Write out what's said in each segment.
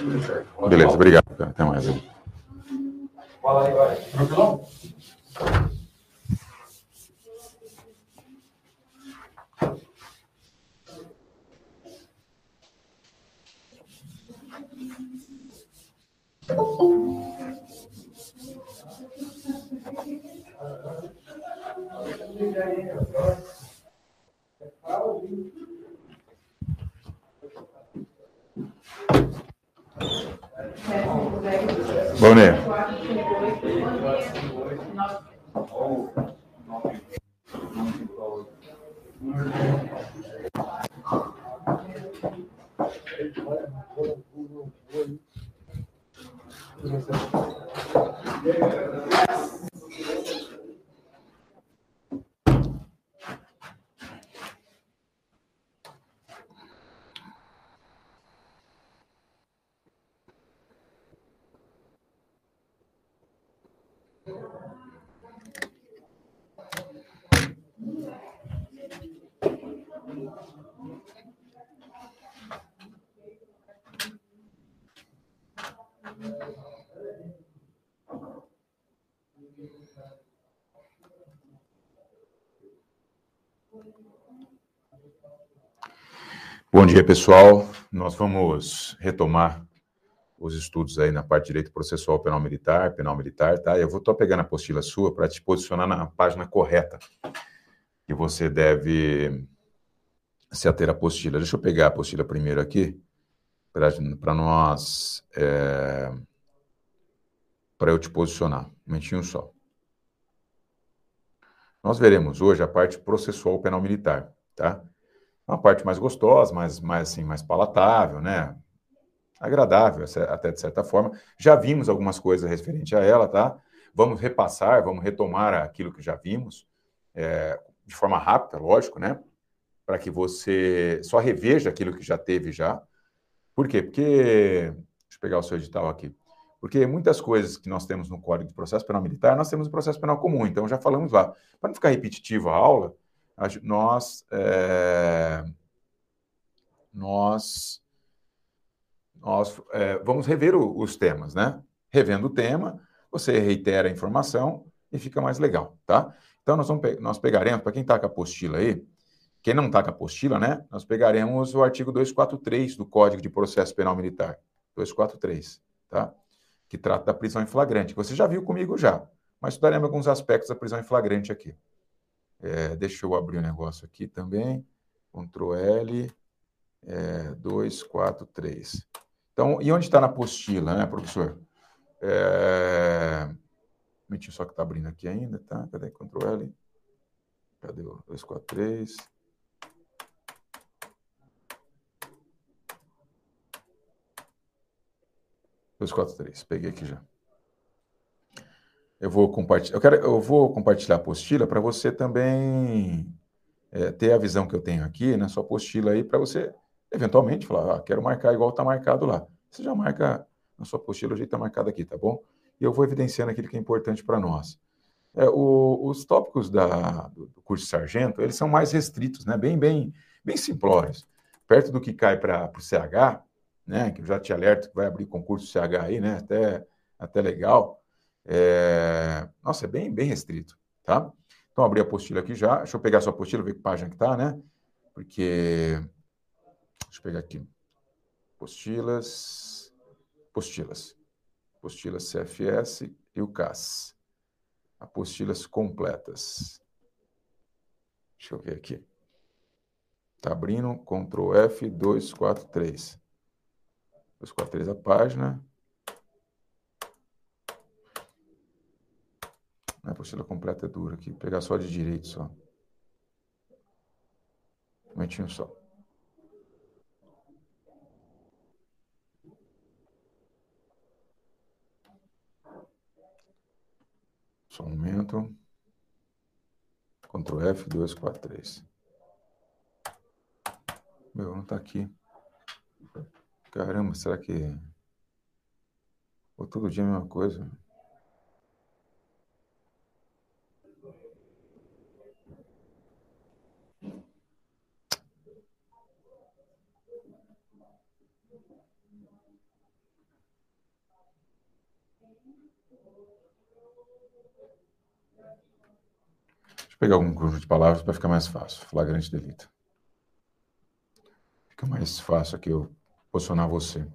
Beleza, obrigado. Até mais. Fala aí, vai. Tranquilão? Bom dia. Bom dia, pessoal. Nós vamos retomar os estudos aí na parte de direito processual penal militar, penal militar, tá? Eu vou estar pegando a apostila sua para te posicionar na página correta que você deve se ater à apostila. Deixa eu pegar a apostila primeiro aqui para nós é, para eu te posicionar. Um momentinho só. Nós veremos hoje a parte processual penal militar, tá? Uma parte mais gostosa, mais, mais, assim, mais palatável, né? Agradável, até de certa forma. Já vimos algumas coisas referente a ela, tá? Vamos repassar, vamos retomar aquilo que já vimos, é, de forma rápida, lógico, né? Para que você só reveja aquilo que já teve já. Por quê? Porque. Deixa eu pegar o seu edital aqui. Porque muitas coisas que nós temos no Código de Processo Penal Militar, nós temos no processo penal comum, então já falamos lá. Para não ficar repetitivo a aula, nós, é, nós, nós é, vamos rever o, os temas, né? Revendo o tema, você reitera a informação e fica mais legal, tá? Então, nós, vamos, nós pegaremos, para quem está com a apostila aí, quem não está com a apostila, né? Nós pegaremos o artigo 243 do Código de Processo Penal Militar, 243, tá? Que trata da prisão em flagrante, você já viu comigo já, mas estudaremos alguns aspectos da prisão em flagrante aqui. É, deixa eu abrir o um negócio aqui também. Ctrl L, é, 2, 4, 3. Então, e onde está na apostila, né, professor? É... Mentir só que está abrindo aqui ainda, tá? Cadê? Ctrl L. Cadê o 2, 4, 3? Dois, quatro, três. Peguei aqui já. Eu vou compartilhar, eu, quero, eu vou compartilhar a apostila para você também é, ter a visão que eu tenho aqui, na sua apostila aí, para você eventualmente falar, ah, quero marcar igual está marcado lá. Você já marca na sua apostila o jeito está marcado aqui, tá bom? E eu vou evidenciando aquilo que é importante para nós. É, o, os tópicos da, do, curso de sargento, eles são mais restritos, né? Bem, bem, bem simplórios. Perto do que cai para o CH, né? Que já te alerto que vai abrir concurso CH aí, né? Até, até legal. É... Nossa, é bem, bem restrito, tá? Então, abri a apostila aqui já. Deixa eu pegar a sua apostila, ver que página que tá, né? Porque... Deixa eu pegar aqui. Apostilas... Apostilas. Apostilas CFS e o CAS. Apostilas completas. Deixa eu ver aqui. Tá abrindo, Ctrl F, 243. 243 a página. A apostila completa é dura aqui. Vou pegar só de direito só. Um momentinho só. Só um momento. Ctrl F, 243. Meu, não tá aqui. Caramba, será que. Ou todo dia a mesma coisa? Pegar algum conjunto de palavras para ficar mais fácil. Flagrante delito. Fica mais fácil aqui eu posicionar você.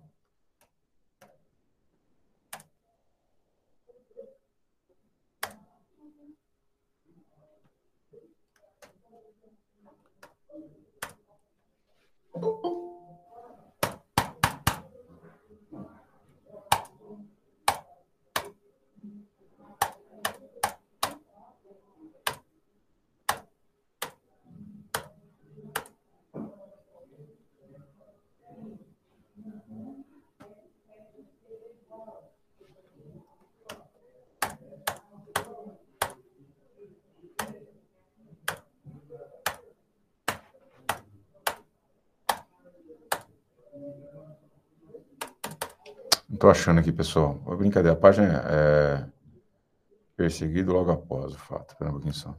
Estou achando aqui, pessoal. Brincadeira, a página é perseguido logo após o fato. Espera um pouquinho só.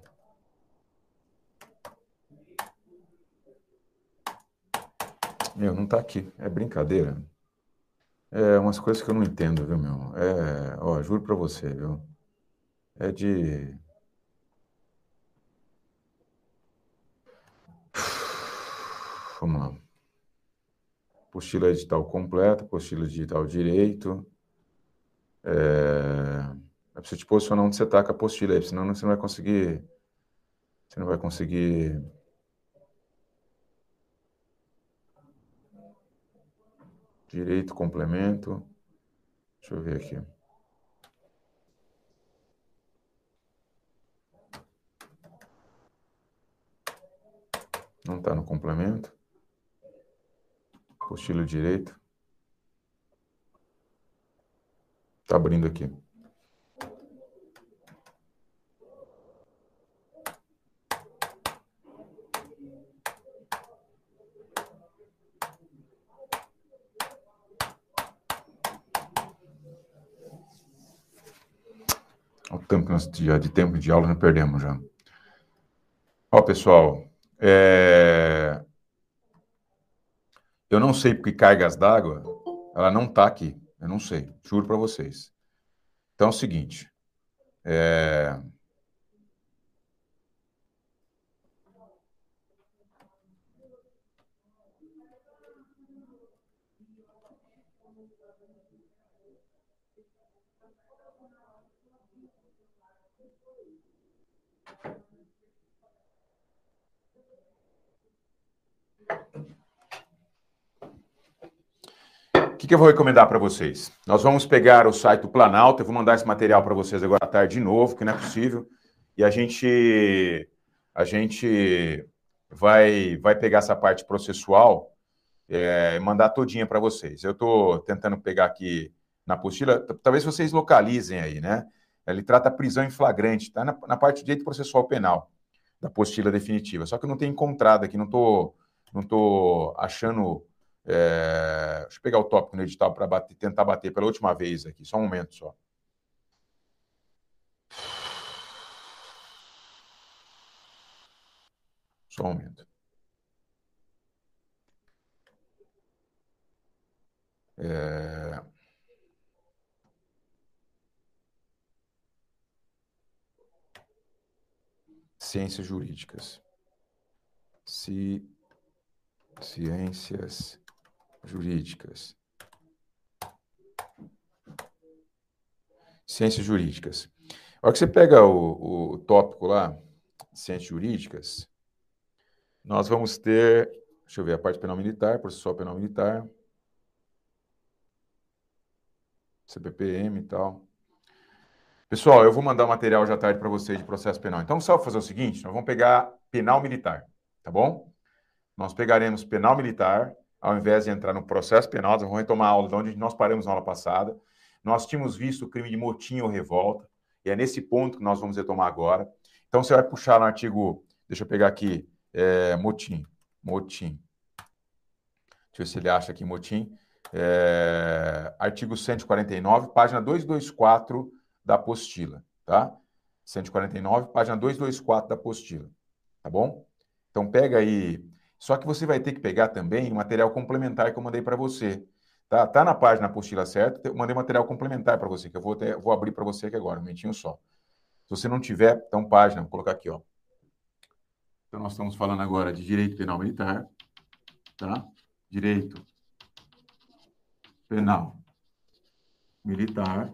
Meu, não está aqui. É brincadeira. É umas coisas que eu não entendo, viu, meu? É, ó, juro para você, viu? É de. Vamos lá apostila digital completa, apostila digital direito. É, é preciso te posicionar onde você está com a apostila aí, senão você não vai conseguir. Você não vai conseguir. Direito, complemento. Deixa eu ver aqui. Não está no complemento apostila direito. Está abrindo aqui. O tempo que nós já de tempo de aula não perdemos já. Ó, pessoal, é... Eu não sei porque cargas d'água, ela não está aqui. Eu não sei, juro para vocês. Então é o seguinte. É... que, eu vou recomendar para vocês? Nós vamos pegar o site do Planalto, eu vou mandar esse material para vocês agora à tarde de novo, que não é possível, e a gente, a gente vai, vai pegar essa parte processual é, e mandar todinha para vocês. Eu estou tentando pegar aqui na apostila, talvez vocês localizem aí, né? Ele trata prisão em flagrante, está na, na, parte direito processual penal da apostila definitiva. Só que eu não tenho encontrado aqui, não estou não tô achando é, deixa eu pegar o tópico no edital para tentar bater pela última vez aqui, só um momento só. Só um momento. É... Ciências jurídicas. Ci... Ciências jurídicas. Ciências jurídicas. A hora que você pega o, o tópico lá, ciências jurídicas, nós vamos ter, deixa eu ver, a parte penal militar, processual penal militar, CPPM e tal. Pessoal, eu vou mandar o material já tarde para vocês de processo penal. Então, só fazer o seguinte, nós vamos pegar penal militar, tá bom? Nós pegaremos penal militar, ao invés de entrar no processo penal, nós vamos retomar a aula de onde nós paramos na aula passada. Nós tínhamos visto o crime de motim ou revolta, e é nesse ponto que nós vamos retomar agora. Então, você vai puxar no artigo, deixa eu pegar aqui, é, motim, motim. Deixa eu ver se ele acha aqui motim. É, artigo 149, página 224 da apostila, tá? 149, página 224 da apostila, tá bom? Então, pega aí só que você vai ter que pegar também o material complementar que eu mandei para você. Tá, tá na página apostila certa. Eu mandei material complementar para você, que eu vou, ter, vou abrir para você aqui agora, um momentinho só. Se você não tiver, então página, vou colocar aqui, ó. Então nós estamos falando agora de direito penal militar, tá? Direito penal militar.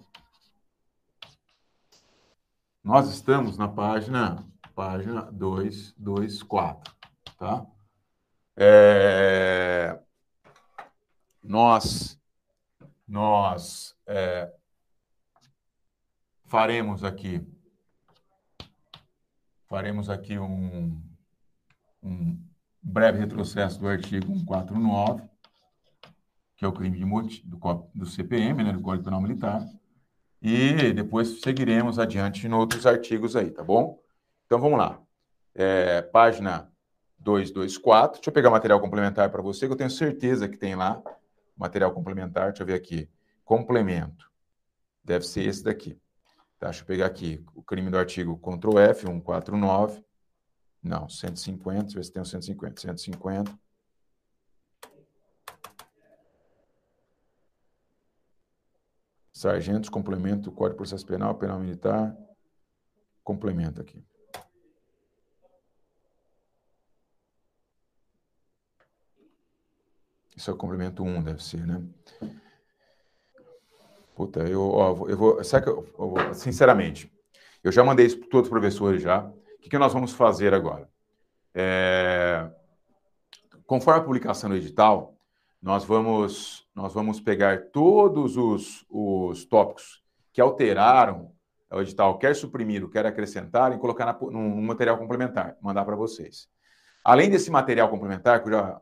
Nós estamos na página página 224, tá? É, nós nós é, faremos aqui faremos aqui um, um breve retrocesso do artigo 149, que é o crime de do, do CPM, né, do Código Penal Militar, e depois seguiremos adiante em outros artigos aí, tá bom? Então vamos lá. É, página 224. Deixa eu pegar material complementar para você, que eu tenho certeza que tem lá material complementar. Deixa eu ver aqui. Complemento. Deve ser esse daqui. Tá, deixa eu pegar aqui o crime do artigo Ctrl F, 149. Não, 150. Deixa eu ver se tem o 150. 150. Sargentos, complemento, Código de Processo Penal, Penal Militar. Complemento aqui. Isso é o complemento 1, deve ser, né? Puta, eu, ó, eu vou. Sabe que eu, eu, sinceramente, eu já mandei isso para todos os professores já. O que, que nós vamos fazer agora? É, conforme a publicação do edital, nós vamos, nós vamos pegar todos os, os tópicos que alteraram o edital, quer suprimir, quer acrescentar, e colocar na, num, num material complementar, mandar para vocês. Além desse material complementar, que já,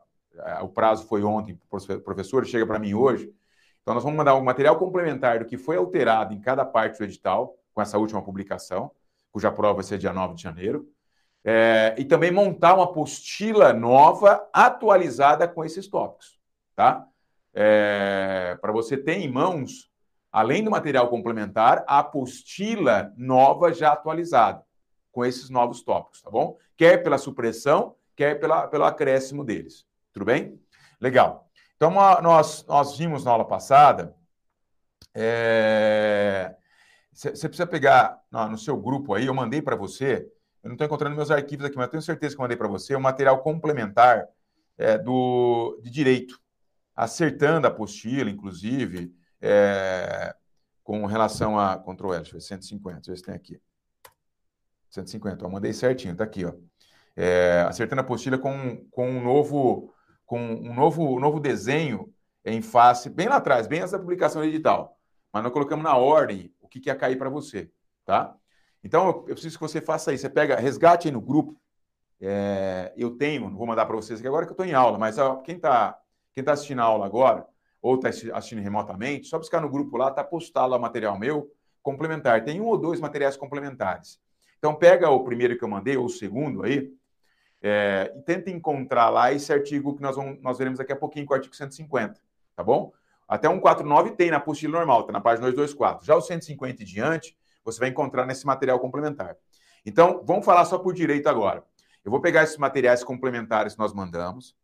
o prazo foi ontem o professor, chega para mim hoje, então nós vamos mandar um material complementar do que foi alterado em cada parte do edital, com essa última publicação, cuja prova vai ser dia 9 de janeiro, é, e também montar uma apostila nova, atualizada com esses tópicos tá? É, para você ter em mãos, além do material complementar, a apostila nova já atualizada, com esses novos tópicos, tá bom? Quer pela supressão, quer pela, pelo acréscimo deles. Tudo bem? Legal. Então, nós, nós vimos na aula passada. Você é, precisa pegar no, no seu grupo aí, eu mandei para você. Eu não estou encontrando meus arquivos aqui, mas eu tenho certeza que eu mandei para você um material complementar é, do, de direito acertando a apostila, inclusive, é, com relação a. Ctrl L, deixa eu ver, 150, deixa eu ver se tem aqui. 150, ó, mandei certinho, tá aqui, ó. É, acertando a apostila com, com um novo com um novo, um novo desenho em face, bem lá atrás, bem essa publicação edital. Mas nós colocamos na ordem o que, que ia cair para você, tá? Então, eu, preciso que você faça isso. Você pega, resgate aí no grupo. É, eu tenho, vou mandar para vocês aqui agora que eu estou em aula, mas ó, quem está quem está assistindo a aula agora, ou está assistindo remotamente, só buscar no grupo lá, está postado lá o material meu complementar. Tem um ou dois materiais complementares. Então, pega o primeiro que eu mandei, ou o segundo aí, é, e tenta encontrar lá esse artigo que nós, vamos, nós veremos daqui a pouquinho com o artigo 150, tá bom? Até 149 tem na apostila normal, está na página 224. Já o 150 e diante, você vai encontrar nesse material complementar. Então, vamos falar só por direito agora. Eu vou pegar esses materiais complementares que nós mandamos,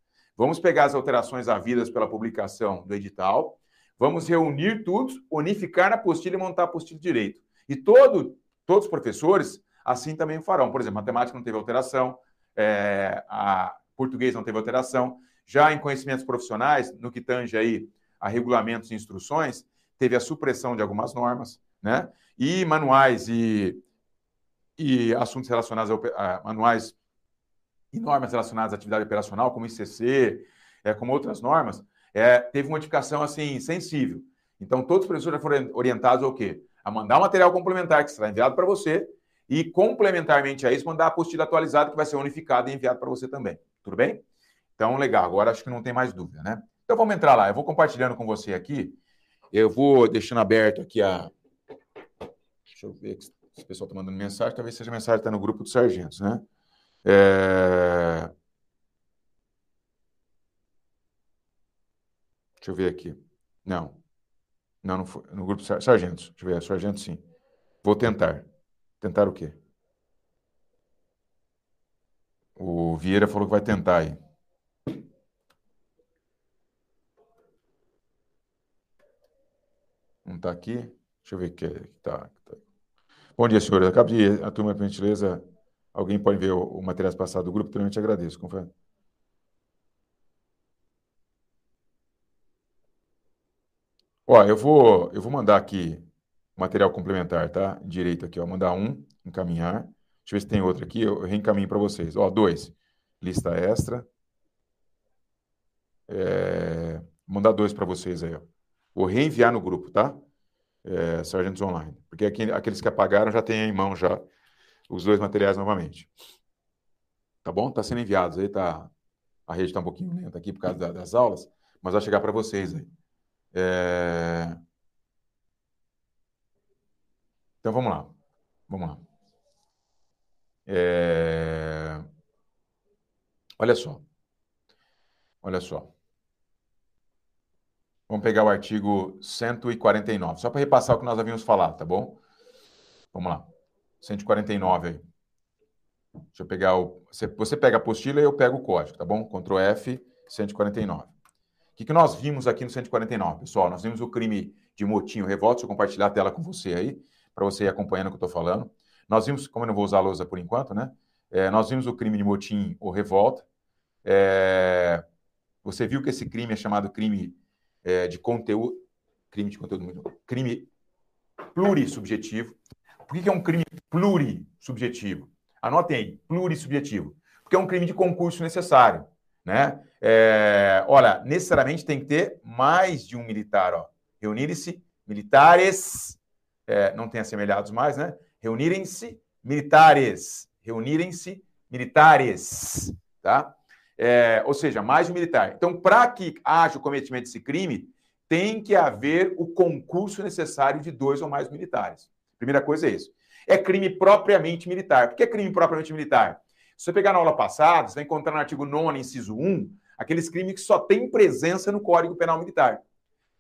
Vamos pegar as alterações havidas pela publicação do edital, vamos reunir tudo, unificar na apostila e montar a apostila direito. E todo, todos os professores assim também farão. Por exemplo, matemática não teve alteração, é, a português não teve alteração. Já em conhecimentos profissionais, no que tange aí a regulamentos e instruções, teve a supressão de algumas normas, né? E manuais e, e assuntos relacionados a, a manuais e normas relacionadas à atividade operacional, como ICC, é, como outras normas, é, teve modificação assim sensível. Então, todos os professores foram orientados ao quê? A mandar um material complementar que será enviado para você e, complementarmente a isso, mandar a apostila atualizada que vai ser unificada e enviada para você também. Tudo bem? Então, legal. Agora acho que não tem mais dúvida, né? Então, vamos entrar lá. Eu vou compartilhando com você aqui. Eu vou deixando aberto aqui a. Deixa eu ver se o pessoal está mandando mensagem. Talvez seja mensagem que está no grupo dos sargentos, né? É... Deixa eu ver aqui. Não. Não, não foi. No grupo sargentos. Deixa eu ver. Sargento, sim. Vou tentar. Tentar o quê? O Vieira falou que vai tentar aí. está aqui. Deixa eu ver o que está. Tá. Bom dia, senhores. Acabo de a turma, por gentileza. Alguém pode ver o, o material passado do grupo? Também te agradeço. Confere. Ó, eu vou, eu vou mandar aqui material complementar, tá? Direito aqui, ó. Mandar um, encaminhar. Deixa eu ver se tem outro aqui. Eu reencaminho para vocês. Ó, dois. Lista extra. É, mandar dois para vocês aí, ó. Vou reenviar no grupo, tá? É, Sargentos Online. Porque aqui, aqueles que apagaram já têm em mão já os dois materiais novamente. Tá bom? Tá sendo enviados aí, tá. A rede está um pouquinho lenta aqui por causa da, das aulas, mas vai chegar para vocês aí. É... Então vamos lá. Vamos lá. É... Olha só. Olha só. Vamos pegar o artigo 149, só para repassar o que nós havíamos falado, tá bom? Vamos lá. 149 aí. Deixa eu pegar o. Você, pega a apostila e eu pego o código, tá bom? Ctrl F 149. O que, nós vimos aqui no 149, pessoal? Nós vimos o crime de motim, revolta. Deixa eu compartilhar a tela com você aí, para você ir acompanhando o que eu estou falando. Nós vimos, como eu não vou usar a lousa por enquanto, né? É, nós vimos o crime de motim ou revolta. É, você viu que esse crime é chamado crime é, de conteúdo. Crime de conteúdo. Crime plurissubjetivo. Por que, que é um crime plurissubjetivo? Anotem aí, plurissubjetivo. Porque é um crime de concurso necessário. Né? É, olha, necessariamente tem que ter mais de um militar. Reunirem-se militares, é, não tem assemelhados mais, né? Reunirem-se militares. Reunirem-se militares. Tá? É, ou seja, mais de um militar. Então, para que haja o cometimento desse crime, tem que haver o concurso necessário de dois ou mais militares. Primeira coisa é isso. É crime propriamente militar. Por que é crime propriamente militar? Se você pegar na aula passada, você vai encontrar no artigo 9, inciso 1, aqueles crimes que só têm presença no Código Penal Militar.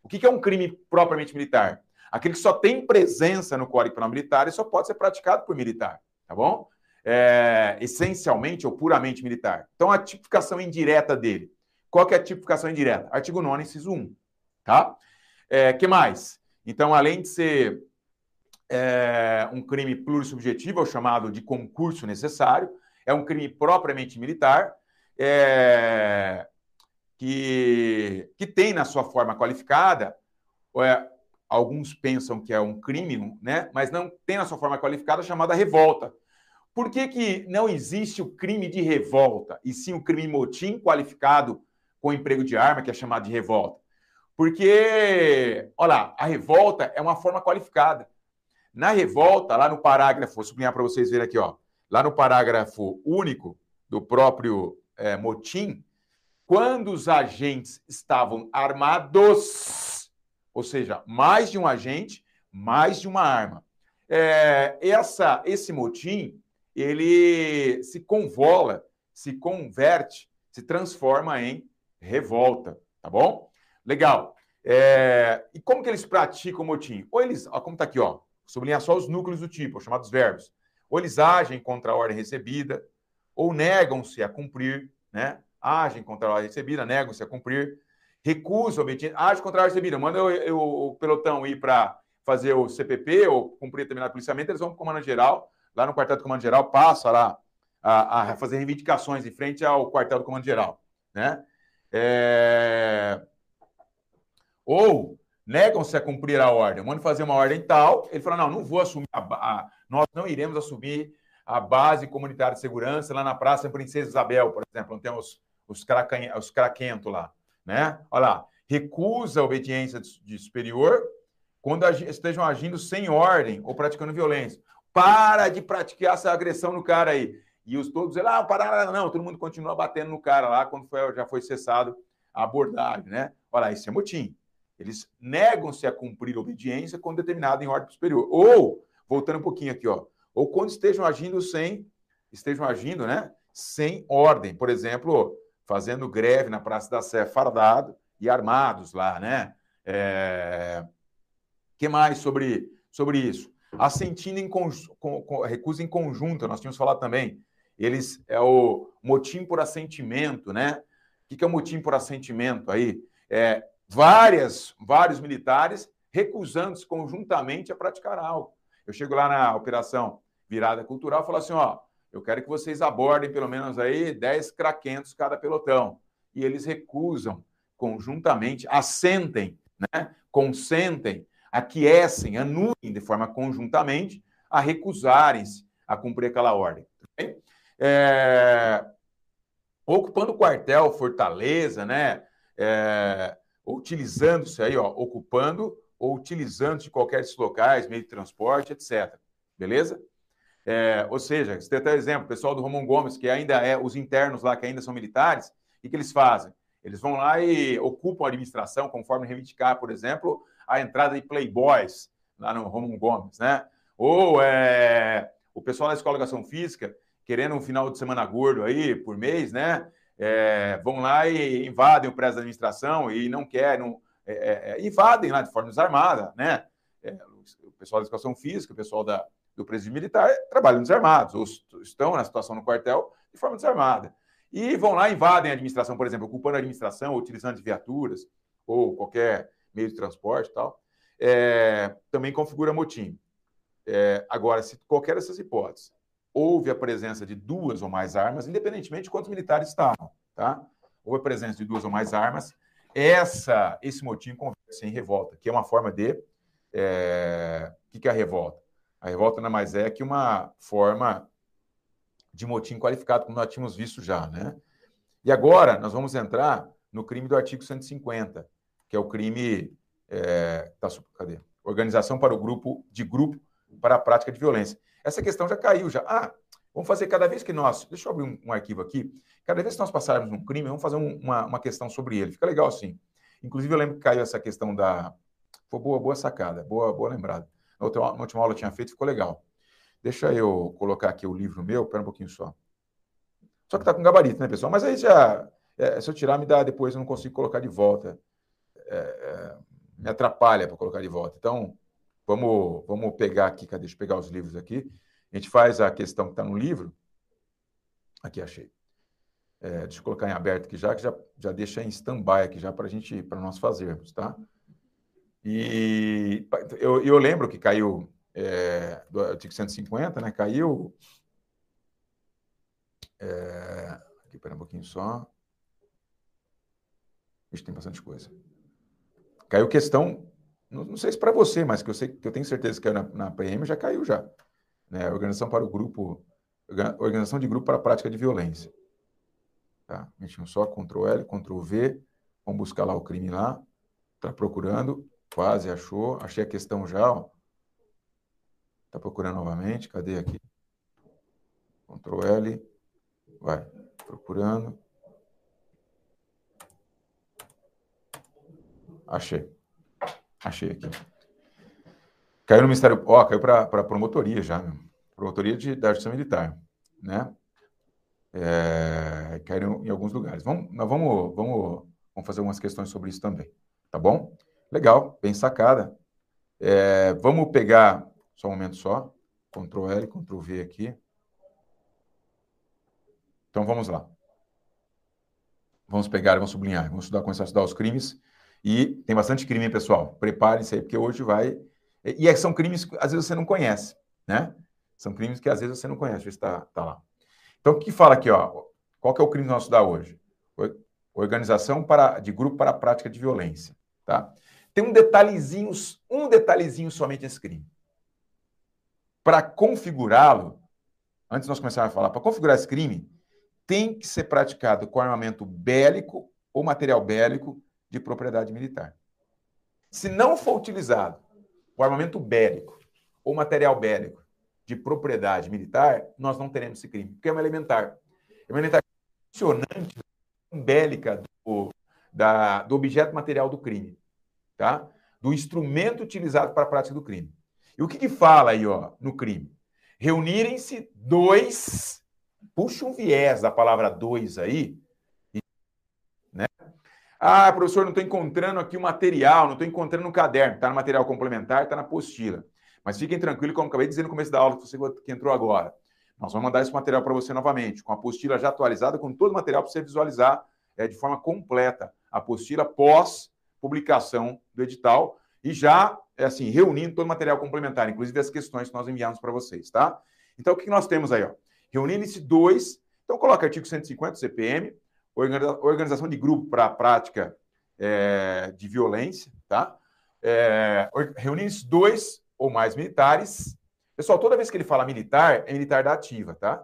O que é um crime propriamente militar? Aquele que só tem presença no Código Penal Militar e só pode ser praticado por militar, tá bom? É, essencialmente ou puramente militar. Então, a tipificação indireta dele. Qual que é a tipificação indireta? Artigo 9, inciso 1, tá? É, que mais? Então, além de ser é, um crime plurissubjetivo, é o chamado de concurso necessário, é um crime propriamente militar, é, que, que tem na sua forma qualificada, é, alguns pensam que é um crime, né, mas não tem na sua forma qualificada chamada revolta. Por que, que não existe o crime de revolta, e sim o crime motim qualificado com emprego de arma, que é chamado de revolta? Porque, olha, a revolta é uma forma qualificada. Na revolta, lá no parágrafo, vou sublinhar para vocês verem aqui, ó, lá no parágrafo único do próprio é, motim, quando os agentes estavam armados, ou seja, mais de um agente, mais de uma arma. É, essa, esse motim, ele se convola, se converte, se transforma em revolta, tá bom? Legal. É, e como que eles praticam o motim? Ou eles, ó, como está aqui, ó, sublinhar só os núcleos do tipo, chamados verbos. Ou eles agem contra a ordem recebida, ou negam-se a cumprir, né? Agem contra a ordem recebida, negam-se a cumprir, recusam obediência, agem contra a ordem recebida, manda eu, eu, o pelotão ir para fazer o CPP ou cumprir determinado policiamento, eles vão para o comando geral, lá no quartel do comando geral, passa lá a, a fazer reivindicações em frente ao quartel do comando geral, né? É... Ou negam-se a cumprir a ordem, manda fazer uma ordem tal, ele fala, não, não vou assumir, a, a, nós não iremos assumir a base comunitária de segurança lá na Praça Princesa Isabel, por exemplo, onde temos os, os craquentos lá, né? Olha lá, recusa a obediência de, superior quando estejam agindo sem ordem ou praticando violência. Para de praticar essa agressão no cara aí. E os todos dizem, ah, parar, não, todo mundo continua batendo no cara lá quando foi, já foi cessado a abordagem, né? Olha, isso é motim. Eles negam-se a cumprir obediência quando determinado em ordem superior. Ou, voltando um pouquinho aqui, ó, ou quando estejam agindo sem, estejam agindo, né, sem ordem. Por exemplo, fazendo greve na Praça da Sé fardado e armados lá, né? É... que mais sobre, sobre isso? Assentindo em com, recusa em conjunto, nós tínhamos falado também. Eles é o motim por assentimento, né? O que é o motim por assentimento aí? É, várias, vários militares recusando-se conjuntamente a praticar algo. Eu chego lá na operação virada cultural e falo assim, ó, eu quero que vocês abordem pelo menos aí 10 craquentos cada pelotão. E eles recusam conjuntamente, assentem, né? consentem, aquecem, anuem de forma conjuntamente a recusarem-se a cumprir aquela ordem. É... Ocupando o quartel, Fortaleza, né? É... Utilizando-se aí, ó, ocupando ou utilizando de qualquer desses locais, meio de transporte, etc. Beleza? É, ou seja, você tem até exemplo, o pessoal do Romão Gomes, que ainda é os internos lá, que ainda são militares, o que eles fazem? Eles vão lá e ocupam a administração, conforme reivindicar, por exemplo, a entrada de playboys lá no Romão Gomes, né? Ou é, o pessoal da Escola de Educação Física, querendo um final de semana gordo aí por mês, né? É, vão lá e invadem o prédio da administração e não querem, é, é, é, invadem lá de forma desarmada, né? É, o pessoal da educação física, o pessoal da, do presídio militar trabalham desarmados, ou estão na situação no quartel de forma desarmada. E vão lá, invadem a administração, por exemplo, ocupando a administração, utilizando viaturas ou qualquer meio de transporte e tal. É, também configura motim. É, agora, se qualquer dessas hipóteses houve a presença de duas ou mais armas, independentemente de quantos militares estavam, tá? Houve a presença de duas ou mais armas, essa, esse motim converte-se em revolta, que é uma forma de. É, o que é a revolta? A revolta nada mais é que uma forma de motim qualificado, como nós tínhamos visto já, né? E agora nós vamos entrar no crime do artigo 150, que é o crime. É, tá, cadê? Organização para o grupo de grupo para a prática de violência. Essa questão já caiu, já. Ah, vamos fazer cada vez que nós. Deixa eu abrir um, um arquivo aqui. Cada vez que nós passarmos um crime, vamos fazer um, uma, uma questão sobre ele. Fica legal assim. Inclusive, eu lembro que caiu essa questão da. Foi boa, boa sacada, boa, boa lembrada. Na, outra, na última aula eu tinha feito, ficou legal. Deixa eu colocar aqui o livro meu, espera um pouquinho só. Só que está com gabarito, né, pessoal? Mas aí já. É, se eu tirar, me dá depois, eu não consigo colocar de volta. É, é, me atrapalha para colocar de volta. Então, vamos, vamos pegar aqui, cadê? Deixa eu pegar os livros aqui. A gente faz a questão que está no livro. Aqui, achei. É, deixa eu colocar em aberto aqui já, que já, já deixa em stand-by aqui já para gente, para nós fazermos, tá? E eu, eu lembro que caiu é, do artigo 150, né? Caiu. É, aqui, pera um pouquinho só. Isso tem bastante coisa. Caiu questão, não, não sei se para você, mas que eu sei que eu tenho certeza que na, na PM já caiu já. Né? Organização para o grupo, organização de grupo para a prática de violência. Tá? Mexendo só, Ctrl L, Ctrl V, vamos buscar lá o crime lá. Está procurando, quase achou, achei a questão já, ó. Está procurando novamente, cadê aqui? Ctrl L, vai, procurando. Achei. Achei aqui. Caiu no Ministério. Ó, caiu para a promotoria já, meu. Promotoria de, da Justiça Militar, né? É, caíram em alguns lugares. Vamos, nós vamos, vamos, vamos fazer algumas questões sobre isso também, tá bom? Legal, bem sacada. É, vamos pegar, só um momento só, Ctrl L, Ctrl V aqui. Então vamos lá. Vamos pegar, vamos sublinhar, vamos estudar, começar a estudar os crimes e tem bastante crime, pessoal. Preparem-se aí, porque hoje vai. E é, são crimes que às vezes você não conhece, né? São crimes que às vezes você não conhece, está tá lá. Então, o que fala aqui, ó? Qual que é o crime que nós estudar hoje? Organização para, de grupo para a prática de violência, tá? Tem um detalhezinho, um detalhezinho somente nesse crime. Para configurá-lo, antes nós começarmos a falar, para configurar esse crime, tem que ser praticado com armamento bélico ou material bélico de propriedade militar. Se não for utilizado o armamento bélico ou material bélico de propriedade militar, nós não teremos esse crime, porque é uma elementar. É uma elementar funcionante bélica do, da, do objeto material do crime, tá? do instrumento utilizado para a prática do crime. E o que, que fala aí ó, no crime? Reunirem-se dois, puxa um viés da palavra dois aí, ah, professor, não estou encontrando aqui o material, não estou encontrando no caderno. Está no material complementar, está na apostila. Mas fiquem tranquilos, como acabei de dizer no começo da aula, que você que entrou agora. Nós vamos mandar esse material para você novamente, com a apostila já atualizada, com todo o material para você visualizar é, de forma completa a apostila pós publicação do edital, e já, é assim, reunindo todo o material complementar, inclusive as questões que nós enviamos para vocês, tá? Então, o que nós temos aí, ó? Reunindo esse dois, então coloca artigo 150 do CPM, organização de grupo para a prática é, de violência, tá? É, reunindo esses dois ou mais militares. Pessoal, toda vez que ele fala militar, é militar da ativa, tá?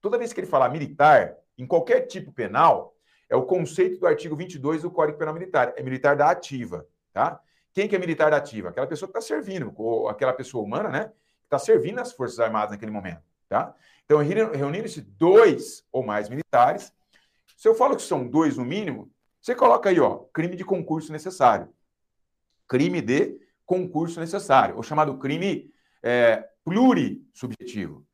Toda vez que ele falar militar, em qualquer tipo penal, é o conceito do artigo 22 do Código Penal Militar, é militar da ativa, tá? Quem que é militar da ativa? Aquela pessoa que está servindo, ou aquela pessoa humana, né? Que está servindo as Forças Armadas naquele momento, tá? Então, reunindo-se dois ou mais militares, se eu falo que são dois no mínimo, você coloca aí, ó, crime de concurso necessário. Crime de concurso necessário, ou chamado crime é.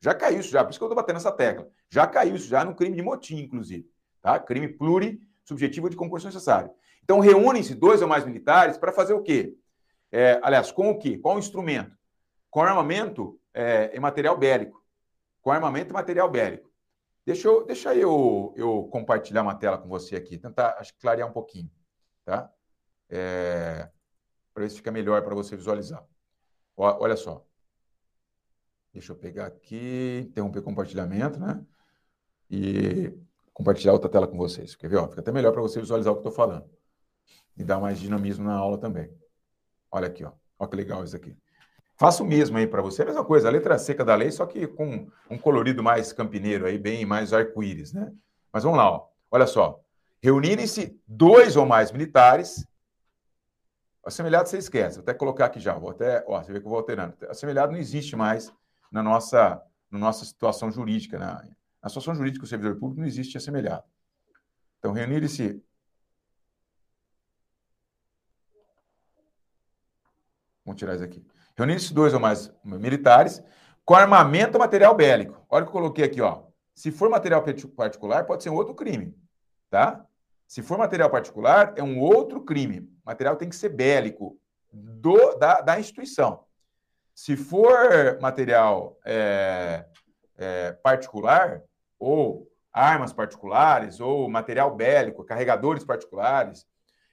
Já caiu isso já, por isso que eu estou batendo essa tecla. Já caiu isso já no crime de motim, inclusive. Tá? Crime plurissubjetivo de concurso necessário. Então, reúnem-se dois ou mais militares para fazer o quê? É, aliás, com o quê? Qual o instrumento? Com armamento é, e material bélico. Com armamento e material bélico. Deixa eu, deixa eu, eu compartilhar uma tela com você aqui, tentar acho, clarear um pouquinho, tá? É, para ver se fica melhor para você visualizar. olha só. Deixa eu pegar aqui, interromper o compartilhamento, né? E compartilhar outra tela com vocês. Quer ver? Ó, fica até melhor para você visualizar o que eu estou falando. E dar mais dinamismo na aula também. Olha aqui, ó. Olha que legal isso aqui. Faço o mesmo aí para você, a mesma coisa, a letra seca da lei, só que com um colorido mais campineiro aí, bem mais arco-íris, né? Mas vamos lá, ó. olha só. Reunirem-se dois ou mais militares. Assemelhado você esquece, vou até colocar aqui já, vou até, ó, você vê que eu vou alterando. Assemelhado não existe mais na nossa, na nossa situação jurídica. Na, na situação jurídica do servidor público não existe assemelhado. Então, reunirem-se Vamos tirar isso aqui. Reunir-se dois ou mais militares com armamento ou material bélico. Olha o que eu coloquei aqui, ó. Se for material particular, pode ser um outro crime, tá? Se for material particular, é um outro crime. O material tem que ser bélico do, da, da instituição. Se for material é, é, particular, ou armas particulares, ou material bélico, carregadores particulares,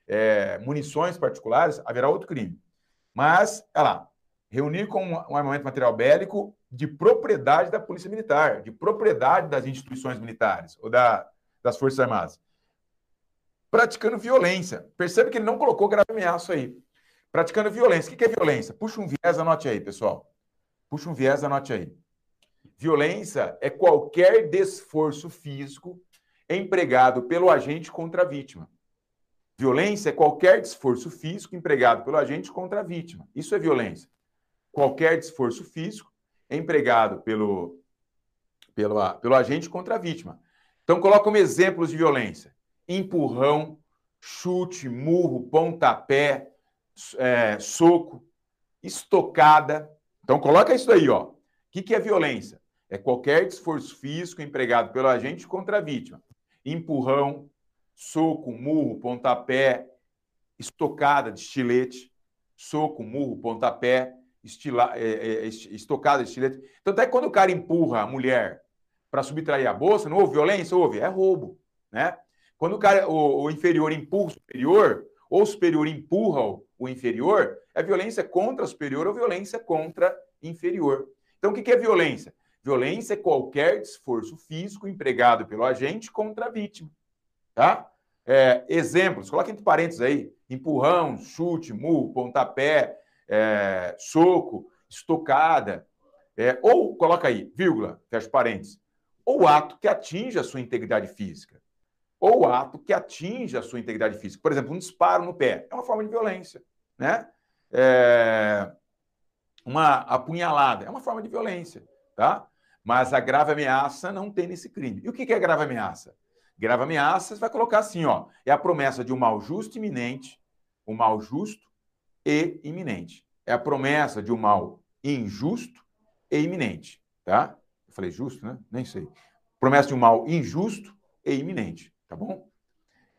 é, munições particulares, haverá outro crime. Mas, olha lá, reunir com um armamento material bélico de propriedade da Polícia Militar, de propriedade das instituições militares ou da, das Forças Armadas. Praticando violência. Percebe que ele não colocou grave ameaço aí. Praticando violência. O que é violência? Puxa um viés, anote aí, pessoal. Puxa um viés, anote aí. Violência é qualquer desforço físico empregado pelo agente contra a vítima. Violência é qualquer esforço físico empregado pelo agente contra a vítima. Isso é violência. Qualquer esforço físico empregado pelo, pelo, pelo agente contra a vítima. Então, coloca como exemplos de violência: empurrão, chute, murro, pontapé, é, soco, estocada. Então, coloca isso aí, ó. O que, que é violência? É qualquer esforço físico empregado pelo agente contra a vítima. Empurrão, soco, murro, pontapé, estocada de estilete, soco, murro, pontapé, estila, é, é, estocada de estilete. Então, até quando o cara empurra a mulher para subtrair a bolsa, não houve violência? Houve, é roubo, né? Quando o cara, o, o inferior empurra o superior, ou o superior empurra o, o inferior, é violência contra o superior ou violência contra inferior. Então, o que, é violência? Violência é qualquer esforço físico empregado pelo agente contra a vítima. Tá? É, exemplos, coloque entre parênteses aí: empurrão, chute, murro, pontapé, é, soco, estocada. É, ou coloca aí, vírgula, fecha parênteses, ou ato que atinge a sua integridade física. Ou ato que atinge a sua integridade física. Por exemplo, um disparo no pé é uma forma de violência. Né? É, uma apunhalada é uma forma de violência. Tá? Mas a grave ameaça não tem nesse crime. E o que é grave ameaça? Grave ameaça, você vai colocar assim, ó. É a promessa de um mal justo iminente, um mal justo e iminente. É a promessa de um mal injusto e iminente, tá? Eu falei justo, né? Nem sei. Promessa de um mal injusto e iminente, tá bom?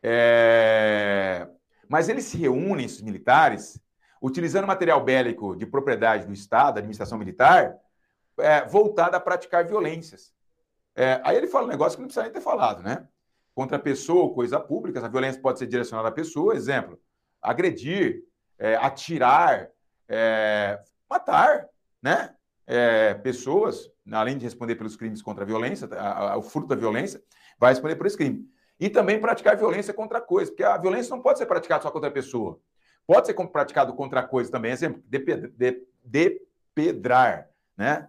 É... Mas eles se reúnem, esses militares, utilizando material bélico de propriedade do Estado, administração militar, é, voltada a praticar violências. É, aí ele fala um negócio que não precisa nem ter falado, né? contra a pessoa ou coisa pública, a violência pode ser direcionada à pessoa, exemplo, agredir, é, atirar, é, matar, né? É, pessoas, além de responder pelos crimes contra a violência, a, a, o fruto da violência, vai responder por esse crime. E também praticar violência contra a coisa, porque a violência não pode ser praticada só contra a pessoa. Pode ser praticado contra a coisa também. Exemplo, depedrar, né?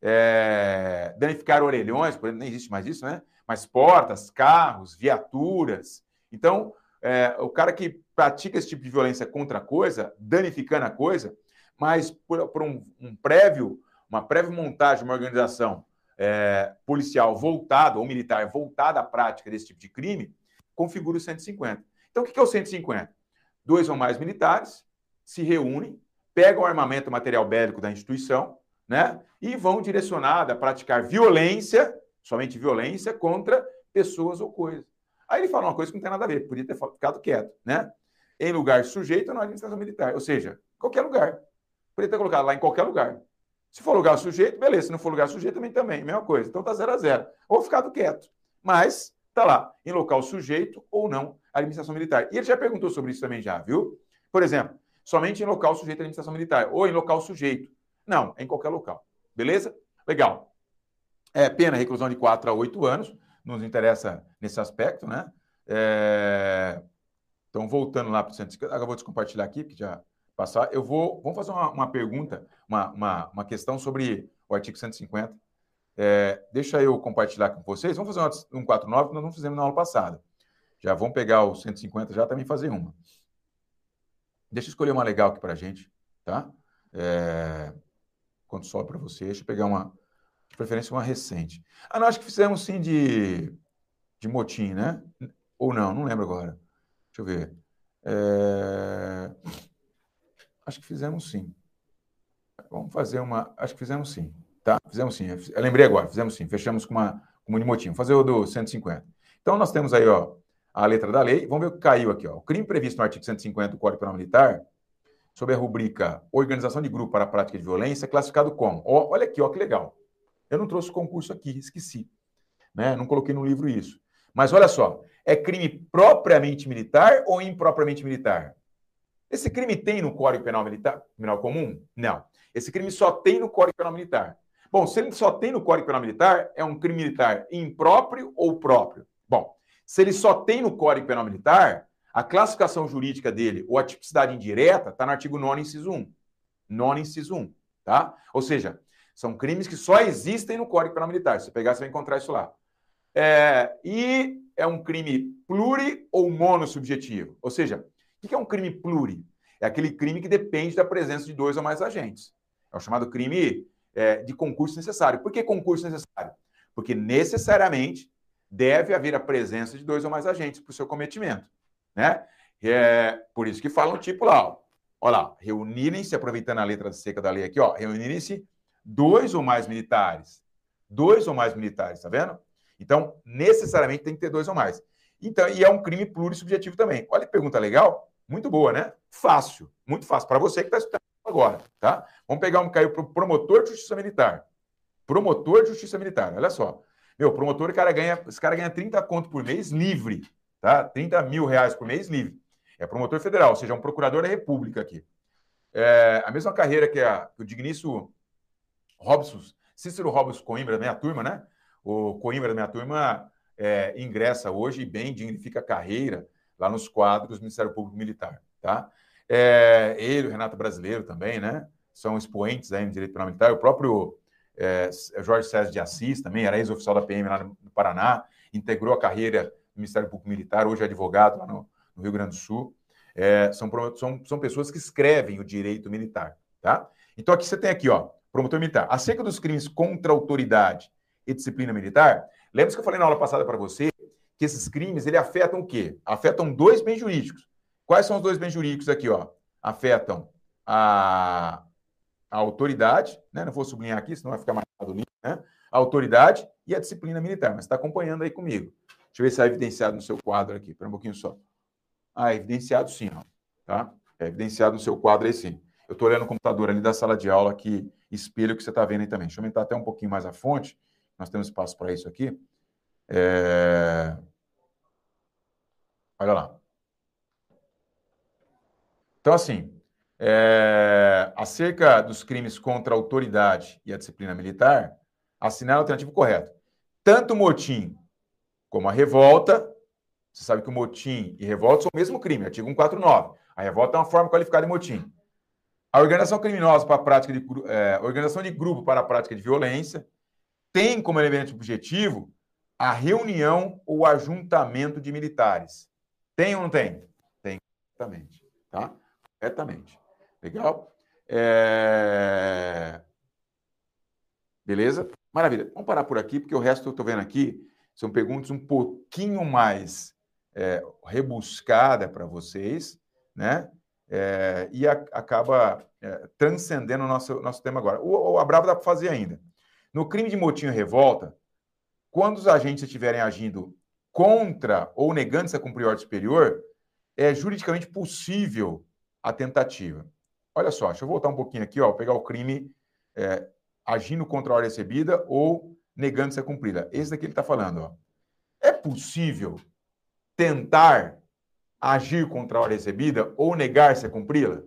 É, danificar orelhões, por exemplo, nem existe mais isso, né? Mas portas, carros, viaturas. Então, é, o cara que pratica esse tipo de violência contra a coisa, danificando a coisa, mas por, por um, um, prévio, uma prévia montagem, uma organização é, policial voltada, ou militar voltada à prática desse tipo de crime, configura o 150. Então, o que é o 150? Dois ou mais militares se reúnem, pegam o armamento material bélico da instituição, né? E vão direcionados a praticar violência, somente violência, contra pessoas ou coisas. Aí ele fala uma coisa que não tem nada a ver, podia ter ficado quieto, né? Em lugar sujeito na administração militar, ou seja, qualquer lugar. Podia ter colocado lá em qualquer lugar. Se for lugar sujeito, beleza. Se não for lugar sujeito, também também, mesma coisa. Então tá zero a zero. Ou ficado quieto. Mas tá lá, em local sujeito ou não administração militar. E ele já perguntou sobre isso também já, viu? Por exemplo, somente em local sujeito à administração militar ou em local sujeito. Não, é em qualquer local. Beleza? Legal. É pena reclusão de 4 a 8 anos nos interessa nesse aspecto, né? É... Então, voltando lá para o 150, agora vou descompartilhar aqui, que já passar. Eu vou, vamos fazer uma, uma pergunta, uma, uma, uma, questão sobre o artigo 150. É, deixa eu compartilhar com vocês. Vamos fazer um 149 que nós não fizemos na aula passada. Já vamos pegar o 150 já também fazer uma. Deixa eu escolher uma legal aqui para a gente, tá? É, quando sobe para você, deixa eu pegar uma, de preferência uma recente. Ah, não, acho que fizemos sim de, de motim, né? Ou não, não lembro agora. Deixa eu ver. É... Acho que fizemos sim. Vamos fazer uma. Acho que fizemos sim. Tá? Fizemos sim. Eu lembrei agora, fizemos sim. Fechamos com uma, com uma de motim. Vou fazer o do 150. Então, nós temos aí, ó, a letra da lei. Vamos ver o que caiu aqui, ó. O crime previsto no artigo 150 do Código Penal Militar, sob a rubrica Organização de Grupo para a Prática de Violência, é classificado como. Ó, olha aqui, ó, que legal. Eu não trouxe o concurso aqui, esqueci. Né? Não coloquei no livro isso. Mas olha só, é crime propriamente militar ou impropriamente militar? Esse crime tem no Código Penal Militar, Penal Comum? Não. Esse crime só tem no Código Penal Militar. Bom, se ele só tem no Código Penal Militar, é um crime militar impróprio ou próprio? Bom, se ele só tem no Código Penal Militar, a classificação jurídica dele, ou a tipicidade indireta, está no artigo 9, inciso 1. 9, inciso 1, tá? Ou seja, são crimes que só existem no Código Penal Militar. Se pegar, você vai encontrar isso lá. É, e é um crime pluri ou monossubjetivo. Ou seja, o que é um crime pluri? É aquele crime que depende da presença de dois ou mais agentes. É o chamado crime é, de concurso necessário. Por que concurso necessário? Porque necessariamente deve haver a presença de dois ou mais agentes para o seu cometimento. Né? É, por isso que falam tipo lá, ó, ó lá, reunirem-se, aproveitando a letra seca da lei aqui, ó, reunirem-se dois ou mais militares. Dois ou mais militares, tá vendo? Então, necessariamente tem que ter dois ou mais. Então, e é um crime plurissubjetivo também. Olha que pergunta legal. Muito boa, né? Fácil, muito fácil. Para você que está estudando agora, tá? Vamos pegar um caiu para o promotor de justiça militar. Promotor de justiça militar, olha só. Meu, promotor, cara ganha, esse cara ganha 30 conto por mês livre, tá? 30 mil reais por mês livre. É promotor federal, ou seja, um procurador da República aqui. É a mesma carreira que, a, que o digníssimo Robson, Cícero Robson Coimbra, da minha turma, né? O Coimbra da minha turma é, ingressa hoje e bem dignifica a carreira lá nos quadros do Ministério Público Militar, tá? É, ele, o Renato Brasileiro também, né? São expoentes aí no direito penal militar. O próprio é, Jorge César de Assis também era ex-oficial da PM lá no Paraná, integrou a carreira do Ministério Público Militar, hoje é advogado lá no, no Rio Grande do Sul. É, são, são, são pessoas que escrevem o direito militar, tá? Então aqui você tem aqui, ó, promotor militar. Acerca dos crimes contra a autoridade e disciplina militar, lembra que eu falei na aula passada para você que esses crimes ele afetam o quê? Afetam dois bens jurídicos. Quais são os dois bens jurídicos aqui, ó? Afetam a, a autoridade, né? Não vou sublinhar aqui, senão vai ficar marcado ali, né? A autoridade e a disciplina militar. Mas está acompanhando aí comigo. Deixa eu ver se é evidenciado no seu quadro aqui. Espera um pouquinho só. Ah, é evidenciado sim, ó. Tá? É evidenciado no seu quadro aí sim. Eu estou olhando o computador ali da sala de aula que espelha o que você está vendo aí também. Deixa eu aumentar até um pouquinho mais a fonte. Nós temos espaço para isso aqui. É... Olha lá. Então, assim, É, acerca dos crimes contra a autoridade e a disciplina militar, assinale o alternativo correto. Tanto o motim como a revolta, você sabe que o motim e revolta são o mesmo crime, artigo 149. A revolta é uma forma qualificada de motim. A organização criminosa para a prática de é, organização de grupo para a prática de violência tem como elemento objetivo a reunião ou ajuntamento de militares. Tem ou não tem? Tem, corretamente. Tá? Corretamente. Legal? É... Beleza? Maravilha. Vamos parar por aqui, porque o resto eu estou vendo aqui são perguntas um pouquinho mais é, rebuscadas para vocês, né? É, e a, acaba é, transcendendo o nosso, nosso tema agora. O, o Abravo dá para fazer ainda. No crime de motim e revolta, quando os agentes estiverem agindo contra ou negando-se a cumprir ordem superior, é juridicamente possível a tentativa. Olha só, deixa eu voltar um pouquinho aqui, ó, pegar o crime é, agindo contra a ordem recebida ou negando-se a cumpri-la. Esse daqui ele está falando. Ó. É possível tentar agir contra a ordem recebida ou negar-se a cumpri-la?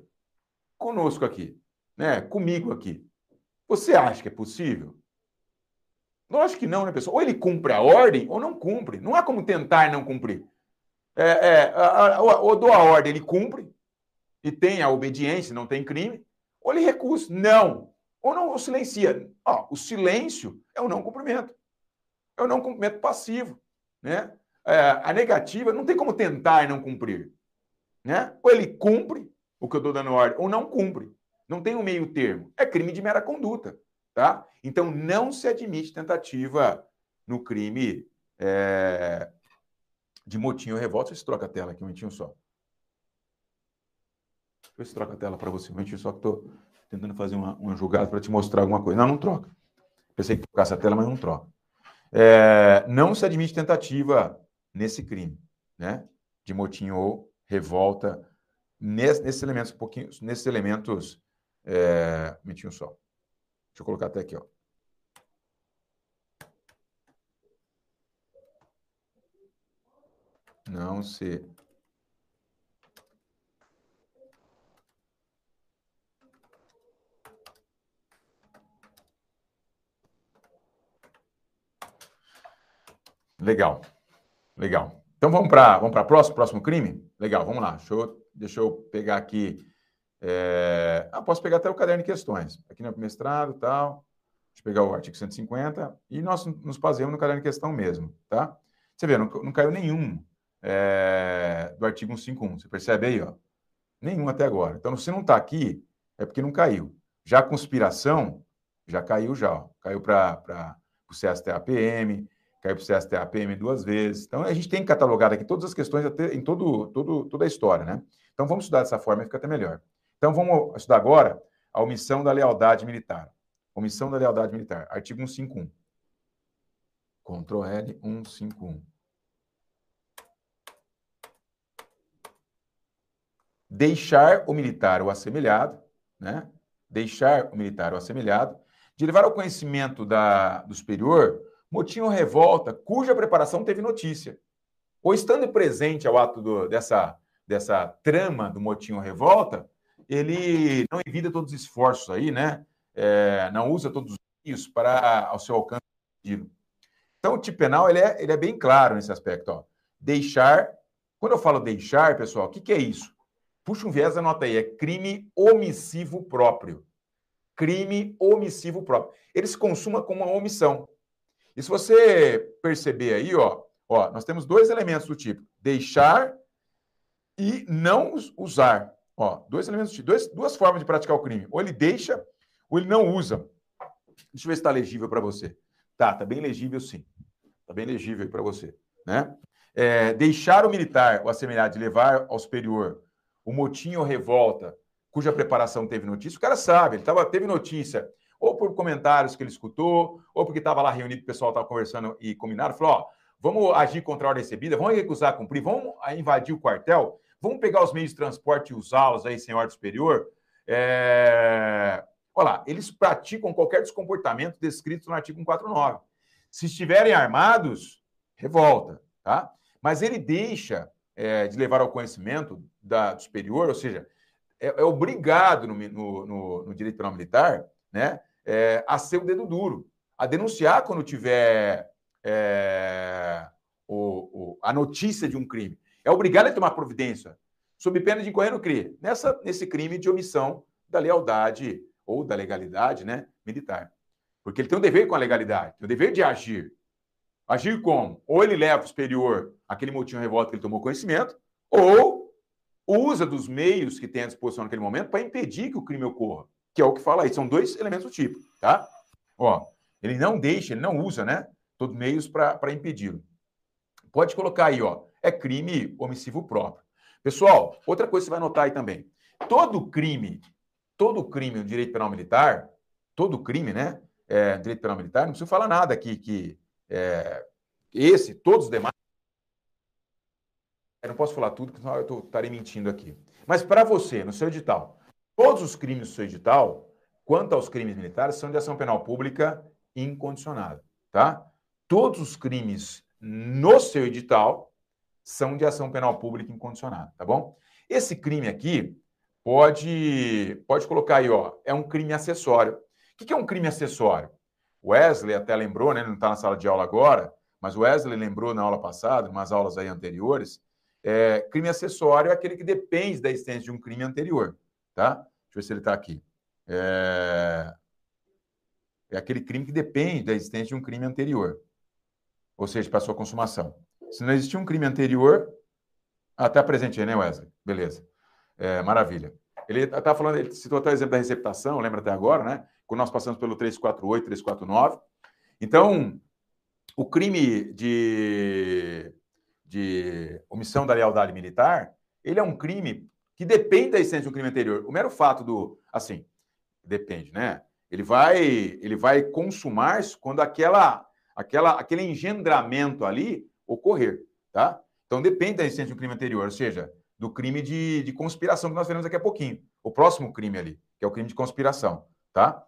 Conosco aqui, né? comigo aqui. Você acha que é possível? Lógico que não, né, pessoal? Ou ele cumpre a ordem ou não cumpre. Não há como tentar não cumprir. É, é, ou dou a ordem, ele cumpre e tem a obediência, não tem crime, ou ele recusa. Não. Ou não ou silencia. Ó, o silêncio é o não cumprimento. É o não cumprimento passivo. Né? É, a negativa não tem como tentar e não cumprir. Né? Ou ele cumpre o que eu estou dando ordem, ou não cumpre. Não tem um meio termo. É crime de mera conduta. Tá? Então, não se admite tentativa no crime é, de motim ou revolta. Deixa eu troca a tela aqui um momentinho só. Eu se troca a tela para você momentinho só que estou tentando fazer uma, uma jogada para te mostrar alguma coisa. Não, não troca. Pensei que trocasse a tela, mas não troca. É, não se admite tentativa nesse crime, né? De motim ou revolta, nesse, nesses elementos, um pouquinho, nesses elementos, é, um só. Deixa eu colocar até aqui, ó. Não se Legal. Legal. Então vamos para vamos para próximo próximo crime? Legal, vamos lá. Deixa eu, deixa eu pegar aqui. É... Ah, posso pegar até o caderno de questões. Aqui no mestrado tal. Deixa eu pegar o artigo 150 e nós nos baseamos no caderno de questão mesmo, tá? Você vê, não, não caiu nenhum é, do artigo 151. Você percebe aí, ó? Nenhum até agora. Então, se não está aqui, é porque não caiu. Já a conspiração, já caiu já. Ó. Caiu para o CSTAPM, caiu para o CSTAPM duas vezes. Então, a gente tem catalogado aqui todas as questões em todo, todo, toda a história, né? Então, vamos estudar dessa forma, fica até melhor. Então, vamos estudar agora a omissão da lealdade militar. Omissão da lealdade militar, artigo 151. Ctrl L 151. Deixar o militar ou assemelhado, né? Deixar o militar ou assemelhado, de levar ao conhecimento da, do superior motim ou revolta cuja preparação teve notícia. Ou estando presente ao ato do, dessa, dessa trama do motim ou revolta, ele não evita todos os esforços aí, né? É, não usa todos os meios para ao seu alcance Então, o tipo penal ele é, ele é bem claro nesse aspecto. Ó. Deixar. Quando eu falo deixar, pessoal, o que, que é isso? Puxa um viés, anota aí. É crime omissivo próprio. Crime omissivo próprio. Ele se consuma com uma omissão. E se você perceber aí, ó, ó, nós temos dois elementos do tipo deixar e não usar. Ó, dois elementos do tipo, duas formas de praticar o crime. Ou ele deixa, ou ele não usa. Deixa eu ver se está legível para você. Tá, tá bem legível sim. Tá bem legível para você, né? É, deixar o militar, ou assemelhar de levar ao superior o motim ou revolta, cuja preparação teve notícia, o cara sabe, ele tava, teve notícia ou por comentários que ele escutou, ou porque estava lá reunido, o pessoal estava conversando e combinaram, falou, ó, vamos agir contra a ordem recebida, vamos recusar cumprir, vamos invadir o quartel, vamos pegar os meios de transporte e usá-los aí sem ordem superior. É... Olha lá, eles praticam qualquer descomportamento descrito no artigo 149. Se estiverem armados, revolta, tá? Mas ele deixa é, de levar ao conhecimento da, do superior, ou seja, é, é obrigado no, no, no, no, direito penal militar né, é, a ser o dedo duro, a denunciar quando tiver é, o, o, a notícia de um crime. É obrigado a tomar providência, sob pena de incorrer no crime, nessa, nesse crime de omissão da lealdade ou da legalidade né, militar. Porque ele tem um dever com a legalidade, tem o dever de agir. Agir como? Ou ele leva o superior aquele motivo de revolta que ele tomou conhecimento, ou usa dos meios que tem à disposição naquele momento para impedir que o crime ocorra, que é o que fala aí. São dois elementos do tipo, tá? Ó, ele não deixa, ele não usa, né? Todos meios para impedi-lo. Pode colocar aí, ó, é crime omissivo próprio. Pessoal, outra coisa que você vai notar aí também. Todo crime, todo crime no direito penal militar, todo crime, né? É, direito penal militar, não preciso falar nada aqui que é, esse, todos os demais. Eu não posso falar tudo, porque senão eu estarei mentindo aqui. Mas para você, no seu edital, todos os crimes do seu edital, quanto aos crimes militares, são de ação penal pública incondicionada, tá? Todos os crimes no seu edital são de ação penal pública incondicionada, tá bom? Esse crime aqui pode pode colocar aí, ó, é um crime acessório. O que é um crime acessório? Wesley até lembrou, né? Ele não está na sala de aula agora, mas Wesley lembrou na aula passada, umas aulas aí anteriores. É, crime acessório é aquele que depende da existência de um crime anterior, tá? Deixa eu ver se ele está aqui. É... é aquele crime que depende da existência de um crime anterior, ou seja, para sua consumação. Se não existir um crime anterior, até ah, tá presente aí, né, Wesley? Beleza. É, maravilha. Ele está falando, ele citou até o exemplo da receptação, lembra até agora, né? Quando nós passamos pelo 348, 349. Então, o crime de, de omissão da lealdade militar, ele é um crime que depende da essência um crime anterior. O mero fato do, assim, depende, né? Ele vai, ele vai consumar quando aquela, aquela, aquele engendramento ali ocorrer, tá? Então depende da essência um crime anterior, ou seja, do crime de, de conspiração que nós veremos daqui a pouquinho. O próximo crime ali, que é o crime de conspiração, tá?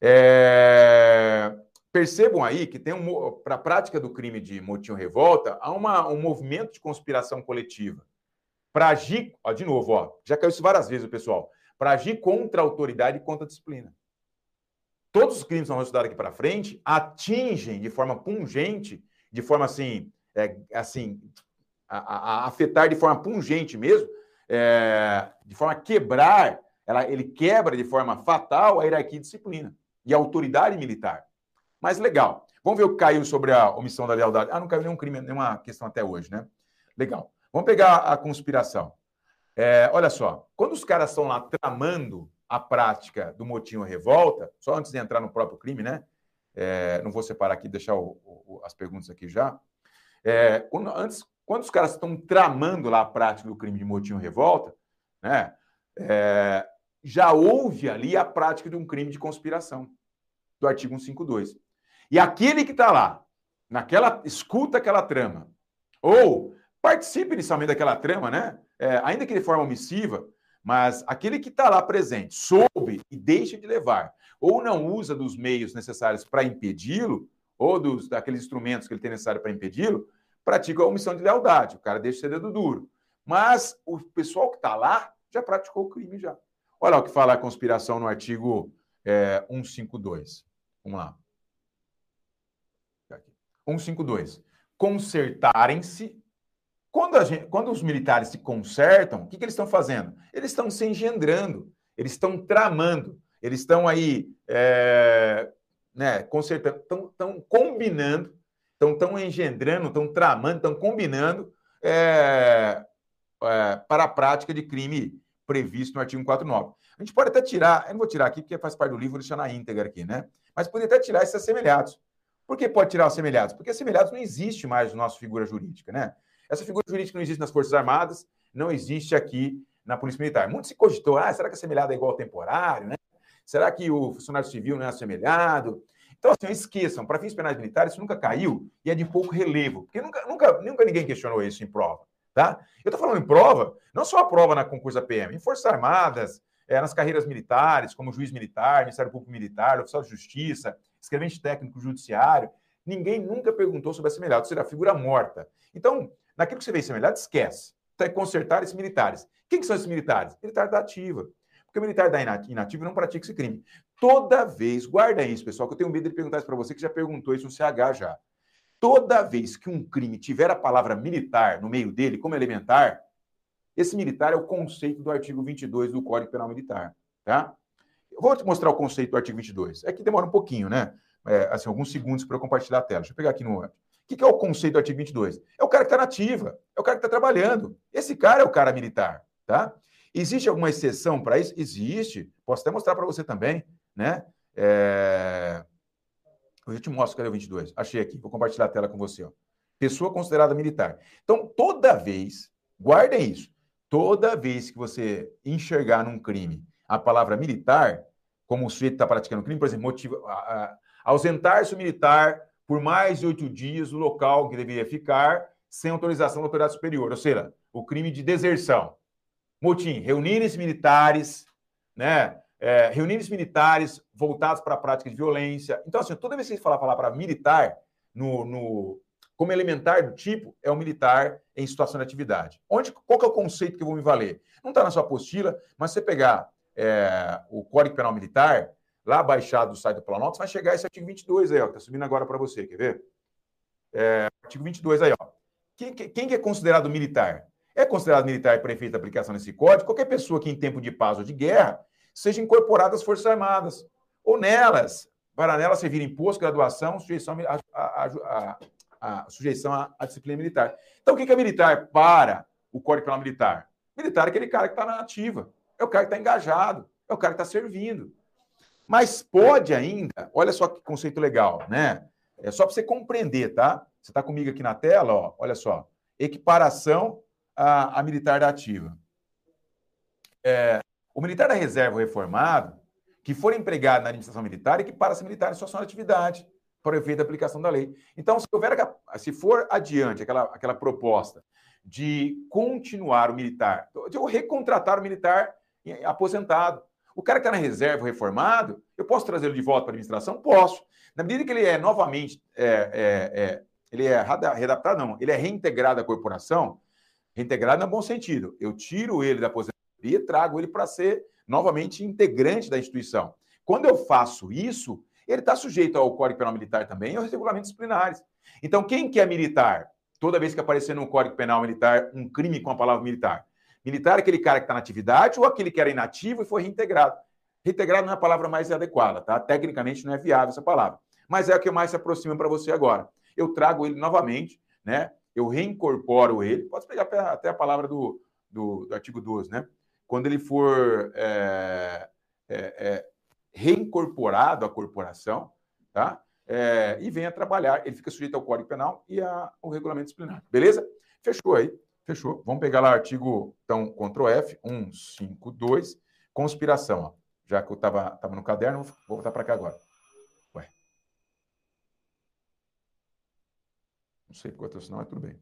É... Percebam aí que tem um, para a prática do crime de motim ou revolta, há uma, um movimento de conspiração coletiva. Para agir, ó, de novo, ó, já caiu isso várias vezes, pessoal, para agir contra a autoridade e contra a disciplina. Todos os crimes que vamos estudar aqui para frente atingem de forma pungente, de forma assim, é, assim a, a, a afetar de forma pungente mesmo, é, de forma a quebrar, ela, ele quebra de forma fatal a hierarquia e disciplina e a autoridade militar. Mas legal. Vamos ver o que caiu sobre a omissão da lealdade. Ah, não caiu nenhum crime, nenhuma questão até hoje, né? Legal. Vamos pegar a conspiração. É, olha só, quando os caras estão lá tramando a prática do motim ou revolta, só antes de entrar no próprio crime, né? É, não vou separar aqui, deixar o, o, as perguntas aqui já. É, quando, antes, quando os caras estão tramando lá a prática do crime de motim ou revolta, né? É, já houve ali a prática de um crime de conspiração, do artigo 152. E aquele que está lá, naquela, escuta aquela trama, ou participe inicialmente daquela trama, né? É, ainda que de forma omissiva, mas aquele que está lá presente, soube e deixa de levar, ou não usa dos meios necessários para impedi-lo, ou dos, daqueles instrumentos que ele tem necessário para impedi-lo, pratica a omissão de lealdade. O cara deixa ser dedo duro. Mas o pessoal que está lá já praticou o crime já. Olha o que fala a conspiração no artigo é, 152. Vamos lá. 152. Consertarem-se. Quando, gente, quando, os militares se consertam, o que, que eles estão fazendo? Eles estão se engendrando, eles estão tramando, eles estão aí é, né, consertando, estão, combinando, estão, engendrando, estão tramando, estão combinando é, é, para a prática de crime previsto no artigo 149. A gente pode até tirar, eu não vou tirar aqui porque faz parte do livro, vou deixar na íntegra aqui, né? Mas poderia até tirar esses assemelhados. Por que pode tirar os assemelhados? Porque assemelhados não existe mais na nossa figura jurídica, né? Essa figura jurídica não existe nas Forças Armadas, não existe aqui na Polícia Militar. Muito se cogitou, ah, será que assemelhado é igual ao temporário, né? Será que o funcionário civil não é assemelhado? Então, assim, esqueçam, para fins penais militares, isso nunca caiu e é de pouco relevo, porque nunca, nunca, nunca ninguém questionou isso em prova. Tá? Eu estou falando em prova, não só a prova na concurso da PM, em Forças Armadas, é, nas carreiras militares, como juiz militar, Ministério Público Militar, oficial de justiça, escrevente técnico judiciário, ninguém nunca perguntou sobre a semelhança, ou seja, a figura morta. Então, naquilo que você vê semelhança, esquece. consertar esses militares. Quem que são esses militares? Militar da ativa. Porque o militar da inativa não pratica esse crime. Toda vez, guarda isso, pessoal, que eu tenho medo de perguntar isso para você, que já perguntou isso no CH já. Toda vez que um crime tiver a palavra militar no meio dele, como elementar, esse militar é o conceito do artigo 22 do Código Penal Militar, tá? Eu vou te mostrar o conceito do artigo 22. É que demora um pouquinho, né? É, assim, alguns segundos para eu compartilhar a tela. Deixa eu pegar aqui no... O que, que é o conceito do artigo 22? É o cara que está nativa, é o cara que está trabalhando. Esse cara é o cara militar, tá? Existe alguma exceção para isso? Existe. Posso até mostrar para você também, né? É... Eu te mostro, cadê o 22? Achei aqui, vou compartilhar a tela com você. Ó. Pessoa considerada militar. Então, toda vez, guardem isso, toda vez que você enxergar num crime a palavra militar, como o sujeito está praticando crime, por exemplo, motiva, ausentar-se o militar por mais de oito dias do local que deveria ficar, sem autorização da autoridade superior, ou seja, o crime de deserção. Motim, reunirem-se militares, né? É, reunirem-se militares voltados para a prática de violência. Então, assim, toda vez que você falar a palavra militar, no, no, como elementar do tipo, é o militar em situação de atividade. Onde, qual que é o conceito que eu vou me valer? Não está na sua apostila, mas você pegar é, o Código Penal Militar, lá baixado do site do Planalto, vai chegar esse artigo 22 aí, ó, que está subindo agora para você, quer ver? É, artigo 22 aí, ó. Quem, quem é considerado militar? É considerado militar para efeito da aplicação desse código qualquer pessoa que, em tempo de paz ou de guerra, seja incorporada às Forças Armadas, ou nelas, para nelas servir imposto, graduação, sujeição à, a, a, a, sujeição à, disciplina militar. Então, o que é militar para o Código Penal Militar? Militar é aquele cara que está na ativa, é o cara que está engajado, é o cara que está servindo. Mas pode ainda, olha só que conceito legal, né? É só para você compreender, tá? Você está comigo aqui na tela, ó, olha só. Equiparação a, a militar da ativa. É, o militar da reserva reformado, que for empregado na administração militar, equipara-se militar em situação de atividade, para efeito da aplicação da lei. Então, se, houver, se for adiante aquela, aquela proposta de continuar o militar, de eu recontratar o militar aposentado, o cara que está na reserva reformado, eu posso trazê-lo de volta para a administração? Posso. Na medida que ele é novamente, é, é, é, ele é readaptado, não, ele é reintegrado à corporação, reintegrado no bom sentido. Eu tiro ele da aposentadoria e trago ele para ser novamente integrante da instituição. Quando eu faço isso, ele está sujeito ao Código Penal Militar também e aos regulamentos disciplinares. Então, quem que é militar? Toda vez que aparecer no Código Penal Militar um crime com a palavra militar. Militar é aquele cara que está na atividade ou aquele que era inativo e foi reintegrado. Reintegrado não é a palavra mais adequada, tá? Tecnicamente não é viável essa palavra. Mas é a que mais se aproxima para você agora. Eu trago ele novamente, né? eu reincorporo ele, pode pegar até a palavra do, do, do artigo 12, né? Quando ele for é, é, é, reincorporado à corporação, tá? É, e venha trabalhar, ele fica sujeito ao Código Penal e ao regulamento disciplinar. Beleza? Fechou aí. Fechou. Vamos pegar lá o artigo, então, Ctrl F, 152, conspiração. Ó. Já que eu estava tava no caderno, vou voltar para cá agora. Não sei quanto senão, mas tudo bem.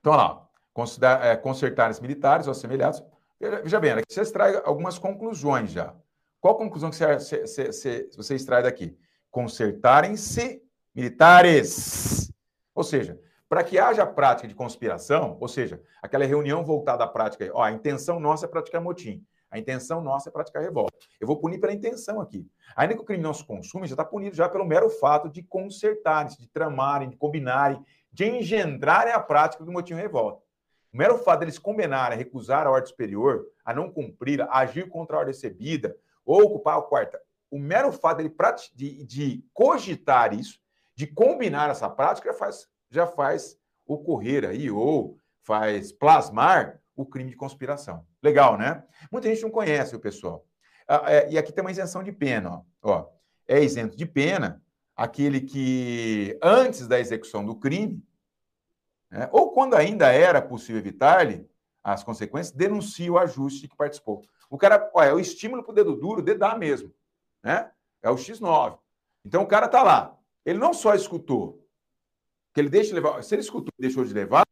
Então, olha lá. Consider, é, consertar militares ou assemelhados. Veja bem, aqui você extrai algumas conclusões já. Qual conclusão que você, você, você extrai daqui? Consertarem-se militares. Ou seja, para que haja prática de conspiração, ou seja, aquela reunião voltada à prática, ó, a intenção nossa é praticar motim. A intenção nossa é praticar revolta. Eu vou punir pela intenção aqui. Ainda que o crime não se consume, já está punido já pelo mero fato de consertarem, de tramarem, de combinarem, de engendrarem a prática do motivo de revolta. O mero fato deles combinarem, a recusar a ordem superior, a não cumprir, a agir contra a ordem recebida, ou ocupar o quarto, o mero fato dele de, de cogitar isso, de combinar essa prática, já faz, já faz ocorrer aí, ou faz plasmar o crime de conspiração. Legal, né? Muita gente não conhece o pessoal. Ah, é, e aqui tem uma isenção de pena. Ó. É isento de pena aquele que, antes da execução do crime, né, ou quando ainda era possível evitar-lhe as consequências, denuncia o ajuste que participou. O cara, ó, é o estímulo para o dedo duro, dá mesmo. Né? É o X9. Então o cara está lá. Ele não só escutou, que ele deixa de levar. Se ele escutou e deixou de levar,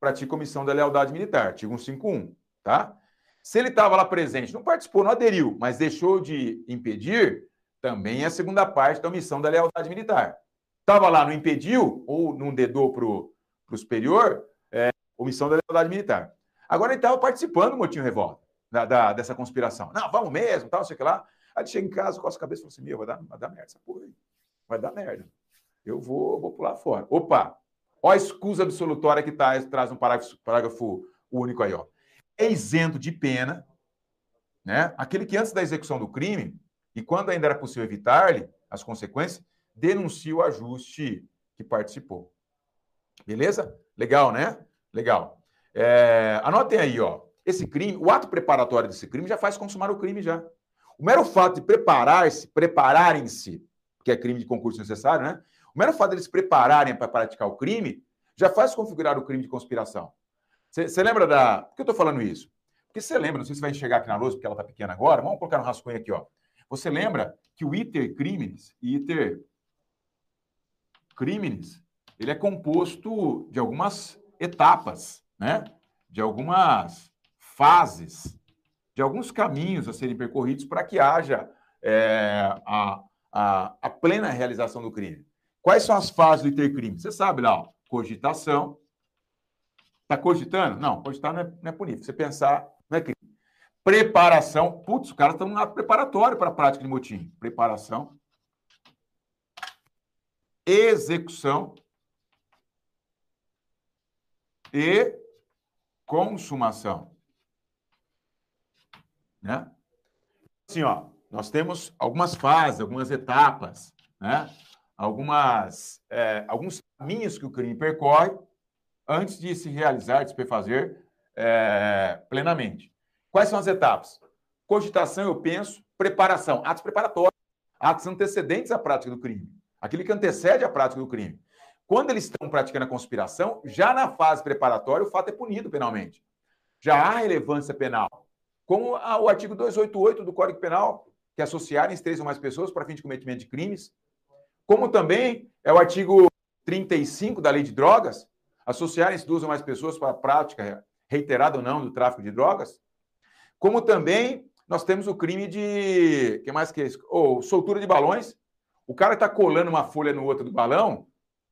pratica comissão da lealdade militar, artigo 151, tá? Se ele estava lá presente, não participou, não aderiu, mas deixou de impedir, também é a segunda parte da omissão da lealdade militar. Estava lá, não impediu, ou não dedou para o superior, é, omissão da lealdade militar. Agora ele estava participando do motim revolta, da, da, dessa conspiração. Não, vamos mesmo, tal, sei que lá. Aí ele chega em casa, coça a cabeça e fala assim: meu, vai dar, vai dar merda essa porra aí. Vai dar merda. Eu vou, vou pular fora. Opa! Ó a escusa absolutória que tá, traz um parágrafo, parágrafo único aí, ó. É isento de pena, né? Aquele que antes da execução do crime, e quando ainda era possível evitar-lhe as consequências, denuncia o ajuste que participou. Beleza? Legal, né? Legal. É, anotem aí, ó. Esse crime, o ato preparatório desse crime já faz consumar o crime já. O mero fato de preparar-se, prepararem-se, que é crime de concurso necessário, né? O mero fato de eles se prepararem para praticar o crime já faz configurar o crime de conspiração. Você lembra da. Por que eu estou falando isso? Porque você lembra, não sei se vai enxergar aqui na luz, porque ela está pequena agora, vamos colocar no rascunho aqui, ó. Você lembra que o iter crimes, iter crimes, ele é composto de algumas etapas, né? De algumas fases, de alguns caminhos a serem percorridos para que haja é, a, a, a, plena realização do crime. Quais são as fases do intercrime? Você sabe lá, ó, cogitação. Está cogitando? Não, cogitar não é, não é punível. Você pensar, não é crime. Preparação. Putz, os caras estão no ato preparatório para a prática de motim. Preparação. Execução. E consumação. Né? Assim, ó, nós temos algumas fases, algumas etapas, né? Algumas, é, alguns caminhos que o crime percorre antes de se realizar, de se fazer é, plenamente. Quais são as etapas? Cogitação, eu penso, preparação, atos preparatórios, atos antecedentes à prática do crime, aquele que antecede a prática do crime. Quando eles estão praticando a conspiração, já na fase preparatória, o fato é punido penalmente. Já há relevância penal. Como o artigo 288 do Código Penal, que associarem três ou mais pessoas para fim de cometimento de crimes. Como também é o artigo 35 da Lei de Drogas, associarem-se duas ou mais pessoas para a prática reiterada ou não do tráfico de drogas. Como também nós temos o crime de. que mais que é isso? Ou soltura de balões. O cara está colando uma folha no outro do balão,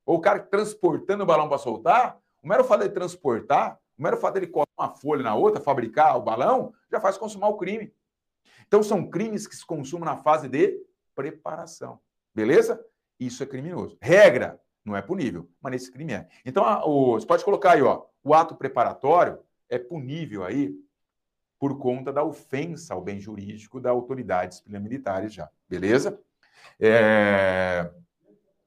ou o cara transportando o balão para soltar. O mero fato de transportar, o mero fato de colar uma folha na outra, fabricar o balão, já faz consumar o crime. Então, são crimes que se consumam na fase de preparação. Beleza? Isso é criminoso. Regra, não é punível, mas nesse crime é. Então, a, o, você pode colocar aí, ó, o ato preparatório é punível aí por conta da ofensa ao bem jurídico da autoridade disciplinar militar já. Beleza? É...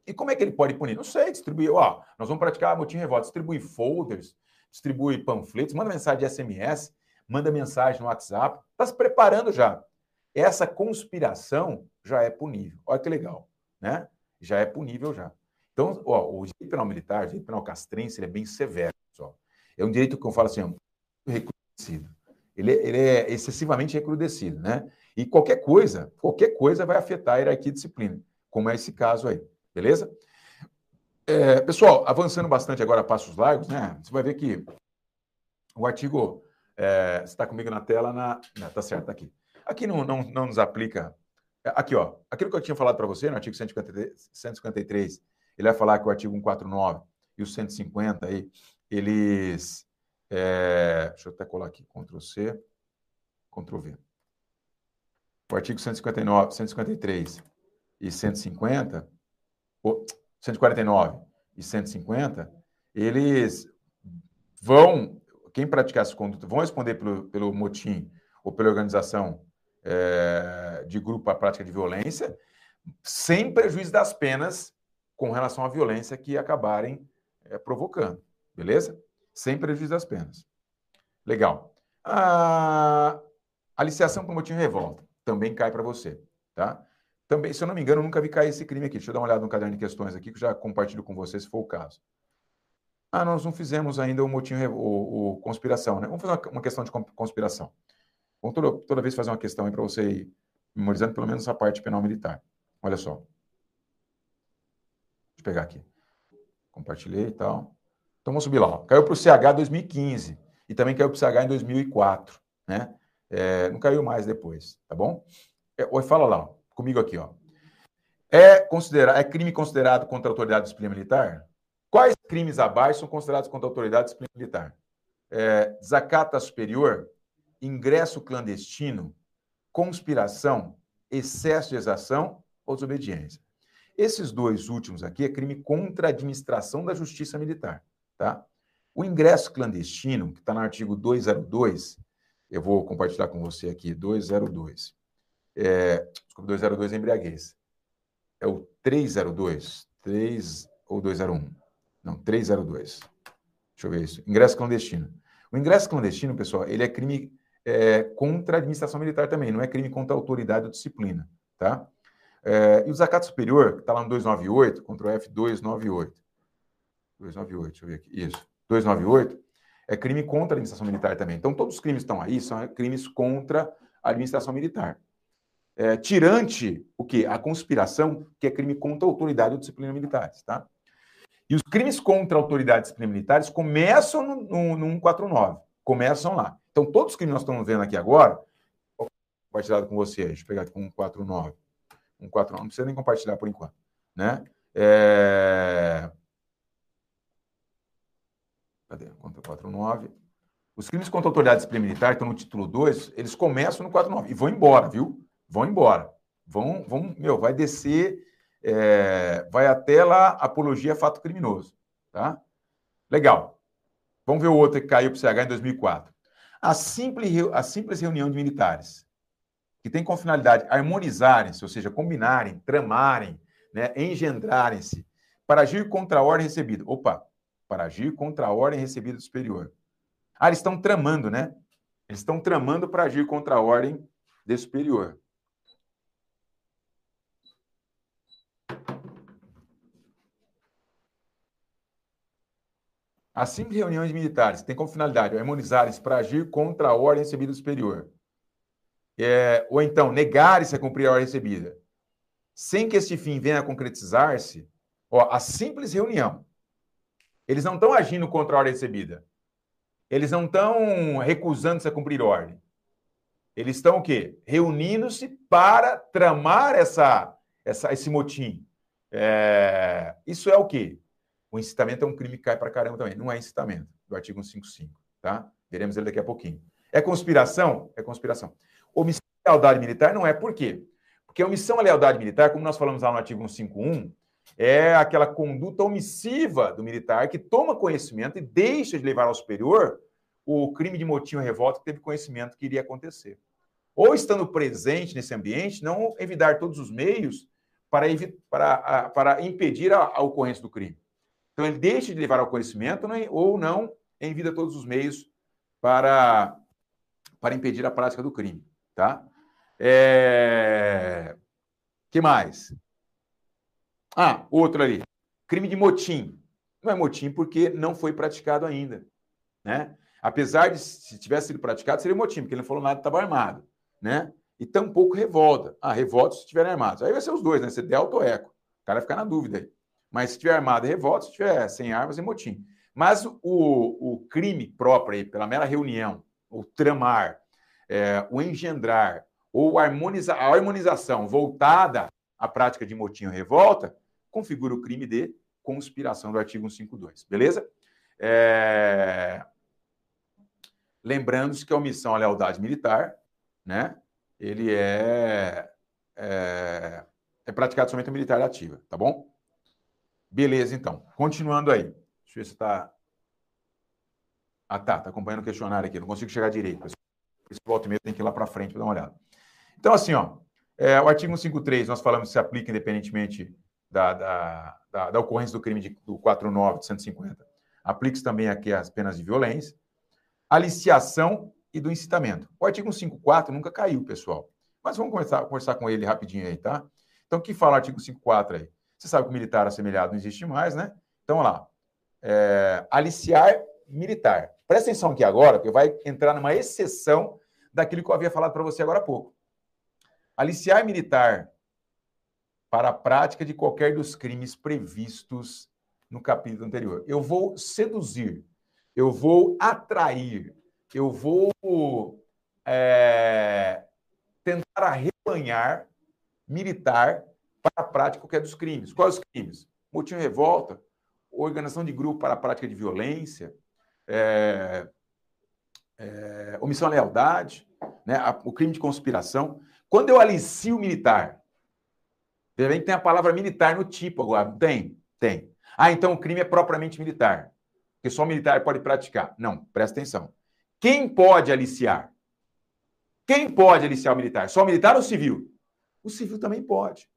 E como é que ele pode punir? Não sei, distribuir, ó, nós vamos praticar motim revolta, distribuir folders, distribui panfletos, manda mensagem de SMS, manda mensagem no WhatsApp, está se preparando já. Essa conspiração já é punível. Olha que legal, né? Já é punível já. Então, ó, o direito penal militar, o direito penal castrense, ele é bem severo, pessoal. É um direito que eu falo assim, é recrudescido. Ele, é, ele é excessivamente recrudescido, né? E qualquer coisa, qualquer coisa vai afetar a hierarquia e disciplina, como é esse caso aí, beleza? É, pessoal, avançando bastante agora passos largos, né? Você vai ver que o artigo. É, está comigo na tela, na. Não, tá certo, tá aqui. Aqui não, não, não nos aplica. É, aqui, ó. Aquilo que eu tinha falado para você no artigo 153, 153, ele vai falar que o artigo 149 e o 150 aí, eles. É, deixa eu até colar aqui, Ctrl C, Ctrl V. O artigo 159, 153 e 150. Oh, 149 e 150, eles vão, quem praticar essa conduta, vão responder pelo, pelo motim ou pela organização é, de grupo à prática de violência, sem prejuízo das penas com relação à violência que acabarem é, provocando, beleza? Sem prejuízo das penas. Legal. A aliciação por motivo de revolta também cai para você, tá? Também, se eu não me engano, nunca vi cair esse crime aqui. Deixa eu dar uma olhada no caderno de questões aqui, que eu já compartilho com você, se for o caso. Ah, nós não fizemos ainda o motim, o, o conspiração, né? Vamos fazer uma, uma questão de conspiração. Vamos toda, toda vez fazer uma questão aí para você ir memorizando pelo menos a parte penal militar. Olha só. Deixa eu pegar aqui. Compartilhei e tal. Então vamos subir lá. Caiu para o CH 2015 e também caiu para o CH em 2004, né? É, não caiu mais depois, tá bom? É, fala lá comigo aqui, ó. É, considerar, é crime considerado contra a autoridade de disciplina militar? Quais crimes abaixo são considerados contra a autoridade de disciplina militar? é, superior, ingresso clandestino, conspiração, excesso de exação ou desobediência. Esses dois últimos aqui é crime contra a administração da justiça militar, tá? O ingresso clandestino, que está no artigo 202, eu vou compartilhar com você aqui, 202. É, desculpa, 202 é embriaguez. É o 302, 3 ou 201. Não, 302. Deixa eu ver isso. Ingresso clandestino. O ingresso clandestino, pessoal, ele é crime é, contra a administração militar também, não é crime contra a autoridade ou disciplina, tá? É, e o zacato superior, que está lá no 298, contra o F298. 298, deixa eu ver aqui. Isso. 298 é crime contra a administração militar também. Então, todos os crimes que estão aí são crimes contra a administração militar. É, tirante o quê? A conspiração, que é crime contra a autoridade ou disciplina militares, tá? E os crimes contra a autoridade disciplina militares começam no, no, no 149. Começam lá. Então, todos os crimes que nós estamos vendo aqui agora, vou compartilhar com você, deixa eu pegar aqui com 149. 149, não precisa nem compartilhar por enquanto. Né? É... Cadê? Contra 49. Os crimes contra a autoridade disciplina militar, que estão no título 2, eles começam no 49 e vão embora, viu? Vão embora. Vão, vão, meu, vai descer é, vai até lá apologia fato criminoso. Tá? Legal. Vamos ver o outro que caiu para o CH em 2004. A simples, a simples reunião de militares, que tem como finalidade harmonizarem-se, ou seja, combinarem, tramarem, né, engendrarem-se, para agir contra a ordem recebida. Opa, para agir contra a ordem recebida do superior. Ah, eles estão tramando, né? Eles estão tramando para agir contra a ordem do superior. As simples reuniões militares têm como finalidade harmonizarem-se para agir contra a ordem recebida superior. É, ou então, negarem-se a cumprir a ordem recebida. Sem que este fim venha a concretizar-se, a simples reunião. Eles não estão agindo contra a ordem recebida. Eles não estão recusando-se a cumprir ordem. Eles estão o quê? Reunindo-se para tramar essa, essa, esse motim. É, isso é o quê? O incitamento é um crime que cai para caramba também. Não é incitamento, do artigo 155, tá? Veremos ele daqui a pouquinho. É conspiração? É conspiração. Omissão de lealdade militar não é. Por quê? Porque omissão à lealdade militar, como nós falamos lá no artigo 151, é aquela conduta omissiva do militar que toma conhecimento e deixa de levar ao superior o crime de motim ou revolta que teve conhecimento que iria acontecer. Ou estando presente nesse ambiente, não evitar todos os meios para, para, para impedir a, a ocorrência do crime. Então, ele deixa de levar ao conhecimento né, ou não envia todos os meios para, para impedir a prática do crime. Tá? É... que mais? Ah, outro ali. Crime de motim. Não é motim porque não foi praticado ainda. Né? Apesar de, se tivesse sido praticado, seria motim, porque ele não falou nada, estava armado. Né? E tampouco revolta. Ah, revolta se estiverem armados. Aí vai ser os dois, né? Você delta ou eco. O cara ficar na dúvida aí. Mas se tiver armado, é revolta, se tiver sem armas, é motim. Mas o, o crime próprio aí, pela mera reunião, o tramar, é, o engendrar, ou harmoniza, a harmonização voltada à prática de motim ou revolta, configura o crime de conspiração do artigo 152. Beleza? É... Lembrando-se que a omissão à lealdade militar, né? Ele é, é, é praticado somente a militar ativa, tá bom? Beleza, então. Continuando aí. Deixa eu ver se está. Ah, tá. Está acompanhando o questionário aqui. Não consigo chegar direito. Esse volta meia tem que ir lá para frente para dar uma olhada. Então, assim, ó, é, o artigo 153, nós falamos que se aplica independentemente da, da, da, da ocorrência do crime de, do 49 de 150. Aplica-se também aqui as penas de violência, aliciação e do incitamento. O artigo 154 nunca caiu, pessoal. Mas vamos conversar, conversar com ele rapidinho aí, tá? Então, o que fala o artigo 154 aí? Você sabe que militar assemelhado não existe mais, né? Então, vamos lá. É, aliciar militar. Presta atenção aqui agora, porque vai entrar numa exceção daquilo que eu havia falado para você agora há pouco. Aliciar militar para a prática de qualquer dos crimes previstos no capítulo anterior. Eu vou seduzir, eu vou atrair, eu vou é, tentar arrebanhar militar para a prática qualquer dos crimes. Quais os crimes? Motim revolta, organização de grupo para a prática de violência, é, é, omissão à lealdade, né, a, o crime de conspiração. Quando eu alicio militar, veja bem que tem a palavra militar no tipo agora. Tem, tem. Ah, então o crime é propriamente militar. Porque só o militar pode praticar. Não, presta atenção. Quem pode aliciar? Quem pode aliciar o militar? Só o militar ou o civil? O civil também pode.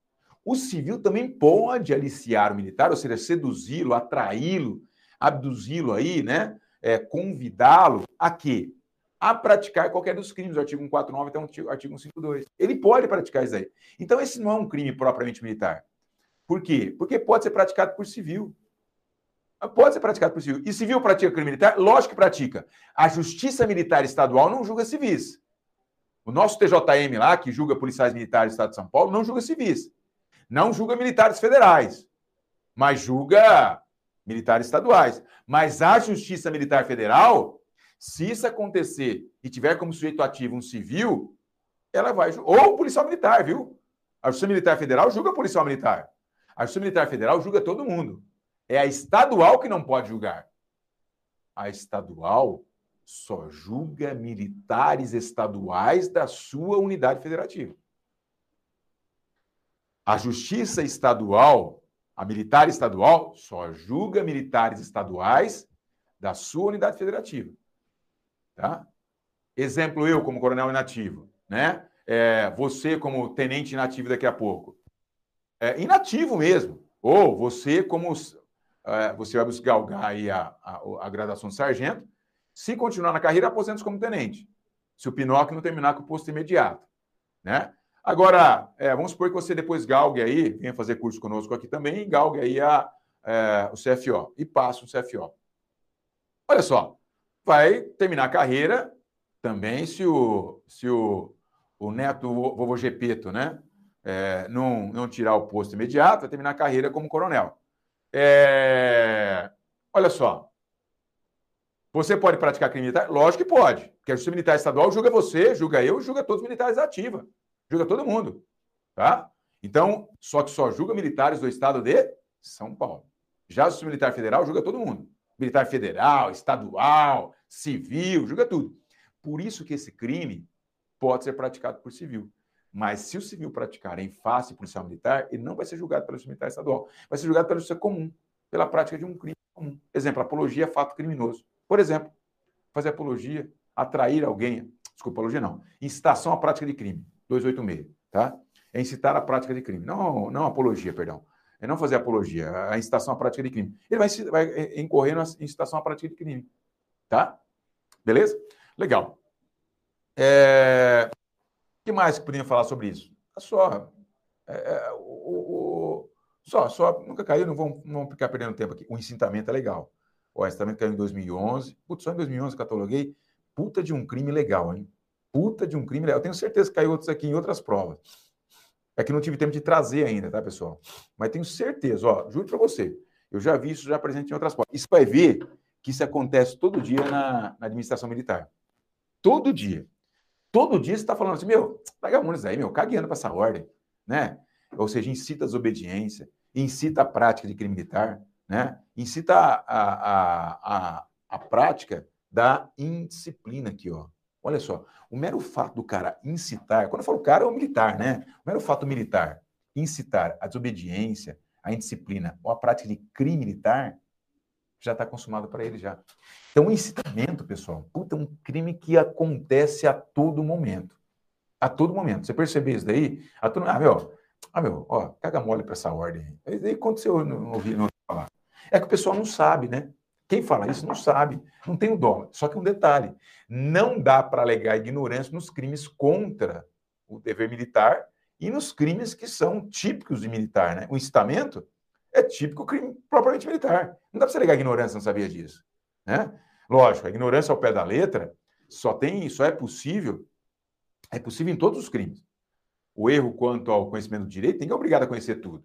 O civil também pode aliciar o militar, ou seja, seduzi-lo, atraí-lo, abduzi-lo aí, né? É, convidá-lo a quê? A praticar qualquer dos crimes, o artigo 149 até o artigo 152. Ele pode praticar isso aí. Então, esse não é um crime propriamente militar. Por quê? Porque pode ser praticado por civil. Pode ser praticado por civil. E civil pratica crime militar? Lógico que pratica. A Justiça Militar Estadual não julga civis. O nosso TJM lá, que julga policiais militares do Estado de São Paulo, não julga civis. Não julga militares federais, mas julga militares estaduais. Mas a Justiça Militar Federal, se isso acontecer e tiver como sujeito ativo um civil, ela vai. Ou policial militar, viu? A Justiça Militar Federal julga policial militar. A Justiça Militar Federal julga todo mundo. É a estadual que não pode julgar. A estadual só julga militares estaduais da sua unidade federativa. A justiça estadual, a militar estadual, só julga militares estaduais da sua unidade federativa. Tá? Exemplo, eu como coronel inativo, né? É, você como tenente inativo daqui a pouco. É, inativo mesmo. Ou você como é, você vai buscar aí a, a, a graduação de sargento. Se continuar na carreira, aposenta como tenente. Se o Pinóquio não terminar com o posto imediato. Né? Agora, é, vamos supor que você depois galgue aí, venha fazer curso conosco aqui também, galgue aí a, é, o CFO e passa o CFO. Olha só, vai terminar a carreira também se o, se o, o neto o vovô Gepeto, né? É, não, não tirar o posto imediato, vai terminar a carreira como coronel. É... Olha só. Você pode praticar crime militar? Lógico que pode. Porque a Justiça Militar Estadual julga você, julga eu, julga todos os militares ativa. Julga todo mundo. Tá? Então, só que só julga militares do estado de São Paulo. Já Justiça Militar Federal julga todo mundo. Militar federal, estadual, civil, julga tudo. Por isso que esse crime pode ser praticado por civil. Mas se o civil praticar em face policial militar, ele não vai ser julgado justiça militar estadual, vai ser julgado pela justiça comum, pela prática de um crime comum. Exemplo, apologia a fato criminoso. Por exemplo, fazer apologia, atrair alguém, desculpa, apologia não, incitação à prática de crime, 286, tá? É incitar a prática de crime, não, não apologia, perdão. É não fazer apologia, a incitação à prática de crime. Ele vai, vai incorrer na incitação à prática de crime, tá? Beleza? Legal. É que mais que poderiam falar sobre isso? Só. É, é, o, o, só, só, nunca caiu, não vamos, não vamos ficar perdendo tempo aqui. O incitamento é legal. O incitamento caiu em 2011. Putz, só em 2011 cataloguei. Puta de um crime legal, hein? Puta de um crime legal. Eu tenho certeza que caiu outros aqui em outras provas. É que não tive tempo de trazer ainda, tá, pessoal? Mas tenho certeza, ó, juro para você. Eu já vi isso já presente em outras provas. Isso vai ver que isso acontece todo dia na, na administração militar. Todo dia. Todo dia você está falando assim, meu, vagabundos aí, meu, cagueando para essa ordem, né? Ou seja, incita a desobediência, incita a prática de crime militar, né? Incita a, a, a, a prática da indisciplina aqui, ó. Olha só, o mero fato do cara incitar, quando eu falo cara, é o militar, né? O mero fato militar incitar a desobediência, a indisciplina ou a prática de crime militar já está consumado para ele já. Então, o incitamento, pessoal, puta, é um crime que acontece a todo momento. A todo momento. Você percebeu isso daí? A todo... Ah, meu, ah, meu, ó, caga mole para essa ordem. Aí aconteceu, não ouvi não falar. É que o pessoal não sabe, né? Quem fala isso não sabe, não tem o dólar. Só que um detalhe: não dá para alegar ignorância nos crimes contra o dever militar e nos crimes que são típicos de militar, né? O incitamento é típico crime propriamente militar. Não dá para você alegar ignorância, não sabia disso. Né? Lógico, a ignorância ao pé da letra só tem, só é possível, é possível em todos os crimes. O erro quanto ao conhecimento do direito, ninguém é obrigado a conhecer tudo.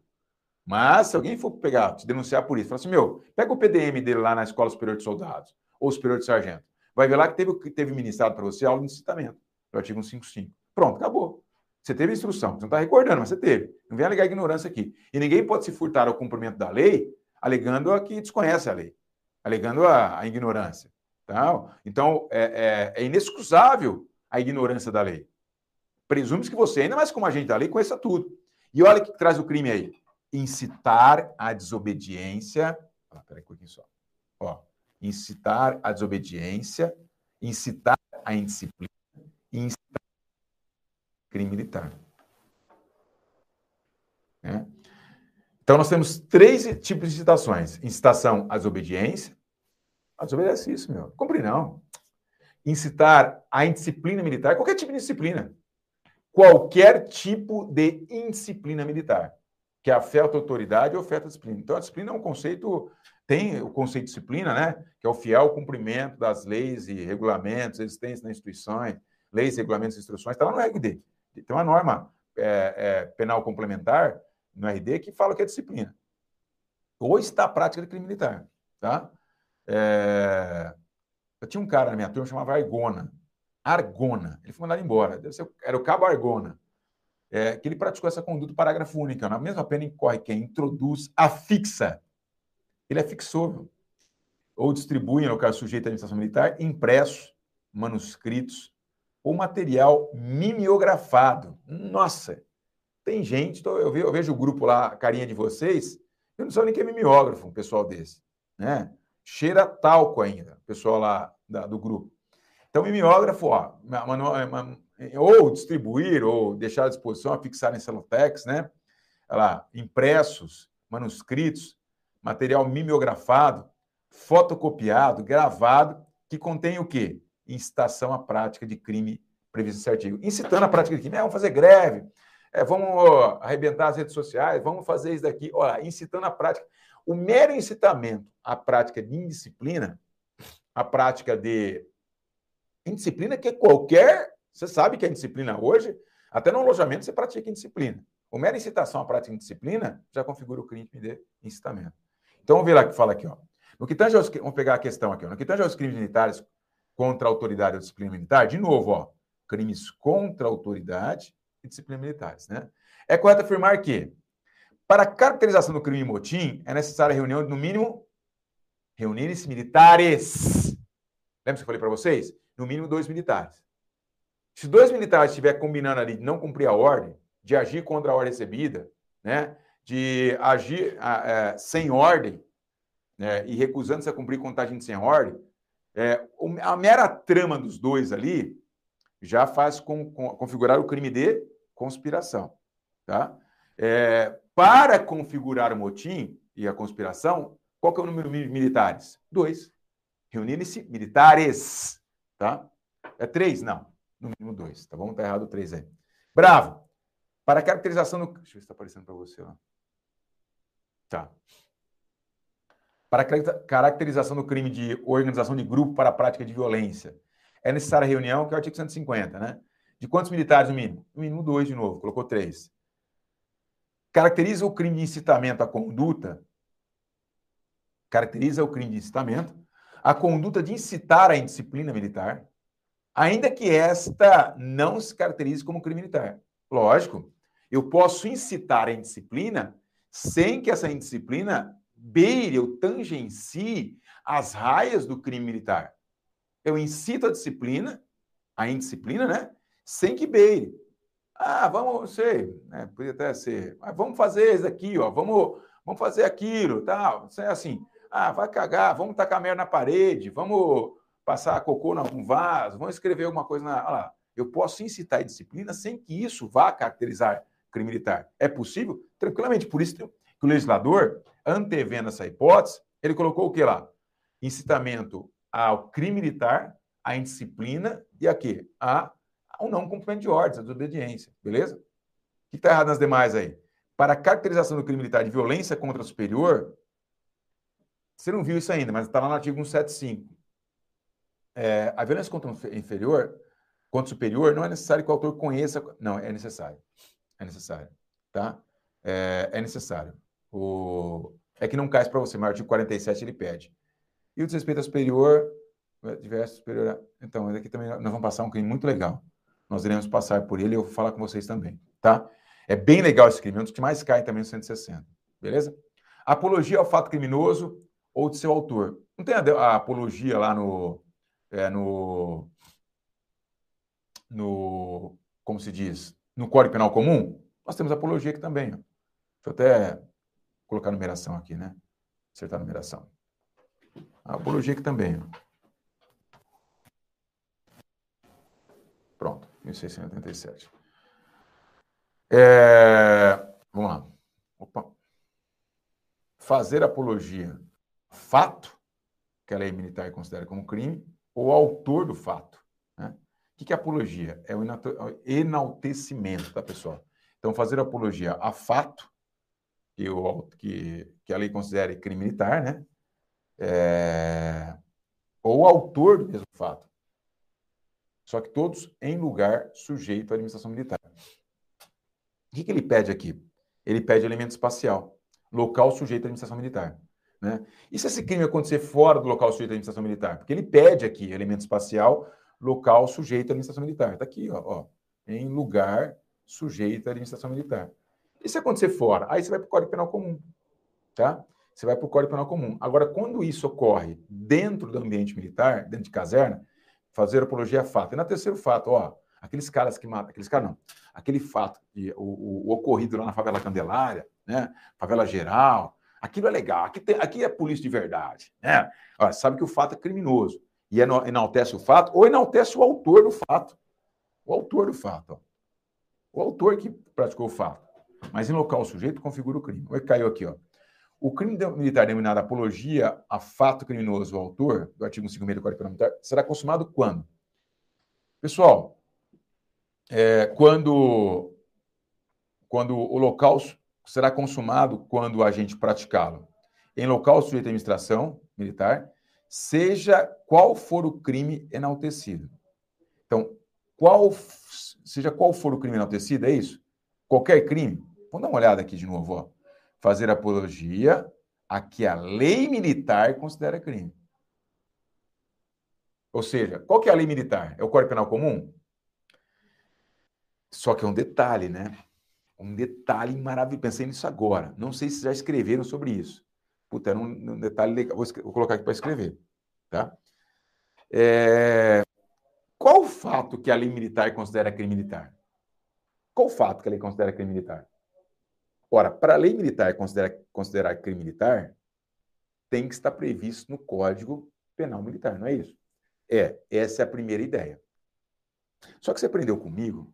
Mas se alguém for pegar, te denunciar por isso, fala assim, meu, pega o PDM dele lá na Escola Superior de Soldados, ou Superior de Sargento. Vai ver lá que teve, teve ministrado para você aula de incitamento, do artigo 155. Pronto, acabou. Você teve instrução, você não está recordando, mas você teve. Não vem alegar ignorância aqui. E ninguém pode se furtar ao cumprimento da lei alegando a que desconhece a lei, alegando a, a ignorância. Tá? Então, é, é, é inexcusável a ignorância da lei. Presume-se que você, ainda mais como agente da lei, conheça tudo. E olha o que traz o crime aí. Incitar a desobediência. Ah, peraí um pouquinho só. Ó, incitar a desobediência, incitar a indisciplina incitar crime militar. Né? Então, nós temos três tipos de incitações: incitação à desobediência. Ah, desobedece isso, meu. Cumpre não. Incitar à indisciplina militar, qualquer tipo de disciplina. Qualquer tipo de indisciplina militar, que afeta a autoridade ou afeta a disciplina. Então, a disciplina é um conceito, tem o conceito de disciplina, né? Que é o fiel cumprimento das leis e regulamentos existentes nas instituições, leis, regulamentos e instruções, está lá no RD. Tem uma norma é, é, penal complementar no RD que fala que é disciplina. Ou está a prática de crime militar. Tá? É... Eu tinha um cara na minha turma chamava Argona. Argona. Ele foi mandado embora. Era o cabo Argona. É, que ele praticou essa conduta parágrafo único. Na mesma pena incorre quem introduz, afixa. Ele afixou. Ou distribui, no caso sujeito à administração militar, impressos, manuscritos ou material mimeografado. Nossa, tem gente, eu vejo, eu vejo o grupo lá, a carinha de vocês, eu não sei nem que é mimeógrafo, um pessoal desse, né? Cheira talco ainda, o pessoal lá da, do grupo. Então, mimeógrafo, ó, ou distribuir, ou deixar à disposição, fixar em celotex, né? Olha lá, impressos, manuscritos, material mimeografado, fotocopiado, gravado, que contém o quê? Incitação à prática de crime previsto nesse artigo. Incitando a prática de crime, é, vamos fazer greve, é, vamos arrebentar as redes sociais, vamos fazer isso daqui. Olha, incitando a prática. O mero incitamento à prática de indisciplina, a prática de indisciplina, que é qualquer. Você sabe que a indisciplina hoje, até no alojamento, você pratica indisciplina. O mero incitação à prática de indisciplina já configura o crime de incitamento. Então, vamos ver lá que fala aqui. Ó. No que tange aos, vamos pegar a questão aqui. Ó. No que tange aos crimes militares contra a autoridade ou disciplina militar, de novo, ó, crimes contra a autoridade e disciplina militares. Né? É correto afirmar que, para a caracterização do crime motim, é necessária a reunião de, no mínimo, reunirem-se militares. Lembra que eu falei para vocês? No mínimo, dois militares. Se dois militares estiverem combinando ali de não cumprir a ordem, de agir contra a ordem recebida, né? de agir é, sem ordem né? e recusando-se a cumprir contagem sem ordem, é, a mera trama dos dois ali já faz com, com, configurar o crime de conspiração. Tá? É, para configurar o motim e a conspiração, qual que é o número de militares? Dois. Reunirem-se militares. Tá? É três? Não. No mínimo dois. Tá bom? Tá errado três aí. Bravo. Para a caracterização do. Deixa eu ver se está aparecendo para você lá. Tá. Para a caracterização do crime de organização de grupo para a prática de violência, é necessária reunião, que é o artigo 150, né? De quantos militares no mínimo? No mínimo dois, de novo, colocou três. Caracteriza o crime de incitamento à conduta, caracteriza o crime de incitamento, a conduta de incitar a indisciplina militar, ainda que esta não se caracterize como crime militar. Lógico, eu posso incitar a indisciplina sem que essa indisciplina beire ou tangencie as raias do crime militar. Eu incito a disciplina, a indisciplina, né? sem que beire. Ah, vamos, sei, né, podia até ser, mas vamos fazer isso aqui, ó, vamos, vamos fazer aquilo, tal. É assim, ah, vai cagar, vamos tacar merda na parede, vamos passar cocô num vaso, vamos escrever alguma coisa na. Olha lá, eu posso incitar a disciplina sem que isso vá caracterizar crime militar. É possível? Tranquilamente. Por isso que o legislador, antevendo essa hipótese, ele colocou o que lá? Incitamento ao crime militar, à indisciplina e a quê? A ao não cumprimento de ordens, a desobediência, beleza? O que está errado nas demais aí? Para a caracterização do crime militar de violência contra o superior, você não viu isso ainda, mas está lá no artigo 175. É, a violência contra o inferior, contra o superior, não é necessário que o autor conheça. Não, é necessário. É necessário. Tá? É, é necessário. O, é que não cai para você, mas o artigo 47 ele pede. E o desrespeito ao superior, diverso superior. Então, aqui também nós vamos passar um crime muito legal. Nós iremos passar por ele e eu vou falar com vocês também, tá? É bem legal esse crime, é um dos que mais cai também no 160, beleza? Apologia ao fato criminoso ou de seu autor. Não tem a, a apologia lá no, é, no, no, como se diz, no Código Penal Comum, nós temos apologia aqui também. Ó. Deixa eu até colocar a numeração aqui, né? Acertar a numeração. A apologia aqui também. Ó. Pronto, 1687. É, vamos lá. Opa. Fazer apologia fato, que a lei militar considera como crime, ou autor do fato. Né? O que é apologia? É o enaltecimento, tá, pessoal? Então, fazer apologia a fato, que, o, que, que a lei considere crime militar, né? É, ou autor do mesmo fato. Só que todos em lugar sujeito à administração militar. O que, que ele pede aqui? Ele pede elemento espacial, local sujeito à administração militar. Né? E se esse crime acontecer fora do local sujeito à administração militar? Porque ele pede aqui elemento espacial, local sujeito à administração militar. Está aqui, ó, ó, em lugar sujeito à administração militar. E se acontecer fora? Aí você vai para o Código Penal Comum. Tá? Você vai para o Código Penal Comum. Agora, quando isso ocorre dentro do ambiente militar, dentro de caserna, fazer apologia a fato. E na terceiro fato, ó, aqueles caras que matam, aqueles caras não, aquele fato, o, o, o, ocorrido lá na favela Candelária, né, favela geral, aquilo é legal, aqui, tem, aqui é polícia de verdade, né? Sabe que o fato é criminoso e enaltece o fato ou enaltece o autor do fato, o autor do fato, ó. o autor que praticou o fato, mas em local o sujeito configura o crime. Oi, caiu aqui, ó. O crime militar denominado apologia a fato criminoso ao autor, do artigo 56 do Código Penal Militar, será consumado quando? Pessoal, é, quando, quando o local será consumado quando o agente praticá-lo em local sujeito à administração militar, seja qual for o crime enaltecido. Então, qual, seja qual for o crime enaltecido, é isso? Qualquer crime? Vamos dar uma olhada aqui de novo, ó fazer apologia a que a lei militar considera crime. Ou seja, qual que é a lei militar? É o Código Penal Comum? Só que é um detalhe, né? Um detalhe maravilhoso. Pensei nisso agora. Não sei se já escreveram sobre isso. Puta, era um, um detalhe legal. Vou, vou colocar aqui para escrever. Tá? É... Qual o fato que a lei militar considera crime militar? Qual o fato que a lei considera crime militar? Ora, para a lei militar considerar, considerar crime militar, tem que estar previsto no Código Penal Militar, não é isso? É, essa é a primeira ideia. Só que você aprendeu comigo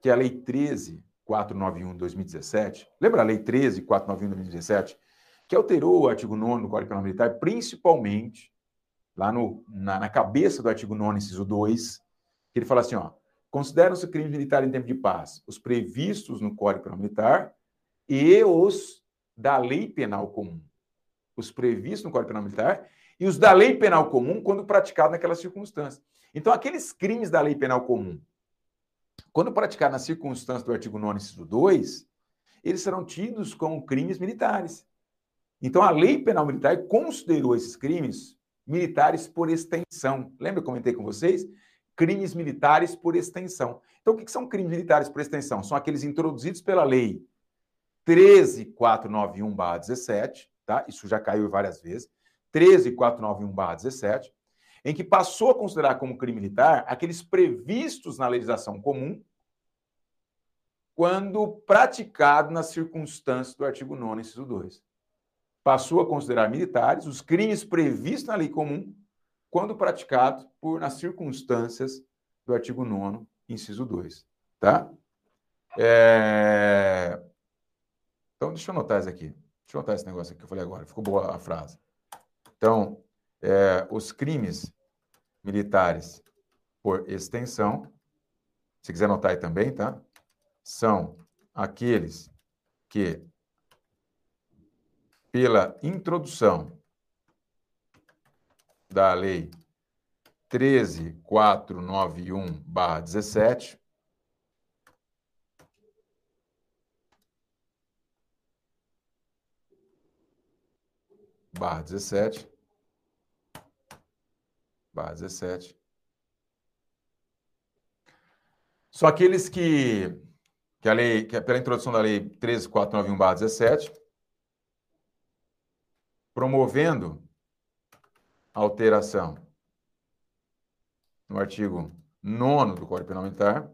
que a Lei 13491 de 2017, lembra a Lei 13491 de 2017, que alterou o artigo 9 do Código Penal Militar, principalmente lá no, na, na cabeça do artigo 9, inciso 2, que ele fala assim, ó, consideram-se crimes militares em tempo de paz os previstos no Código Penal Militar e os da lei penal comum. Os previstos no Código Penal Militar e os da lei penal comum quando praticados naquelas circunstâncias. Então, aqueles crimes da lei penal comum, quando praticados nas circunstâncias do artigo 9, inciso 2, eles serão tidos como crimes militares. Então, a lei penal militar considerou esses crimes militares por extensão. Lembra que eu comentei com vocês? Crimes militares por extensão. Então, o que são crimes militares por extensão? São aqueles introduzidos pela lei 13491-17, tá? Isso já caiu várias vezes. 13491-17, em que passou a considerar como crime militar aqueles previstos na legislação comum quando praticado nas circunstâncias do artigo 9, inciso 2. Passou a considerar militares os crimes previstos na lei comum quando praticados por nas circunstâncias do artigo 9, inciso 2, tá? É... Então, deixa eu anotar isso aqui. Deixa eu anotar esse negócio aqui que eu falei agora. Ficou boa a frase. Então, é, os crimes militares por extensão, se quiser anotar aí também, tá? São aqueles que, pela introdução da Lei 13491-17, barra 17, barra 17. São aqueles que, que a lei, que é pela introdução da lei 13491 barra 17, promovendo alteração no artigo 9 do Código Penal Militar,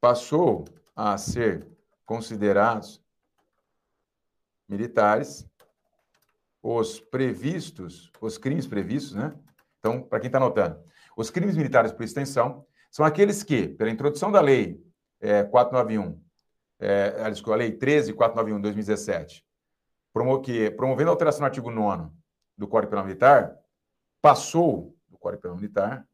passou a ser considerados militares os previstos, os crimes previstos, né? Então, para quem está anotando, os crimes militares por extensão são aqueles que, pela introdução da lei é, 491, é, a lei 13.491 de 2017, promo que, promovendo a alteração no artigo 9 do Código Penal Militar, passou, do Código Penal Militar,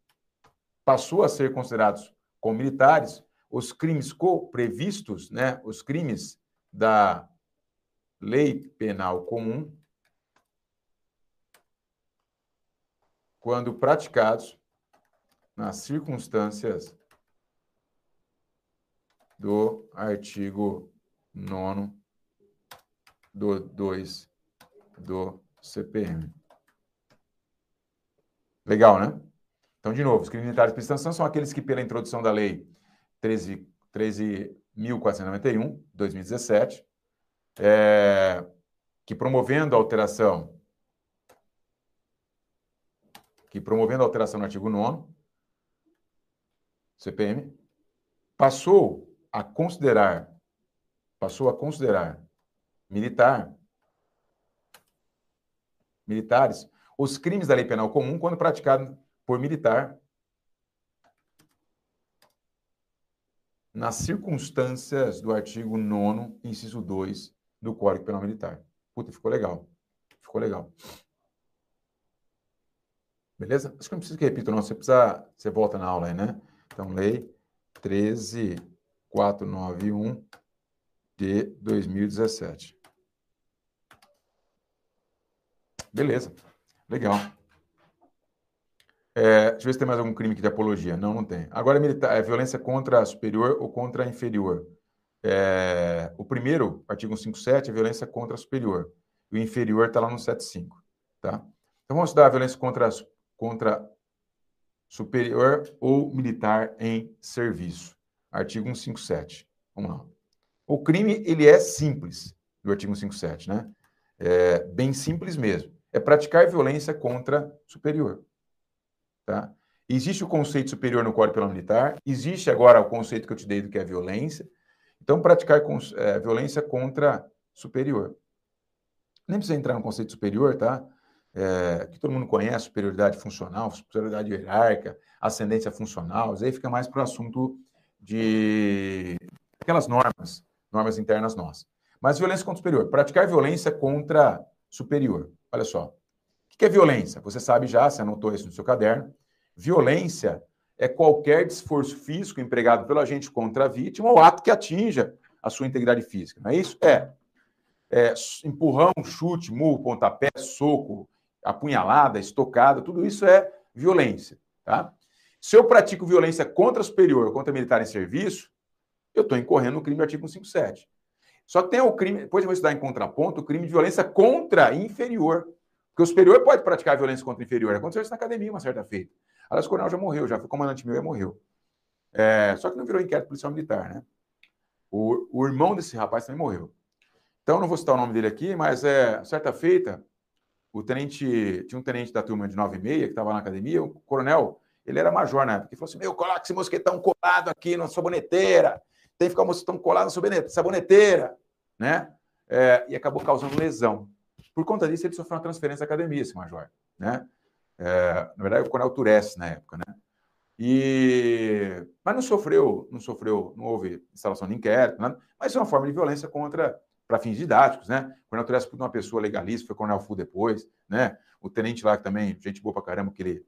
passou a ser considerados como militares os crimes previstos, né, os crimes da lei penal comum, quando praticados nas circunstâncias do artigo 9 do 2 do CPM. Legal, né? Então, de novo, os crimes militares de extensão são aqueles que, pela introdução da lei 13.491, 13, 2017, é, que promovendo a alteração que promovendo a alteração no artigo 9 CPM, passou a considerar, passou a considerar militar, militares, os crimes da lei penal comum quando praticados por militar nas circunstâncias do artigo 9 inciso 2 do Código Penal Militar. Puta, ficou legal. Ficou legal. Beleza? Acho que não precisa que repita, não. Você precisa, você volta na aula aí, né? Então, lei 13491 de 2017. Beleza. Legal. É, deixa eu ver se tem mais algum crime aqui de apologia. Não, não tem. Agora, é militar, é violência contra superior ou contra inferior. É, o primeiro, artigo 157, é violência contra superior. O inferior está lá no 75. Tá? Então, vamos estudar a violência contra, contra superior ou militar em serviço. Artigo 157. Vamos lá. O crime, ele é simples, do artigo 157, né? É bem simples mesmo. É praticar violência contra superior. Tá? Existe o conceito superior no Código Penal Militar, existe agora o conceito que eu te dei do que é violência. Então, praticar é, violência contra superior. Nem precisa entrar no conceito superior, tá? É, que todo mundo conhece, superioridade funcional, superioridade hierárquica, ascendência funcional, aí fica mais para o assunto de aquelas normas, normas internas nossas. Mas violência contra superior, praticar violência contra superior. Olha só. O que é violência? Você sabe já, você anotou isso no seu caderno. Violência é qualquer esforço físico empregado pelo agente contra a vítima ou ato que atinja a sua integridade física. Não é isso? É. é empurrão, chute, murro, pontapé, soco, apunhalada, estocada, tudo isso é violência, tá? Se eu pratico violência contra superior, contra militar em serviço, eu estou incorrendo no crime do artigo 157. Só tem o crime, depois eu vou estudar em contraponto, o crime de violência contra inferior. Porque o superior pode praticar violência contra inferior. Aconteceu isso na academia uma certa feita. Aliás, o coronel já morreu, já foi comandante meu e morreu. É, só que não virou inquérito policial militar, né? O, o irmão desse rapaz também morreu. Então, não vou citar o nome dele aqui, mas é certa feita, o tenente, tinha um tenente da turma de 9 e meia que estava na academia, o coronel, ele era major na época, ele falou assim, meu, coloca esse mosquetão colado aqui na saboneteira, tem que ficar o mosquetão colado na saboneteira, né? É, e acabou causando lesão. Por conta disso, ele sofreu uma transferência da academia, esse major, né? É, na verdade, o coronel Turesse na época, né? E... Mas não sofreu, não sofreu, não houve instalação de inquérito, nada, mas é uma forma de violência contra para fins didáticos, né? O coronel Torres foi uma pessoa legalista, foi coronel Fu depois, né? O tenente lá que também, gente boa pra caramba, que ele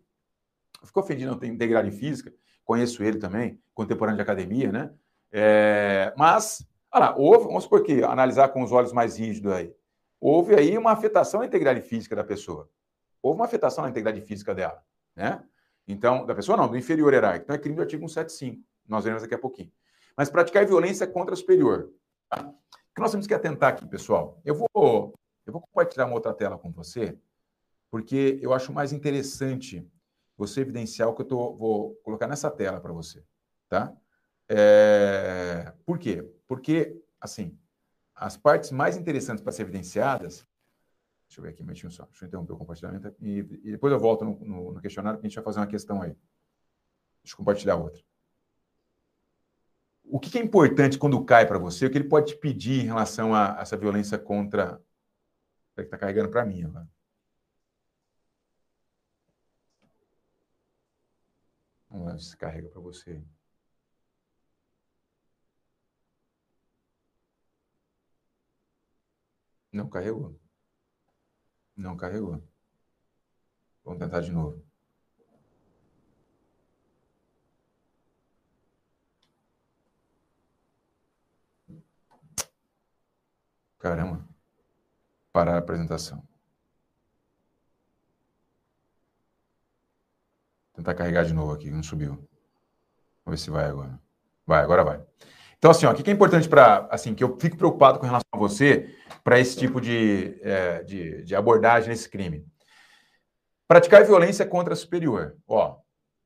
ficou ofendido, não tem integridade física, conheço ele também, contemporâneo de academia, né? É, mas, olha lá, houve, vamos supor que, analisar com os olhos mais rígidos aí, houve aí uma afetação à integridade física da pessoa. Houve uma afetação na integridade física dela, né? Então, da pessoa não, do inferior hierárquico. Então é crime do artigo 175. Nós veremos daqui a pouquinho. Mas praticar violência contra superior. Tá? Que nós temos que atentar aqui, pessoal? Eu vou, eu vou compartilhar uma outra tela com você, porque eu acho mais interessante você evidenciar o que eu tô, vou colocar nessa tela para você, tá? É, por quê? Porque, assim, as partes mais interessantes para ser evidenciadas Deixa eu ver aqui um só. Deixa eu interromper o compartilhamento. E, e depois eu volto no, no, no questionário, que a gente vai fazer uma questão aí. Deixa eu compartilhar outra. O que, é importante quando cai para você? O que ele pode te pedir em relação a, essa violência contra. que está carregando para mim agora. Vamos ver se carrega para você. Não carregou. Não carregou. Vamos tentar de novo. Caramba. Parar a apresentação. Tentar carregar de novo aqui, não subiu. Vamos ver se vai agora. Vai, agora vai. Então, assim, ó, o que é importante para, assim, que eu fico preocupado com relação a você para esse tipo de, é, de, de, abordagem nesse crime. Praticar violência contra superior. Ó,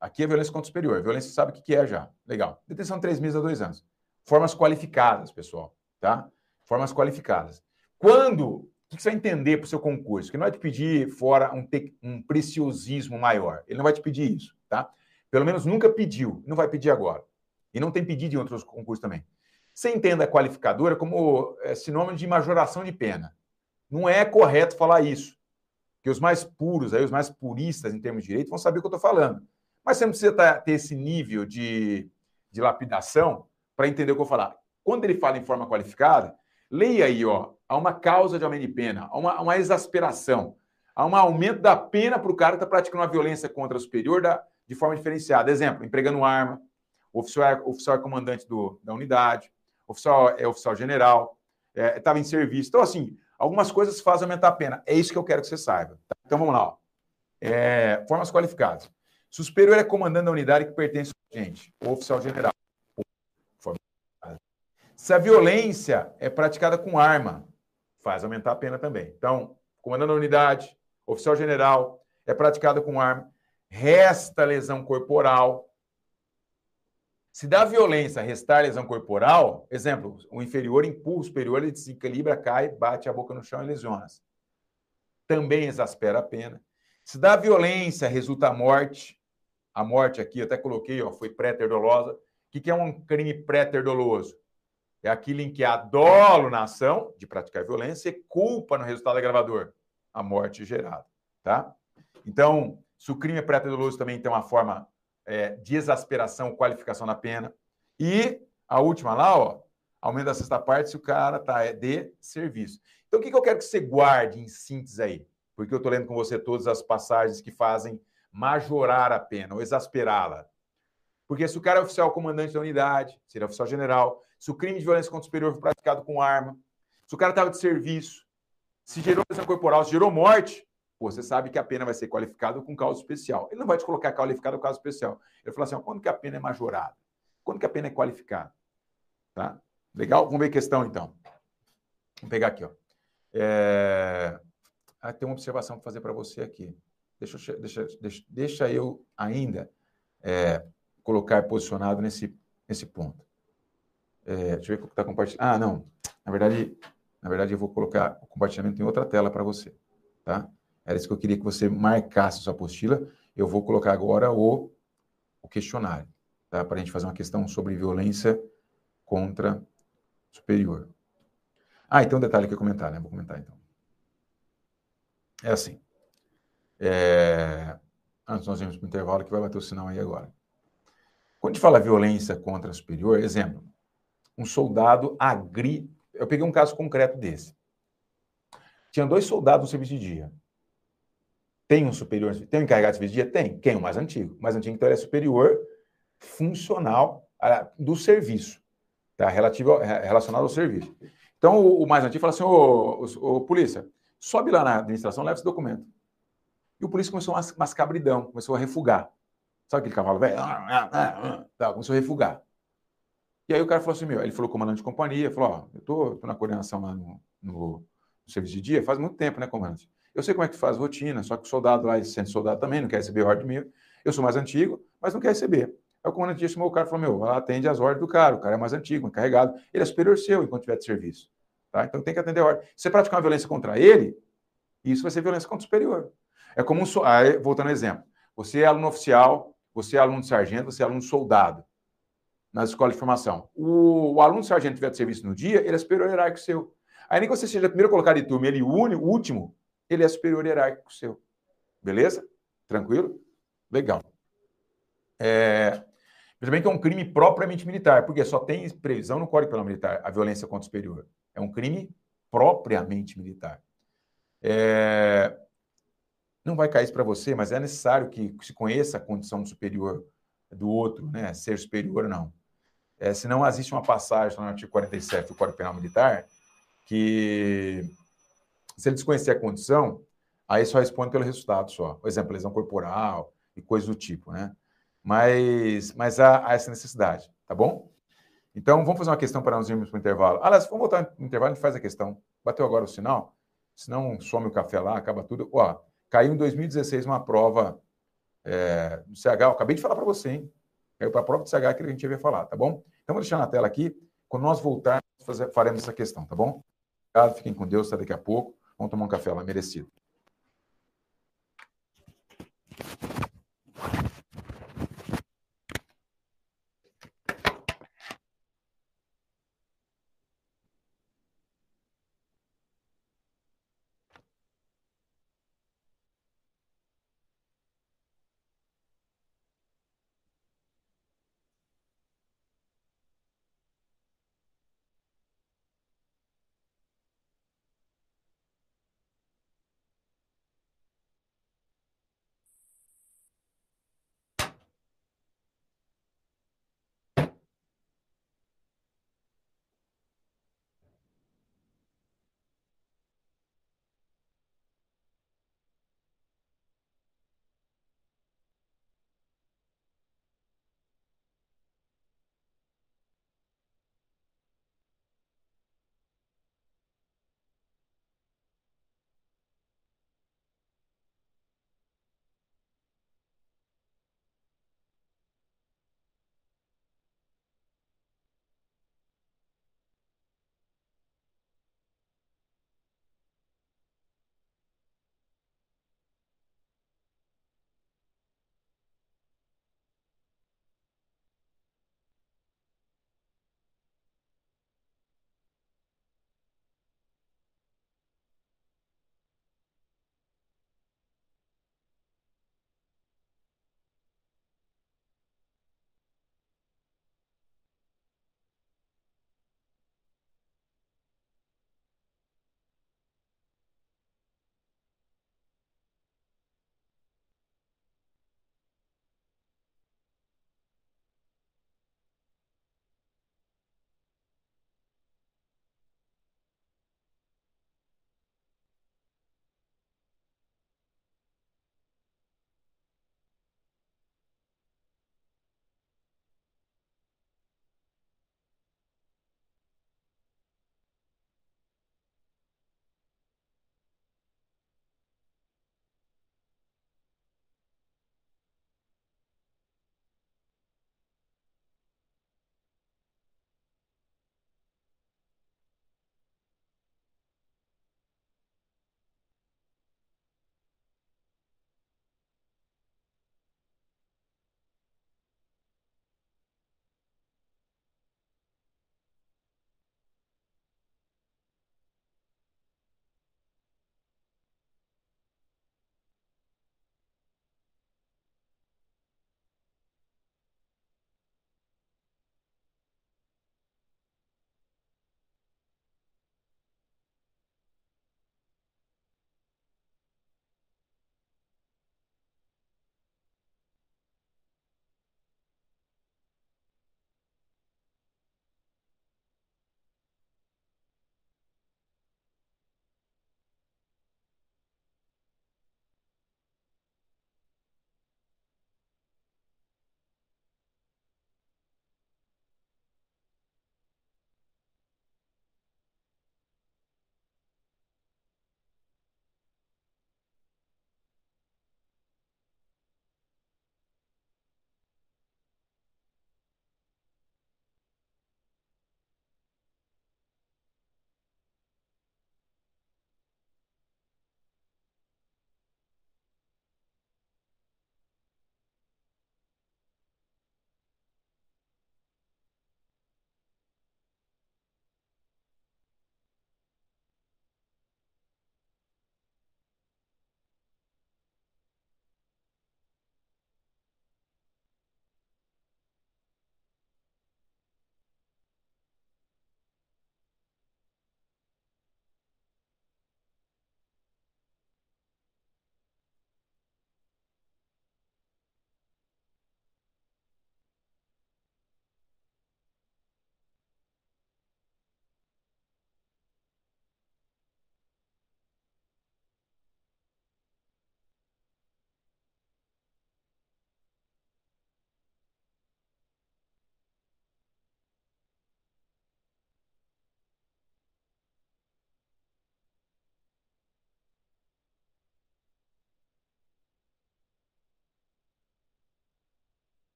aqui é violência contra superior. Violência sabe o que é já. Legal. Detenção de três meses a dois anos. Formas qualificadas, pessoal, tá? Formas qualificadas. Quando o que você vai entender para o seu concurso? Que não vai te pedir fora um, te, um preciosismo maior. Ele não vai te pedir isso, tá? Pelo menos nunca pediu, não vai pedir agora. E não tem pedido em outros concursos também. Você entenda a qualificadora como é, sinônimo de majoração de pena. Não é correto falar isso. Porque os mais puros, aí, os mais puristas em termos de direito, vão saber o que eu estou falando. Mas você não precisa tá, ter esse nível de, de lapidação para entender o que eu vou falar. Quando ele fala em forma qualificada, leia aí, ó, há uma causa de aumento de pena, há uma, uma exasperação, há um aumento da pena para o cara que está praticando uma violência contra o superior da, de forma diferenciada. Exemplo, empregando arma, oficial é, oficial é comandante do, da unidade, oficial é oficial general, estava é, em serviço. Então, assim, algumas coisas fazem aumentar a pena. É isso que eu quero que você saiba. Tá? Então, vamos lá. Ó. É, formas qualificadas. Se o superior é comandante da unidade que pertence ao gente, ou oficial general. Se a violência é praticada com arma, faz aumentar a pena também. Então, comandante da unidade, oficial general, é praticada com arma, resta lesão corporal. Se dá violência restar lesão corporal, exemplo, o inferior empurra o superior, ele desequilibra, cai, bate a boca no chão e lesiona-se. Também exaspera a pena. Se dá violência, resulta a morte. A morte aqui, até coloquei, ó, foi pré-terdolosa. O que é um crime pré-terdoloso? É aquilo em que há dolo na ação de praticar violência e culpa no resultado agravador, a morte gerada, tá? Então, se o crime é pré-doloso também tem uma forma é, de exasperação, qualificação da pena. E a última lá, ó, aumento da sexta parte se o cara tá é de serviço. Então, o que, que eu quero que você guarde em síntese aí? Porque eu estou lendo com você todas as passagens que fazem majorar a pena ou exasperá-la. Porque se o cara é oficial comandante da unidade, se ele é oficial general, se o crime de violência contra o superior foi praticado com arma, se o cara estava de serviço, se gerou lesão corporal, se gerou morte, pô, você sabe que a pena vai ser qualificada com causa especial. Ele não vai te colocar qualificado com causa especial. Ele fala assim, ó, quando que a pena é majorada? Quando que a pena é qualificada? Tá? Legal? Vamos ver questão, então. Vamos pegar aqui, ó. É... Ah, tem uma observação para fazer para você aqui. Deixa, deixa, deixa, deixa eu ainda é, colocar posicionado nesse, nesse ponto. É, deixa eu ver o que está compartilhando. Ah, não. Na verdade, na verdade, eu vou colocar o compartilhamento em outra tela para você. Tá? Era isso que eu queria que você marcasse sua apostila. Eu vou colocar agora o, o questionário, tá? Para a gente fazer uma questão sobre violência contra superior. Ah, então um detalhe que eu comentar, né? Vou comentar então. É assim. É... Antes nós vamos para o intervalo que vai bater o sinal aí agora. Quando a gente fala violência contra superior, exemplo, um soldado agri. Eu peguei um caso concreto desse. Tinha dois soldados no serviço de dia. Tem um superior, tem um encarregado de serviço de dia? Tem. Quem? O mais antigo. O mais antigo, então, ele é superior funcional do serviço. Tá? Relativo, relacionado ao serviço. Então, o, mais antigo fala assim: ô, ô, ô, polícia, sobe lá na administração, leva esse documento. E o polícia começou a mascar bridão, começou a refugar. Sabe aquele cavalo velho? Ah, ah, ah, tá, começou a refugar. E aí o cara falou assim, meu, ele falou comandante de companhia, falou, ó, eu tô, tô na coordenação lá no, no, no, serviço de dia, faz muito tempo, né, comandante? Eu sei como é que faz rotina, só que o soldado lá, sendo soldado também, não quer receber ordem minha. Eu sou mais antigo, mas não quer receber. Aí o comandante chamou o cara e falou, meu, atende as ordens do cara, o cara é mais antigo, encarregado, ele é superior seu enquanto tiver de serviço. Tá? Então tem que atender a ordem. Se você praticar uma violência contra ele, Isso vai ser violência contra o superior. É como um. Aí, voltando ao exemplo. Você é aluno oficial, você é aluno sargento, você é aluno soldado na escola de formação. O, o aluno sargento tiver de serviço no dia, ele é superior hierárquico seu. Aí nem que você seja primeiro colocado de turma, ele une, o último, ele é superior hierárquico seu. Beleza? Tranquilo? Legal. É, veja bem que é um crime propriamente militar, porque só tem previsão no Código Penal Militar a violência contra o superior. É um crime propriamente militar. É, não vai cair isso para você, mas é necessário que se conheça a condição superior do outro, né? ser superior ou não. É, senão, existe uma passagem no artigo 47 do Código Penal Militar que, se ele desconhecer a condição, aí só responde pelo resultado só. Por exemplo, lesão corporal e coisas do tipo, né? Mas, mas há, há essa necessidade, tá bom? Então, vamos fazer uma questão para nós irmos para o intervalo. Aliás, vamos voltar no intervalo, a gente faz a questão. Bateu agora o sinal? Senão some o café lá, acaba tudo. Ó, caiu em 2016 uma prova é, do CH. Eu acabei de falar para você, hein? Caiu para a prova do CH que a gente ia falar, tá bom? Então, vou deixar na tela aqui. Quando nós voltarmos, faremos essa questão, tá bom? Obrigado, fiquem com Deus, até daqui a pouco. Vamos tomar um café lá, merecido.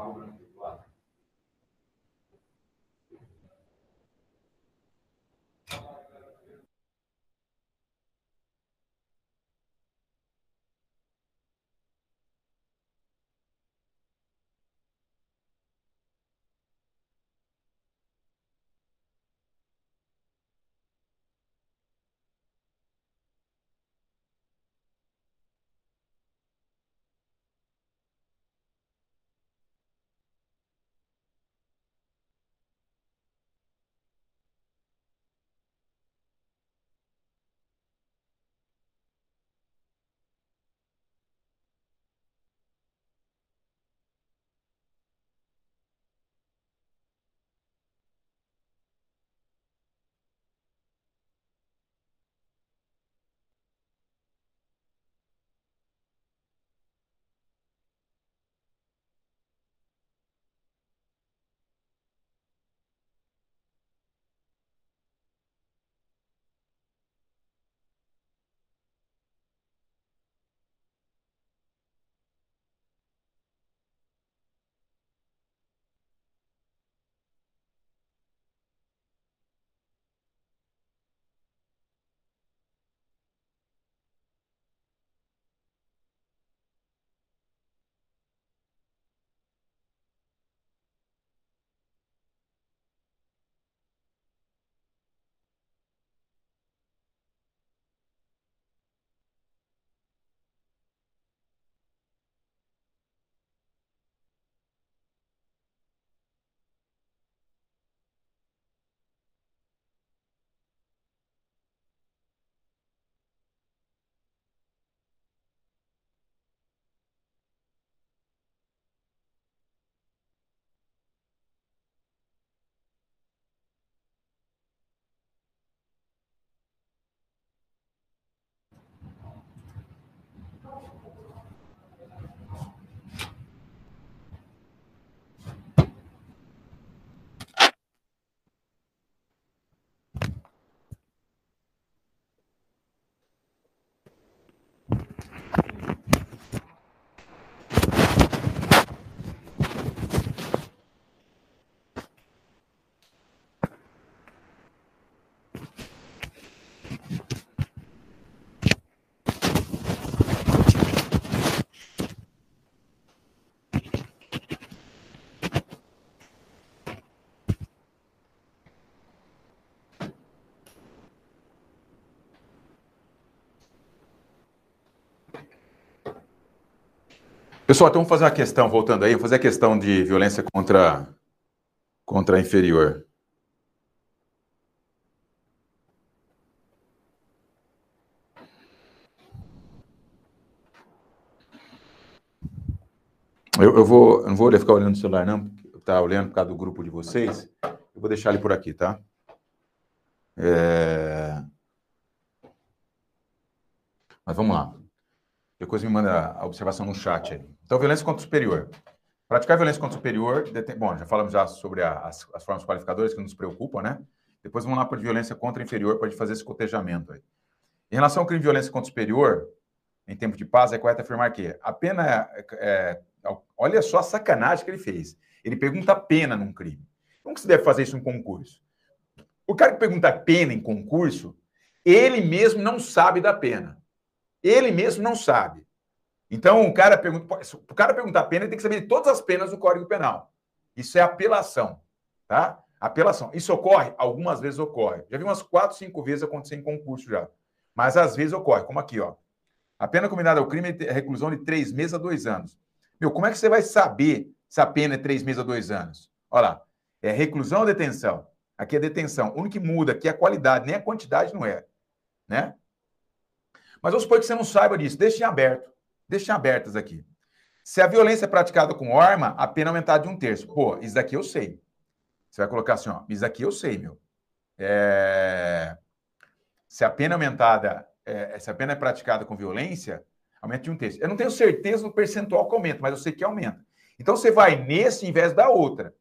Auburn Pessoal, então vamos fazer uma questão, voltando aí, vamos fazer a questão de violência contra, contra a inferior. Eu, eu vou, eu não vou ficar olhando no celular, não, tá olhando por causa do grupo de vocês. Eu vou deixar ele por aqui, tá? É... Mas vamos lá. Depois me manda a observação no chat aí. Então, violência contra o superior. Praticar violência contra o superior, bom, já falamos já sobre a, as, as, formas qualificadoras que nos preocupam, né? Depois vamos lá para violência contra o inferior, para fazer esse cotejamento aí. Em relação ao crime de violência contra o superior, em tempo de paz, é correto afirmar que a pena é, é, olha só a sacanagem que ele fez. Ele pergunta pena num crime. Como que se deve fazer isso em concurso? O cara que pergunta pena em concurso, ele mesmo não sabe da pena. Ele mesmo não sabe. Então, o cara pergunta, o cara perguntar pena, ele tem que saber de todas as penas do Código Penal. Isso é apelação, tá? Apelação. Isso ocorre? Algumas vezes ocorre. Já vi umas quatro, cinco vezes acontecer em concurso já. Mas às vezes ocorre, como aqui, ó. A pena combinada ao crime é reclusão de três meses a dois anos. Meu, como é que você vai saber se a pena é três meses a dois anos? Olha lá. É reclusão ou detenção? Aqui é detenção. O único que muda aqui é a qualidade, nem a quantidade não é. Né? Mas vamos supor que você não saiba disso. Deixem aberto. Deixem abertas aqui. Se a violência é praticada com arma, a pena é aumentada de um terço. Pô, isso daqui eu sei. Você vai colocar assim, ó. Isso daqui eu sei, meu. É... Se a pena é aumentada, é... se a pena é praticada com violência, aumenta de um terço. Eu não tenho certeza do percentual que aumenta, mas eu sei que aumenta. Então você vai nesse em vez da outra.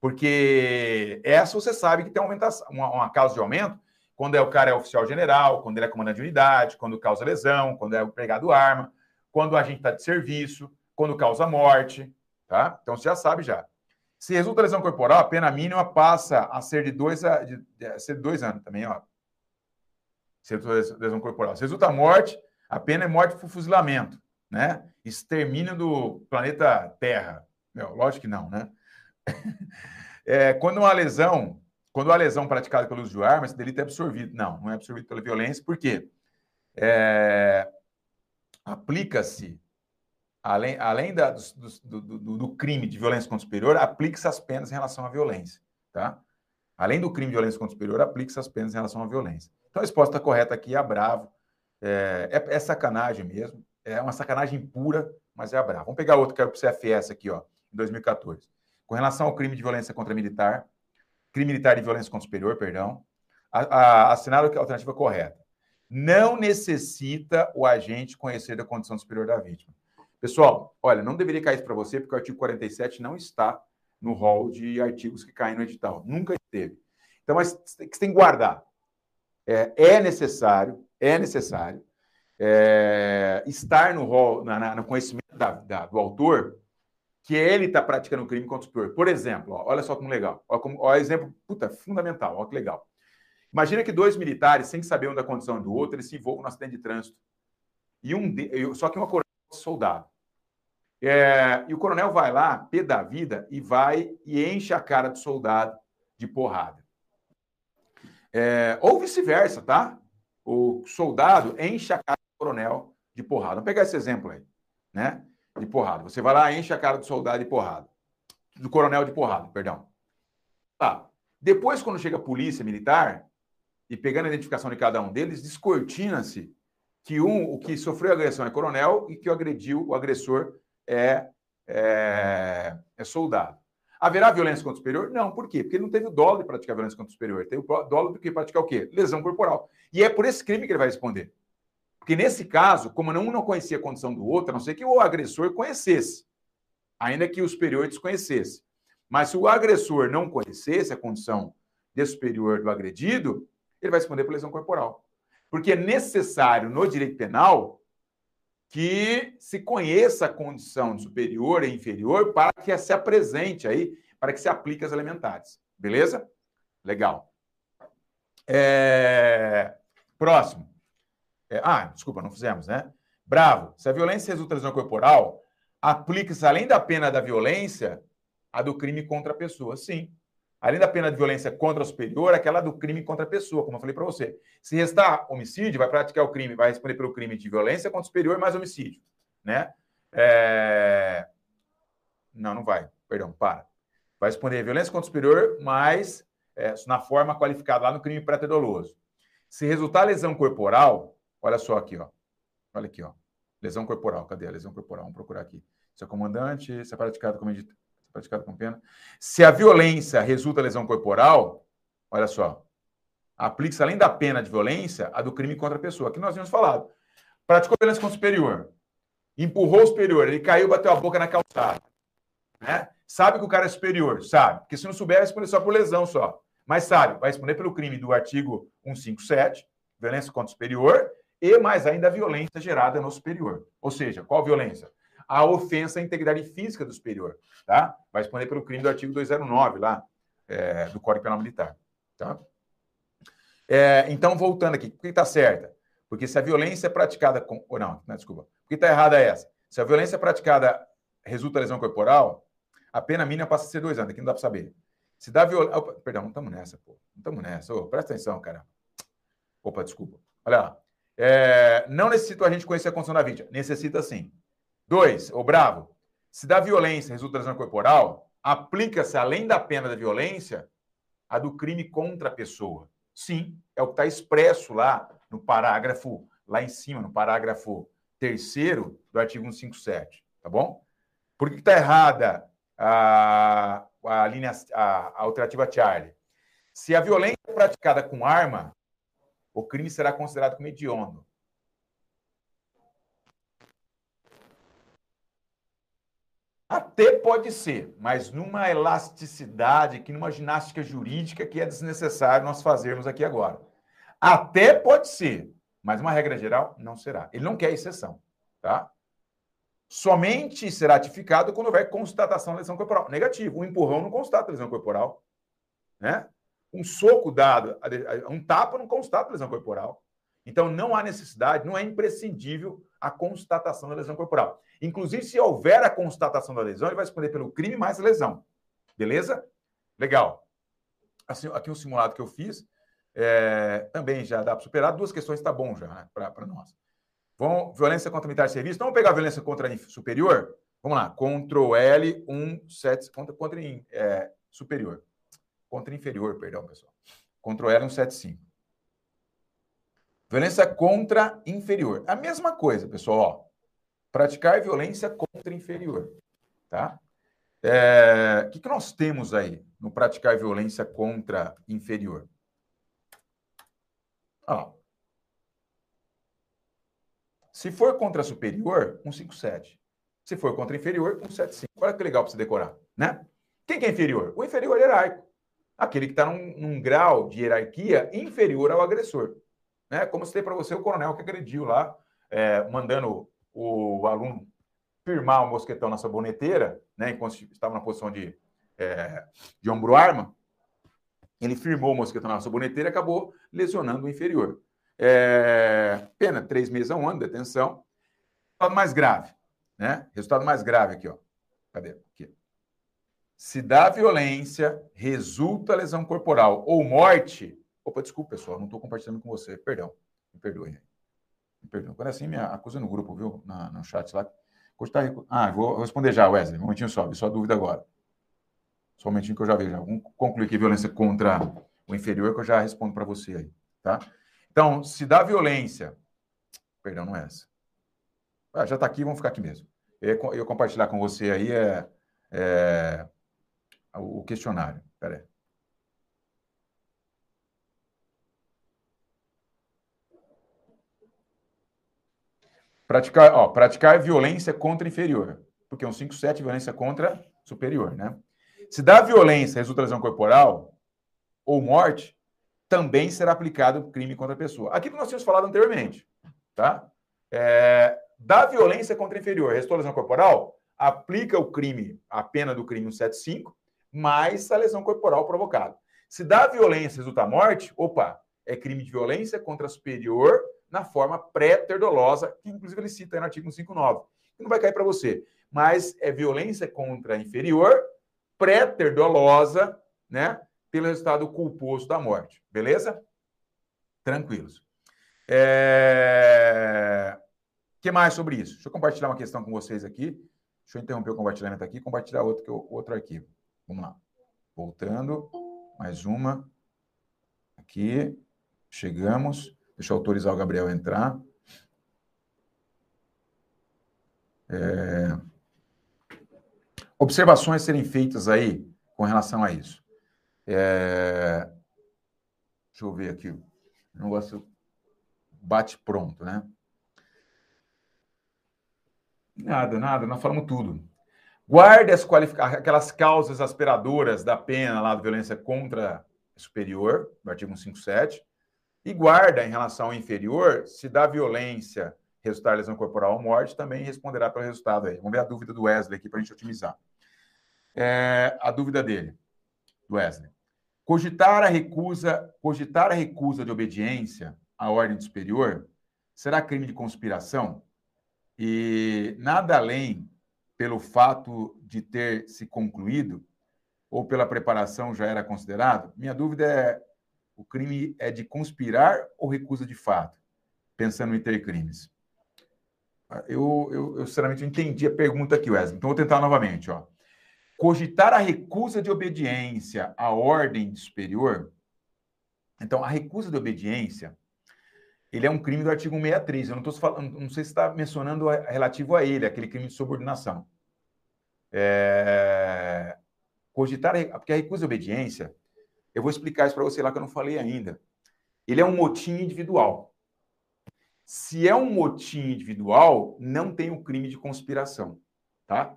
Porque essa você sabe que tem uma, uma causa de aumento quando é o cara é oficial general, quando ele é comandante de unidade, quando causa lesão, quando é empregado arma, quando a gente está de serviço, quando causa morte, tá? Então você já sabe já. Se resulta lesão corporal, a pena mínima passa a ser de dois, a, de, de, ser de dois anos também, ó. Se resulta lesão corporal. Se resulta morte, a pena é morte por fuzilamento, né? Extermínio do planeta Terra. Meu, lógico que não, né? É, quando uma lesão, quando a lesão praticada pelo uso de arma, esse delito é absorvido. Não, não é absorvido pela violência, por quê? É, aplica-se, além, além da, do, do, do, do, crime de violência contra o superior, aplica-se as penas em relação à violência, tá? Além do crime de violência contra o superior, aplica-se as penas em relação à violência. Então, a resposta correta aqui é bravo. É, é, é, sacanagem mesmo. É uma sacanagem pura, mas é bravo. Vamos pegar outro que é o CFS aqui, ó, em 2014. Com relação ao crime de violência contra militar, crime militar de violência contra o superior, perdão, assinado a alternativa correta não necessita o agente conhecer da condição superior da vítima. Pessoal, olha, não deveria cair isso para você, porque o artigo 47 não está no rol de artigos que caem no edital. Nunca esteve. Então, mas você tem que guardar. É, é necessário, é necessário é, estar no rol, na, na, no conhecimento da, da, do autor, que ele está praticando crime contra o superior. Por exemplo, ó, olha só como legal. Olha como, ó, exemplo, puta, fundamental, olha que legal. Imagina que dois militares, sem saber um da condição do outro, eles se envolvem no acidente de trânsito. E um de... Só que uma coronel soldado. É... E o coronel vai lá, pé da vida, e vai e enche a cara do soldado de porrada. É... Ou vice-versa, tá? O soldado enche a cara do coronel de porrada. Vamos pegar esse exemplo aí, né? De porrada. Você vai lá, enche a cara do soldado de porrada. Do coronel de porrada, perdão. Tá. Depois, quando chega a polícia militar, e pegando a identificação de cada um deles, descortina-se que um, o que sofreu agressão é coronel e que o agrediu, o agressor é, é, é soldado. Haverá violência contra o superior? Não. Por quê? Porque ele não teve o dolo de praticar violência contra o superior. Ele teve o dolo do que praticar o quê? Lesão corporal. E é por esse crime que ele vai responder. Porque nesse caso, como um não conhecia a condição do outro, a não ser que o agressor conhecesse, ainda que o superior desconhecesse. Mas se o agressor não conhecesse a condição de superior do agredido, ele vai responder por lesão corporal. Porque é necessário no direito penal que se conheça a condição superior e inferior para que se apresente aí, para que se aplique as elementares. Beleza? Legal. É... Próximo. É... Ah, desculpa, não fizemos, né? Bravo. Se a violência resulta lesão corporal, aplica-se, além da pena da violência, a do crime contra a pessoa. Sim além da pena de violência contra o superior, aquela do crime contra a pessoa, como eu falei para você. Se restar homicídio, vai praticar o crime, vai responder pelo crime de violência contra o superior mais homicídio, né? É... Não, não vai. Perdão, para. Vai responder violência contra o superior, mas é, na forma qualificada lá no crime pré-doloso. Se resultar lesão corporal, olha só aqui, ó. Olha aqui, ó. Lesão corporal. Cadê a lesão corporal? Vamos procurar aqui. Se é comandante, se é praticado como editado praticado com pena. Se a violência resulta em lesão corporal, olha só, aplica-se além da pena de violência a do crime contra a pessoa, que nós tínhamos falado. Praticou violência contra o superior, empurrou o superior, ele caiu, bateu a boca na calçada. Né? Sabe que o cara é superior, sabe. Porque se não souber, vai responder só por lesão só. Mas sabe, vai responder pelo crime do artigo 157, violência contra o superior, e mais ainda a violência gerada no superior. Ou seja, qual violência? a ofensa à integridade física do superior, tá? Vai responder pelo crime do artigo 209 lá, é, do Código Penal Militar, tá? É, então, voltando aqui, por que está certa? Porque se a violência é praticada com... Ou não, não, desculpa. Por que está errada essa? Se a violência é praticada resulta lesão corporal, a pena mínima passa a ser dois anos. Aqui não dá para saber. Se dá violência... Perdão, não estamos nessa, pô. Não estamos nessa. Ô, presta atenção, cara. Opa, desculpa. Olha lá. É, não necessita a gente conhecer a condição da vítima. Necessita sim. Dois, o bravo. Se da violência resulta lesão corporal, aplica-se, além da pena da violência, a do crime contra a pessoa. Sim, é o que está expresso lá no parágrafo, lá em cima, no parágrafo terceiro do artigo 157, tá bom? Por que está errada a, a linha, a, a alternativa Charlie? Se a violência é praticada com arma, o crime será considerado como hediondo. Até pode ser, mas numa elasticidade, que numa ginástica jurídica que é desnecessário nós fazermos aqui agora. Até pode ser, mas uma regra geral não será. Ele não quer exceção, tá? somente será ratificado quando houver constatação da lesão corporal. Negativo. Um empurrão não constata lesão corporal. Né? Um soco dado, um tapa não constata lesão corporal. Então, não há necessidade, não é imprescindível a constatação da lesão corporal. Inclusive, se houver a constatação da lesão, ele vai responder pelo crime mais lesão. Beleza? Legal. Assim, aqui um simulado que eu fiz, é, também já dá para superar. Duas questões está bom já né, para nós. Vamos, violência contra militar de serviço. Então, vamos pegar violência contra superior? Vamos lá. Ctrl L, 1, 7, contra, contra é, superior. Contra inferior, perdão, pessoal. Ctrl L, 175. Violência contra inferior. A mesma coisa, pessoal. Ó. Praticar violência contra inferior. Tá? É, o que, que nós temos aí no praticar violência contra inferior? Ó. Se for contra superior, 157. Se for contra inferior, 175. Olha que legal para você decorar, né? Quem que é inferior? O inferior hierárquico. Aquele que está num, num, grau de hierarquia inferior ao agressor. Né? Como citei para você, o coronel que agrediu lá, é, mandando o aluno firmar o mosquetão na saboneteira, né, enquanto estava na posição de, é, de ombro-arma, ele firmou o mosquetão na saboneteira e acabou lesionando o inferior. É, pena, três meses a um ano de detenção. Resultado mais grave, né? Resultado mais grave aqui, ó. Cadê? Aqui. Se dá violência, resulta lesão corporal ou morte, Opa, desculpa, pessoal, não estou compartilhando com você. Perdão, me perdoe. Me perdoe. Quando é assim, me acusa no grupo, viu? Na, no chat lá. Ah, vou responder já, Wesley. Um momentinho só, só dúvida agora. Só um momentinho que eu já vejo. Vamos concluir aqui violência contra o inferior, que eu já respondo para você aí, tá? Então, se dá violência. Perdão, não é essa. Ah, já está aqui, vamos ficar aqui mesmo. Eu, eu compartilhar com você aí é, é o questionário. Espera aí. Praticar, ó, praticar violência contra inferior, porque é um 5-7 violência contra superior, né? Se dá violência resulta lesão corporal ou morte, também será aplicado crime contra a pessoa. Aquilo que nós tínhamos falado anteriormente, tá? É, dá violência contra inferior, resultou lesão corporal, aplica o crime, a pena do crime 175, mais a lesão corporal provocada. Se dá violência resulta morte, opa, é crime de violência contra superior na forma pré-terdolosa, que inclusive ele cita aí no artigo 159. Não vai cair para você, mas é violência contra inferior, pré-terdolosa, né? Pelo resultado culposo da morte. Beleza? Tranquilos. É... que mais sobre isso? Deixa eu compartilhar uma questão com vocês aqui. Deixa eu interromper o compartilhamento aqui e compartilhar outro, outro arquivo. Vamos lá. Voltando. Mais uma. Aqui. Chegamos. Deixa eu autorizar o Gabriel a entrar. É... Observações serem feitas aí com relação a isso. É... Deixa eu ver aqui. O negócio bate pronto, né? Nada, nada, nós falamos tudo. Guarde as aquelas causas aspiradoras da pena lá da violência contra superior, do artigo 157. E guarda em relação ao inferior, se dá violência, resultar lesão corporal ou morte, também responderá pelo resultado aí. Vamos ver a dúvida do Wesley aqui para a gente otimizar. É, a dúvida dele, do Wesley. Cogitar a recusa, cogitar a recusa de obediência à ordem superior será crime de conspiração? E nada além pelo fato de ter se concluído ou pela preparação já era considerado? Minha dúvida é o crime é de conspirar ou recusa de fato? Pensando em ter crimes. Eu, eu, eu sinceramente entendi a pergunta aqui, Wesley. Então, vou tentar novamente. Ó. Cogitar a recusa de obediência à ordem superior. Então, a recusa de obediência, ele é um crime do artigo 163. Eu não estou falando, não sei se está mencionando relativo a ele, aquele crime de subordinação. É... Cogitar, porque a recusa de obediência, eu vou explicar isso para você lá que eu não falei ainda. Ele é um motim individual. Se é um motim individual, não tem o crime de conspiração, tá?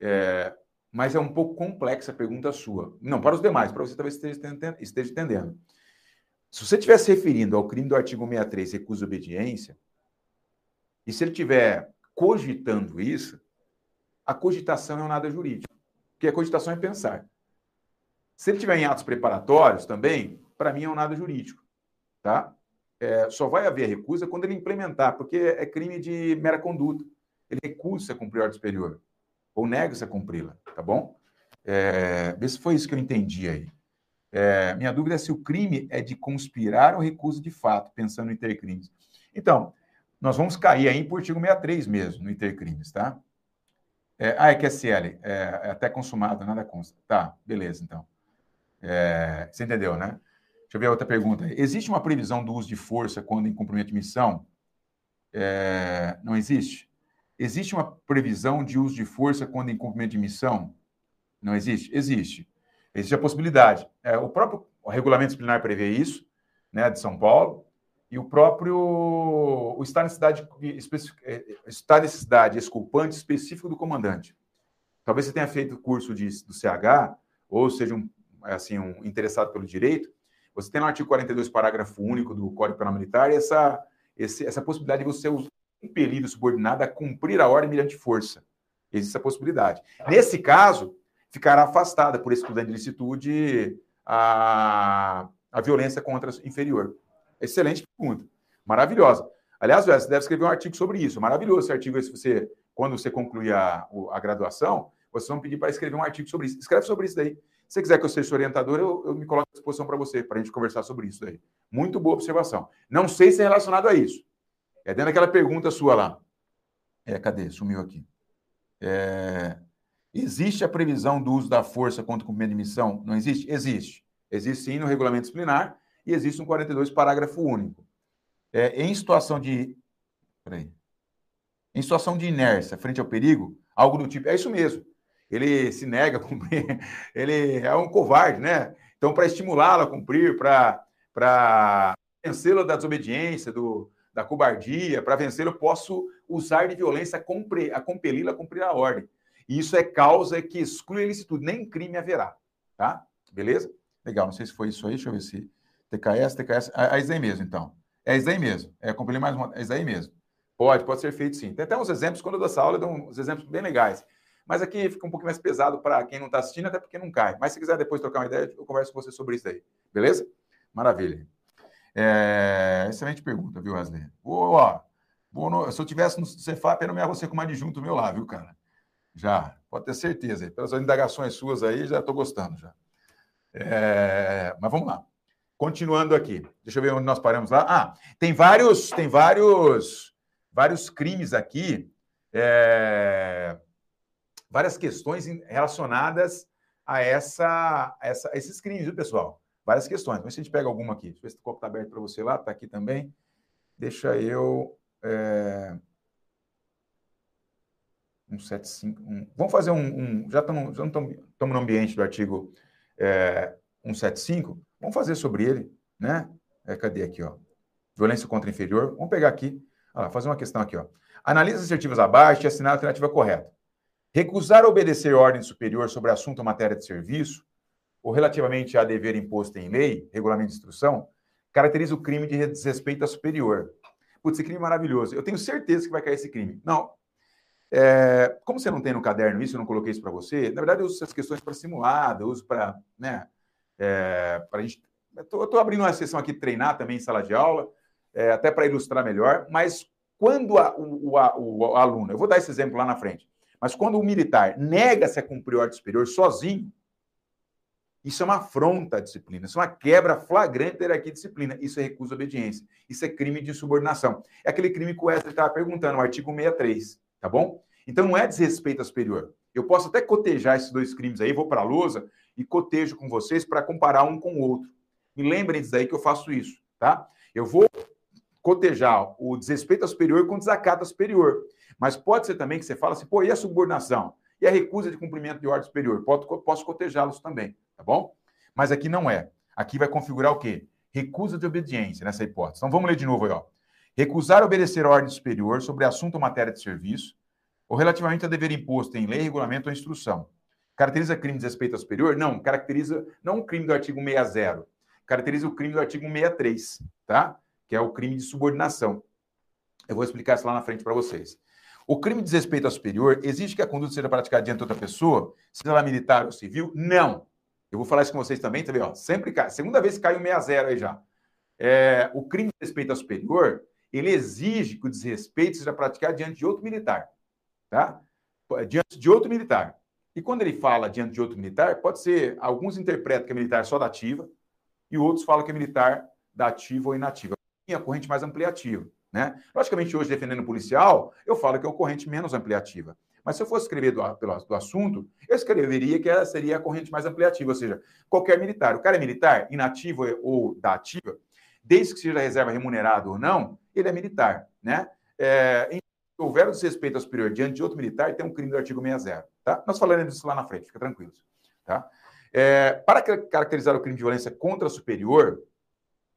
É, mas é um pouco complexa a pergunta sua. Não, para os demais, para você talvez esteja entendendo. Se você estiver se referindo ao crime do artigo 63, recusa obediência, e se ele estiver cogitando isso, a cogitação é um nada jurídico, porque a cogitação é pensar. Se ele tiver em atos preparatórios também, para mim é um nada jurídico, tá? É, só vai haver recusa quando ele implementar, porque é crime de mera conduta. Ele recusa cumprir a ordem superior, ou nega-se a cumpri-la, tá bom? É, vê se foi isso que eu entendi aí. É, minha dúvida é se o crime é de conspirar ou recusa de fato, pensando em intercrimes. Então, nós vamos cair aí em artigo 63 mesmo, no intercrimes, tá? É, ah, é QSL, é, é até consumado, nada consta. Tá, beleza, então. É, você entendeu, né? Deixa eu ver outra pergunta. Existe uma previsão do uso de força quando em cumprimento de missão? É, não existe? Existe uma previsão de uso de força quando em cumprimento de missão? Não existe? Existe. Existe a possibilidade. É, o próprio o regulamento disciplinar prevê isso, né, de São Paulo, e o próprio o estado de necessidade, é, estado de necessidade exculpante específico do comandante. Talvez você tenha feito o curso de, do CH, ou seja um, assim, um interessado pelo direito, você tem no artigo 42, parágrafo único do Código Penal Militar, essa, esse, essa possibilidade de você impelir o subordinado a cumprir a ordem mediante força. Existe essa possibilidade. Nesse caso, ficará afastada por exclusão de licitude a, a violência contra inferior. Excelente pergunta. Maravilhosa. Aliás, você deve escrever um artigo sobre isso. Maravilhoso esse artigo. Se você, quando você concluir a, a graduação, vocês vão pedir para escrever um artigo sobre isso. Escreve sobre isso daí. Se você quiser que eu seja orientador, eu, eu me coloco à disposição para você, para a gente conversar sobre isso daí. Muito boa observação. Não sei se é relacionado a isso. É dentro daquela pergunta sua lá. É, cadê? Sumiu aqui. É, Existe a previsão do uso da força contra o cumprimento de missão? Não existe? Existe. Existe sim no regulamento disciplinar e existe no 42, parágrafo único. É, em situação de. Peraí. Em situação de inércia frente ao perigo, algo do tipo. É isso mesmo. Ele se nega a cumprir, ele é um covarde, né? Então, para estimulá-lo a cumprir, para vencê-lo da desobediência, do, da cobardia, para vencê-lo, posso usar de violência a, a compeli-lo a cumprir a ordem. Isso é causa que exclui a ilicitude, nem crime haverá. Tá? Beleza? Legal, não sei se foi isso aí, deixa eu ver se. TKS, TKS. É isso aí mesmo, então. É isso aí mesmo. É compilar mais uma. É isso aí mesmo. Pode, pode ser feito sim. Tem até uns exemplos, quando eu dou essa aula, eu dou uns exemplos bem legais. Mas aqui fica um pouquinho mais pesado para quem não está assistindo, até porque não cai. Mas se quiser depois trocar uma ideia, eu converso com você sobre isso aí. Beleza? Maravilha. É... Excelente pergunta, viu, Wesley? Boa. Boa Se eu tivesse no Cefap, eu nomear você como adjunto meu lá, viu, cara? Já, pode ter certeza. Pelas indagações suas aí, já estou gostando já. É, mas vamos lá. Continuando aqui. Deixa eu ver onde nós paramos lá. Ah, tem vários, tem vários, vários crimes aqui, é, várias questões relacionadas a, essa, essa, esses crimes, viu, pessoal? Várias questões. Ver se a gente pega alguma aqui. Deixa eu ver se o copo está aberto para você lá. Está aqui também. Deixa eu. É... 175. Um, vamos fazer um. um já estamos já no ambiente do artigo é, 175. Vamos fazer sobre ele, né? É, cadê aqui, ó? Violência contra inferior. Vamos pegar aqui. Olha fazer uma questão aqui, ó. Analisa as assertivas abaixo e assinar a alternativa correta. Recusar obedecer ordem superior sobre assunto ou matéria de serviço, ou relativamente a dever imposto em lei, regulamento de instrução, caracteriza o crime de desrespeito a superior. Putz, esse crime é maravilhoso. Eu tenho certeza que vai cair esse crime. Não, é, como você não tem no caderno isso, eu não coloquei isso para você, na verdade eu uso essas questões para simulado, eu uso para, né, é, para a gente... Eu estou abrindo uma sessão aqui treinar também em sala de aula, é, até para ilustrar melhor, mas quando a, o, o, o, aluno, eu vou dar esse exemplo lá na frente, mas quando o militar nega-se a cumprir ordem superior sozinho, isso é uma afronta à disciplina, isso é uma quebra flagrante da hierarquia disciplina, isso é recusa à obediência, isso é crime de insubordinação. É aquele crime que o Wesley estava perguntando, o artigo 63 tá bom? Então não é desrespeito ao superior. Eu posso até cotejar esses dois crimes aí, vou para a lousa e cotejo com vocês para comparar um com o outro. Me lembrem disso aí que eu faço isso, tá? Eu vou cotejar o desrespeito ao superior com o desacato ao superior. Mas pode ser também que você fala assim, pô, e a subordinação? E a recusa de cumprimento de ordem superior? Posso cotejá-los também, tá bom? Mas aqui não é. Aqui vai configurar o quê? Recusa de obediência nessa hipótese. Então vamos ler de novo aí, ó recusar obedecer ordem superior sobre assunto ou matéria de serviço, ou relativamente a dever imposto em lei, regulamento ou instrução. Caracteriza crime de respeito ao superior? Não, caracteriza não o crime do artigo 60, caracteriza o crime do artigo 63, tá? Que é o crime de subordinação. Eu vou explicar isso lá na frente para vocês. O crime de desrespeito ao superior exige que a conduta seja praticada diante de outra pessoa, seja ela militar ou civil? Não. Eu vou falar isso com vocês também, tá vendo? Sempre cai. Segunda vez que cai um 6 a 0 aí já. É, o crime de desrespeito ao superior, ele exige que o desrespeito seja praticado diante de outro militar, tá? Diante de outro militar. E quando ele fala diante de outro militar, pode ser, alguns interpretam que é militar só da ativa, e outros falam que é militar da ativa ou inativa. E a corrente mais ampliativa. Né? Logicamente, hoje, defendendo o policial, eu falo que é a corrente menos ampliativa. Mas se eu fosse escrever do, do assunto, eu escreveria que ela seria a corrente mais ampliativa, ou seja, qualquer militar. O cara é militar, inativo ou da ativa, desde que seja reserva remunerado ou não, ele é militar. Né? É, em houver desrespeito superior diante de outro militar, tem um crime do artigo 60. Tá? Nós falaremos disso lá na frente, fica tranquilo. Tá? É, para caracterizar o crime de violência contra superior,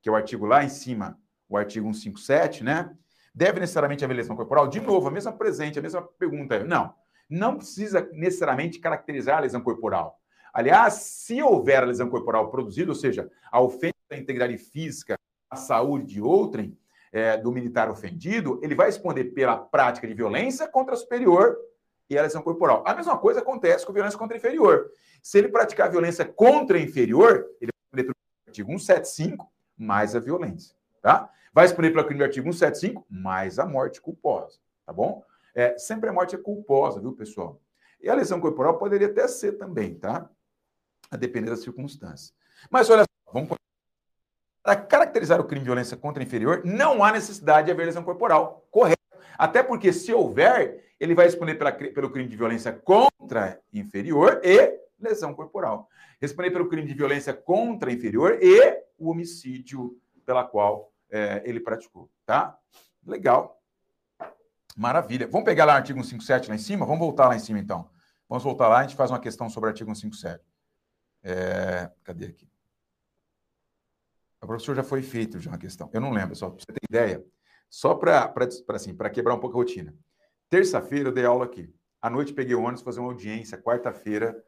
que é o artigo lá em cima, o artigo 157, né? Deve necessariamente haver lesão corporal? De novo, a mesma presente, a mesma pergunta. Não, não precisa necessariamente caracterizar a lesão corporal. Aliás, se houver a lesão corporal produzida, ou seja, a ofensa à integridade física, à saúde de outrem, é, do militar ofendido, ele vai responder pela prática de violência contra superior e a lesão corporal. A mesma coisa acontece com violência contra inferior. Se ele praticar violência contra inferior, ele vai responder pelo artigo 175 mais a violência, tá? Vai responder pelo crime do artigo 175 mais a morte culposa, tá bom? É, sempre a morte é culposa, viu, pessoal? E a lesão corporal poderia até ser também, tá? A depender das circunstâncias. Mas olha só, vamos para caracterizar o crime de violência contra inferior, não há necessidade de haver lesão corporal. Correto. Até porque, se houver, ele vai responder pela, pelo crime de violência contra inferior e lesão corporal. Responder pelo crime de violência contra inferior e o homicídio pela qual é, ele praticou. Tá? Legal. Maravilha. Vamos pegar lá o artigo 157 lá em cima? Vamos voltar lá em cima, então. Vamos voltar lá, a gente faz uma questão sobre o artigo 157. É, cadê aqui? O professor já foi feito já uma questão. Eu não lembro, só para você ter ideia. Só para assim, quebrar um pouco a rotina. Terça-feira eu dei aula aqui. À noite peguei o ônibus fazer uma audiência. Quarta-feira.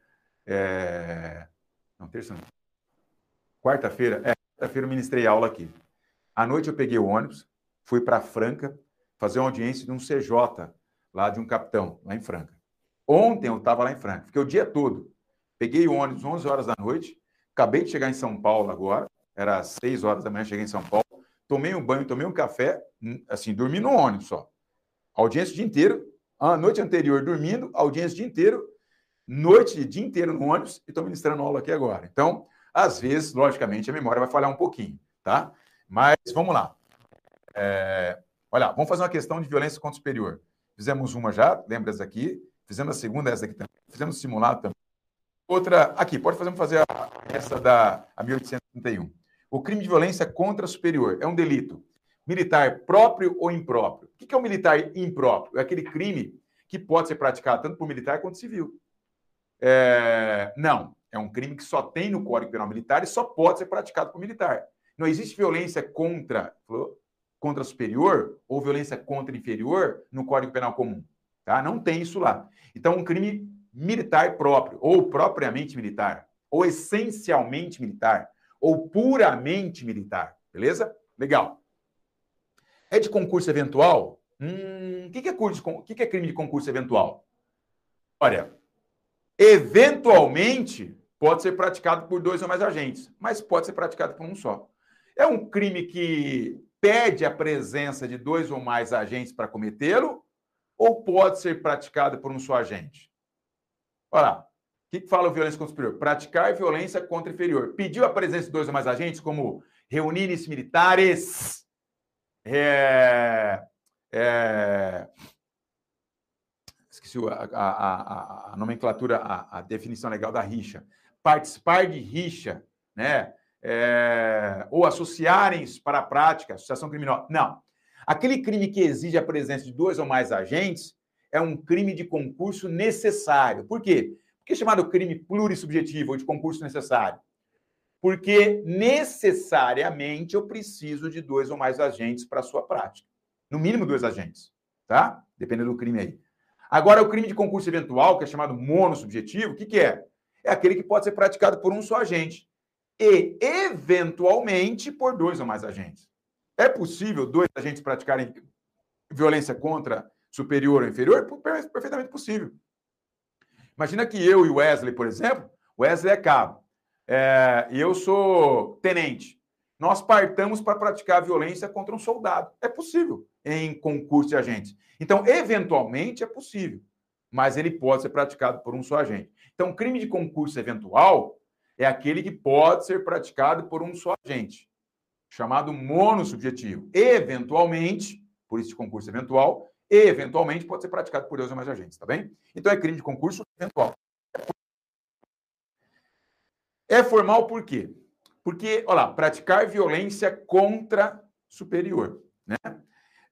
É... Não, terça não. Quarta-feira. É, quarta-feira eu ministrei aula aqui. À noite eu peguei o ônibus, fui para Franca fazer uma audiência de um CJ, lá de um capitão, lá em Franca. Ontem eu estava lá em Franca, fiquei o dia todo. Peguei o ônibus 11 horas da noite, acabei de chegar em São Paulo agora, era 6 horas da manhã, cheguei em São Paulo, tomei um banho, tomei um café, assim, dormi no ônibus só. Audiência o dia inteiro, a noite anterior dormindo, audiência o dia inteiro, noite, dia inteiro no ônibus e estou ministrando aula aqui agora. Então, às vezes, logicamente, a memória vai falhar um pouquinho, tá? Mas vamos lá. É, olha, vamos fazer uma questão de violência contra o superior. Fizemos uma já, lembra essa aqui? Fizemos a segunda, essa aqui também. Fizemos simulado também. Outra, aqui, pode fazer, fazer a, essa da a 1831. O crime de violência contra superior é um delito militar próprio ou impróprio. O que é um militar impróprio? É aquele crime que pode ser praticado tanto por militar quanto civil. É... Não, é um crime que só tem no Código Penal Militar e só pode ser praticado por militar. Não existe violência contra, contra superior ou violência contra inferior no Código Penal Comum. Tá? Não tem isso lá. Então, um crime militar próprio, ou propriamente militar, ou essencialmente militar, ou puramente militar. Beleza? Legal. É de concurso eventual? Hum, o que, é o que é crime de concurso eventual? Olha, eventualmente pode ser praticado por dois ou mais agentes, mas pode ser praticado por um só. É um crime que pede a presença de dois ou mais agentes para cometê-lo, ou pode ser praticado por um só agente? Olha lá, que, que fala violência contra o superior? Praticar violência contra o inferior. Pediu a presença de dois ou mais agentes, como reunir militares, é, é, esqueci a, a, a, a nomenclatura, a, definição legal da rixa. Participar de rixa, né? É, ou associarem-se para a prática, associação criminosa. Não. Aquele crime que exige a presença de dois ou mais agentes é um crime de concurso necessário. Por quê? Por que é chamado crime plurissubjetivo ou de concurso necessário? Porque necessariamente eu preciso de dois ou mais agentes para a sua prática. No mínimo dois agentes, tá? Dependendo do crime aí. Agora, o crime de concurso eventual, que é chamado monossubjetivo, o que, que é? É aquele que pode ser praticado por um só agente e, eventualmente, por dois ou mais agentes. É possível dois agentes praticarem violência contra superior ou inferior, perfeitamente possível. Imagina que eu e o Wesley, por exemplo, Wesley é cabo, é, e eu sou tenente. Nós partamos para praticar violência contra um soldado. É possível em concurso de agentes. Então, eventualmente, é possível, mas ele pode ser praticado por um só agente. Então, crime de concurso eventual é aquele que pode ser praticado por um só agente, chamado monossubjetivo. Eventualmente, por isso de concurso eventual, eventualmente pode ser praticado por dois ou mais agentes, tá bem? Então é crime de concurso eventual. É formal por quê? Porque, olha lá, praticar violência contra superior, né?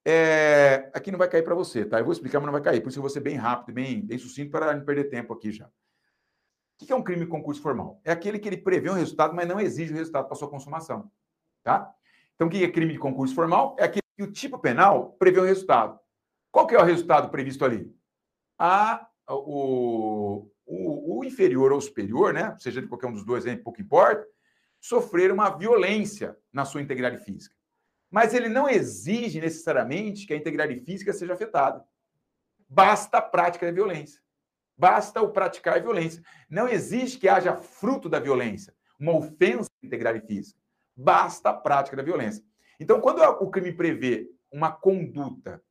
É, aqui não vai cair para você, tá? Eu vou explicar, mas não vai cair. Por isso eu vou ser bem rápido, bem, bem sucinto, para não perder tempo aqui já. O que é um crime de concurso formal? É aquele que ele prevê um resultado, mas não exige o resultado para sua consumação. Tá? Então, o que é crime de concurso formal? É aquele que o tipo penal prevê um resultado. Qual que é o resultado previsto ali? A, o, o, o inferior ou superior, né? seja de qualquer um dos dois, pouco importa, sofrer uma violência na sua integridade física. Mas ele não exige necessariamente que a integridade física seja afetada. Basta a prática da violência. Basta o praticar violência. Não existe que haja fruto da violência, uma ofensa à integridade física. Basta a prática da violência. Então, quando o crime prevê uma conduta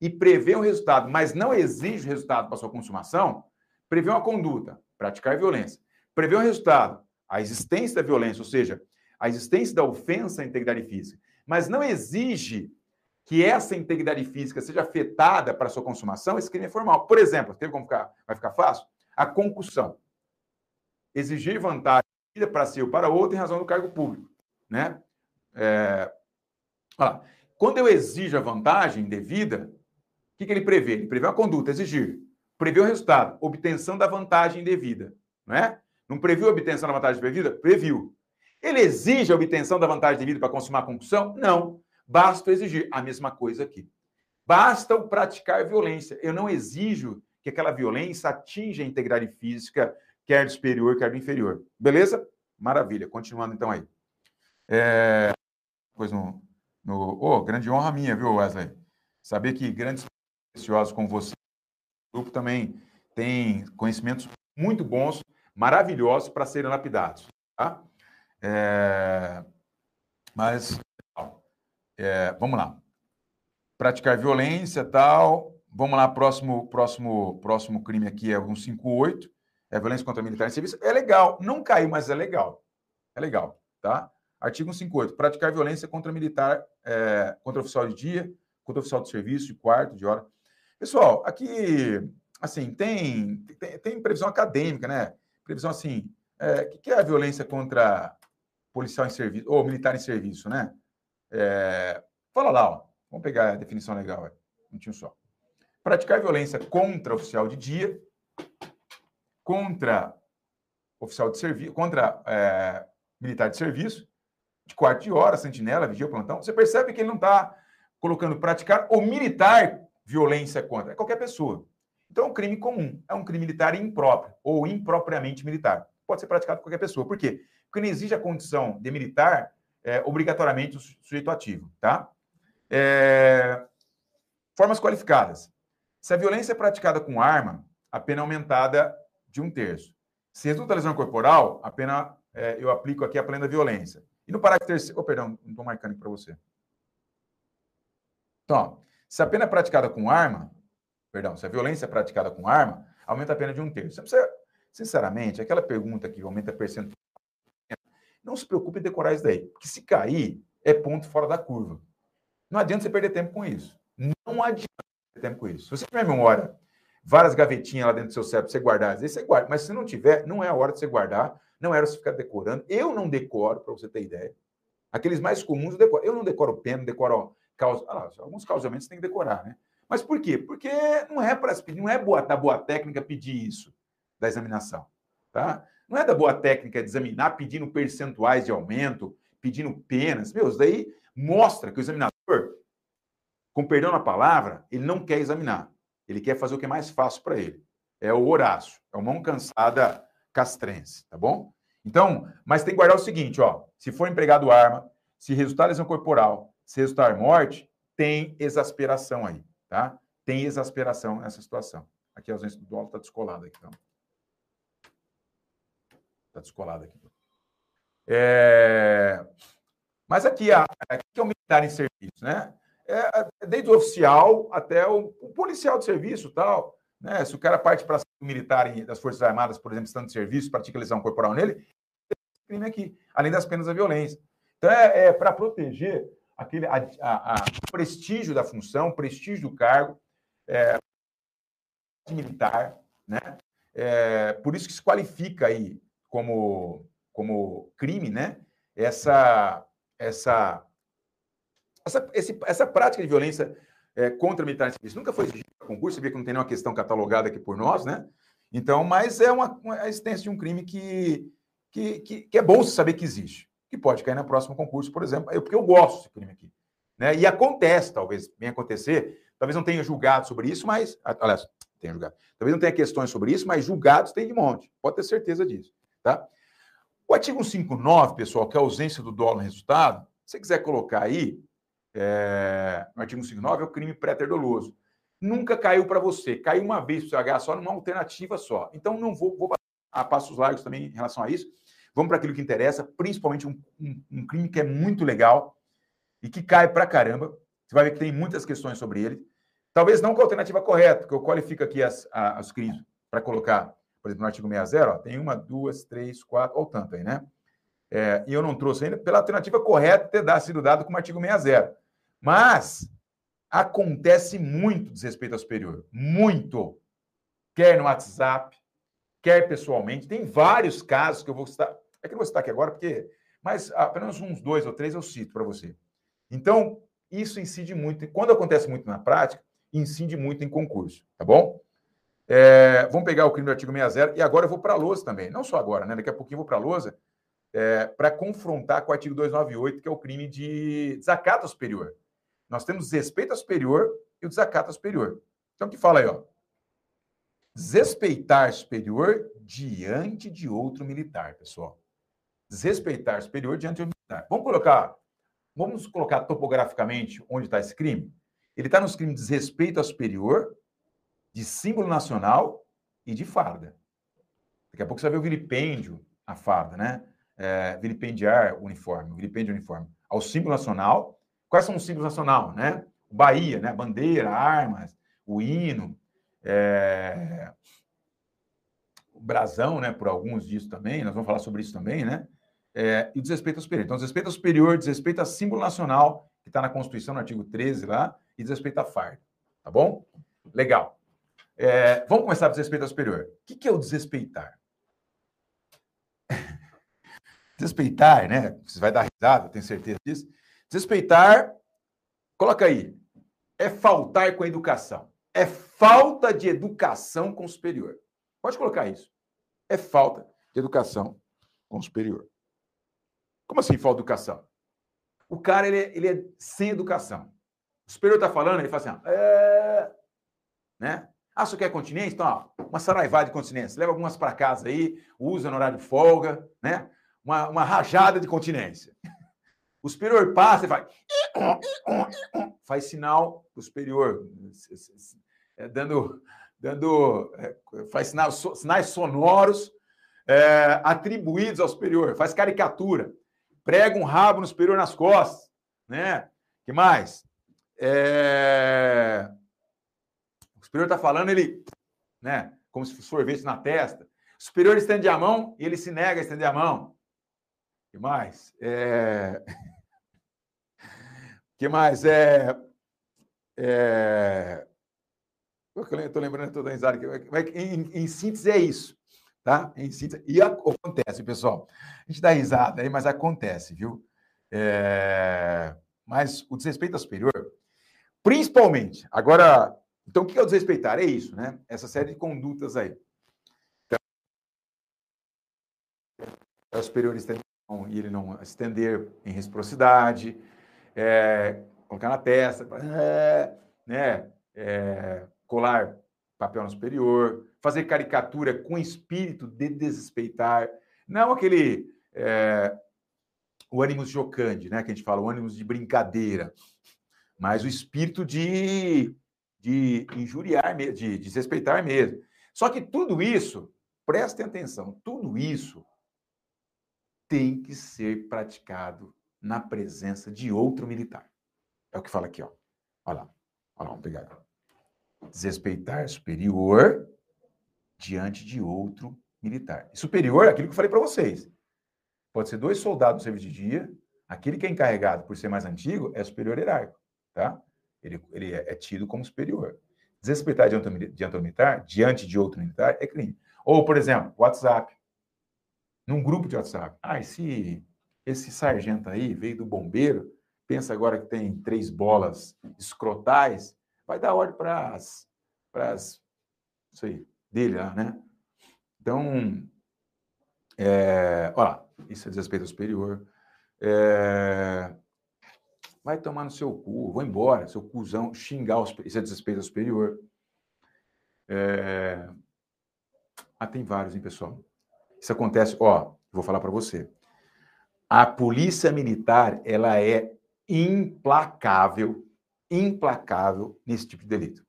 e prevê um resultado, mas não exige o resultado para sua consumação, prevê uma conduta, praticar violência, prevê um resultado, a existência da violência, ou seja, a existência da ofensa à integridade física, mas não exige que essa integridade física seja afetada para sua consumação, esse crime é formal. Por exemplo, teve como ficar, vai ficar fácil? A concussão. Exigir vantagem para si ou para outro em razão do cargo público. Né? É... Quando eu exijo a vantagem devida, que, que ele prevê? Ele prevê uma conduta, exigir. Prevê o resultado, obtenção da vantagem devida. Não é? Não previu a obtenção da vantagem devida? Previu. Ele exige a obtenção da vantagem devida para consumar a concussão? Não. Basta exigir a mesma coisa aqui. Basta o praticar violência. Eu não exijo que aquela violência atinja a integridade física, quer do superior, quer do inferior. Beleza? Maravilha. Continuando então aí. É... Pois no, no... Oh, grande honra minha, viu, Wesley? Saber que grandes preciosos como você, o grupo também tem conhecimentos muito bons, maravilhosos para serem lapidados. Tá? É... Mas é, vamos lá. Praticar violência, tal. Vamos lá, próximo, próximo, próximo crime aqui é o 158, é violência contra militar em serviço. É legal, não caiu, mas é legal. É legal, tá? Artigo 158, praticar violência contra militar, é, contra oficial de dia, contra oficial de serviço, de quarto, de hora. Pessoal, aqui, assim, tem, tem, tem previsão acadêmica, né? Previsão assim, é, o que é a violência contra policial em serviço, ou militar em serviço, né? É, fala lá, ó. vamos pegar a definição legal, um tinha só. Praticar violência contra oficial de dia, contra oficial de serviço, contra é, militar de serviço, de quarto de hora, sentinela, vigia, plantão. Você percebe que ele não está colocando praticar ou militar violência contra, é qualquer pessoa. Então é um crime comum, é um crime militar impróprio ou impropriamente militar. Pode ser praticado por qualquer pessoa. Por quê? Porque não exige a condição de militar é, obrigatoriamente o sujeito ativo, tá? É, formas qualificadas. Se a violência é praticada com arma, a pena é aumentada de um terço. Se resulta lesão corporal, a pena é, eu aplico aqui a plena violência. E no parágrafo terceiro, oh, perdão, não estou marcando para você. Então, se a pena é praticada com arma, perdão, se a violência é praticada com arma, aumenta a pena de um terço. Você precisa, sinceramente, aquela pergunta que aumenta percentual não se preocupe em decorar isso daí, porque se cair, é ponto fora da curva. Não adianta você perder tempo com isso. Não adianta perder tempo com isso. Se você tiver memória, várias gavetinhas lá dentro do seu cérebro, você guardar, às vezes você guarda, mas se não tiver, não é a hora de você guardar, não era você ficar decorando. Eu não decoro, para você ter ideia. Aqueles mais comuns eu decoro. Eu não decoro pena, não decoro causa. Ah, alguns causamentos tem que decorar, né? Mas por quê? Porque não é para não é boa, da boa técnica pedir isso da examinação, tá? Não é da boa técnica examinar pedindo percentuais de aumento, pedindo penas. Meu, isso daí mostra que o examinador, com perdão na palavra, ele não quer examinar. Ele quer fazer o que é mais fácil para ele. É o Horácio, é o mão cansada castrense, tá bom? Então, mas tem que guardar o seguinte, ó. Se for empregado arma, se resultar lesão corporal, se resultar morte, tem exasperação aí, tá? tem exasperação nessa situação. Aqui a ausência do dolo está descolada aqui. Então. Está descolada aqui. É... Mas aqui, a, aqui é o militar em serviço, né? É, desde o oficial até o, o policial de serviço tal. Né? Se o cara parte para militar das Forças Armadas, por exemplo, estando de serviço, pratica lesão corporal nele, crime aqui, além das penas da violência. Então, é, é para proteger aquele a, a, a, prestígio da função, prestígio do cargo, é, militar, né? É, por isso que se qualifica aí como, como crime, né? Essa, essa, essa, esse, essa prática de violência é, contra militares civis nunca foi exigida para concurso, você vê que não tem nenhuma questão catalogada aqui por nós, né? Então, mas é uma, uma a existência de um crime que, que, que, que, é bom saber que existe, que pode cair no próximo concurso, por exemplo, eu, porque eu gosto desse crime aqui. Né? E acontece, talvez venha acontecer, talvez não tenha julgado sobre isso, mas. Aliás, tenha julgado. Talvez não tenha questões sobre isso, mas julgados tem de monte, pode ter certeza disso. Tá? O artigo 159, pessoal, que é a ausência do dolo no resultado, se você quiser colocar aí, é, no artigo 159, é o crime pré-terdoloso. Nunca caiu para você, caiu uma vez para o CH só, numa alternativa só. Então, não vou, vou a passos largos também em relação a isso. Vamos para aquilo que interessa, principalmente um, um, um, crime que é muito legal e que cai para caramba. Você vai ver que tem muitas questões sobre ele. Talvez não com a alternativa correta, porque eu qualifico aqui as, as, os crimes para colocar, por exemplo, no artigo 60, ó, tem uma, duas, três, quatro, olha o tanto aí, né? É, e eu não trouxe ainda pela alternativa correta ter dado, sido dado como artigo 60. Mas acontece muito desrespeito ao superior. Muito. Quer no WhatsApp, quer pessoalmente. Tem vários casos que eu vou citar. É que eu vou citar aqui agora, porque. Mas apenas uns dois ou três eu cito para você. Então, isso incide muito. Quando acontece muito na prática, incide muito em concurso, tá bom? É, vamos pegar o crime do artigo 60 e agora eu vou para a lousa também. Não só agora, né? Daqui a pouquinho eu vou para a lousa é, para confrontar com o artigo 298, que é o crime de desacato superior. Nós temos desrespeito ao superior e o desacato superior. Então, o que fala aí, ó? Desrespeitar superior diante de outro militar, pessoal. Desrespeitar superior diante de outro militar. Vamos colocar, vamos colocar topograficamente onde está esse crime? Ele está nos crimes de desrespeito ao superior, de símbolo nacional e de farda. Daqui a pouco você vai ver o vilipêndio à farda, né? É, vilipendiar o uniforme, vilipêndio uniforme. Ao símbolo nacional. Quais são os símbolos nacional, né? Bahia, né? Bandeira, armas, o hino, é... o brasão, né, por alguns disso também, nós vamos falar sobre isso também, né? É... e desrespeito ao superior. Então, desrespeito ao superior, desrespeito a símbolo nacional, que está na Constituição, no artigo 13 lá, e desrespeito à farda. Tá bom? Legal. É... vamos começar por desrespeito ao superior. O que, é o desrespeitar? desrespeitar, né? Você vai dar risada, tenho certeza disso. Desrespeitar, coloca aí, é faltar com a educação é falta de educação com o superior. Pode colocar isso. É falta de educação com o superior. Como assim falta de educação? O cara ele é, ele é sem educação. O superior está falando, ele fala assim, é... né? Ah, você quer continência? Então, ó, uma saraivada de continência. Leva algumas para casa aí, usa no horário de folga, né? Uma, uma rajada de continência. O superior passa e vai. Faz sinal para o superior, dando, dando é, faz sinal, sinais sonoros é, atribuídos ao superior, faz caricatura, prega um rabo no superior nas costas, né? que mais? É... O superior está falando, ele, né? Como se fosse sorvete na testa. O superior estende a mão e ele se nega a estender a mão. que mais? É que mais? É, é... Estou lembrando, estou dando risada aqui. Em, em síntese, é isso. Tá? Em síntese. E acontece, pessoal. A gente dá risada aí, mas acontece, viu? É... Mas o desrespeito ao superior, principalmente. Agora, então, o que é o desrespeitar? É isso, né? Essa série de condutas aí. Então, é o superior estender e ele não estender em reciprocidade é, colocar na testa, é, né, é, colar papel no superior, fazer caricatura com espírito de desrespeitar, não aquele é, o ânimo jocande, né, que a gente fala, o ânimo de brincadeira, mas o espírito de, de injuriar de desrespeitar mesmo. Só que tudo isso, prestem atenção, tudo isso tem que ser praticado na presença de outro militar. É o que fala aqui, ó. Olha lá. Olha lá, pegar. Desrespeitar superior diante de outro militar. E superior é aquilo que eu falei para vocês. Pode ser dois soldados no serviço de dia, aquele que é encarregado por ser mais antigo é superior hierárquico, tá? Ele, ele é, é tido como superior. Desrespeitar diante, diante do militar, diante de outro militar, é crime. Ou, por exemplo, WhatsApp. Num grupo de WhatsApp. Ah, esse, esse sargento aí veio do bombeiro, pensa agora que tem três bolas escrotais, vai dar ordem para as. Isso aí, dele lá, né? Então, é, olha lá, isso é desrespeito ao superior. É, vai tomar no seu cu, vou embora, seu cuzão, xingar, os, isso é desrespeito ao superior. É, ah, tem vários, hein, pessoal? Isso acontece, ó, vou falar para você. A polícia militar, ela é implacável, implacável nesse tipo de delito.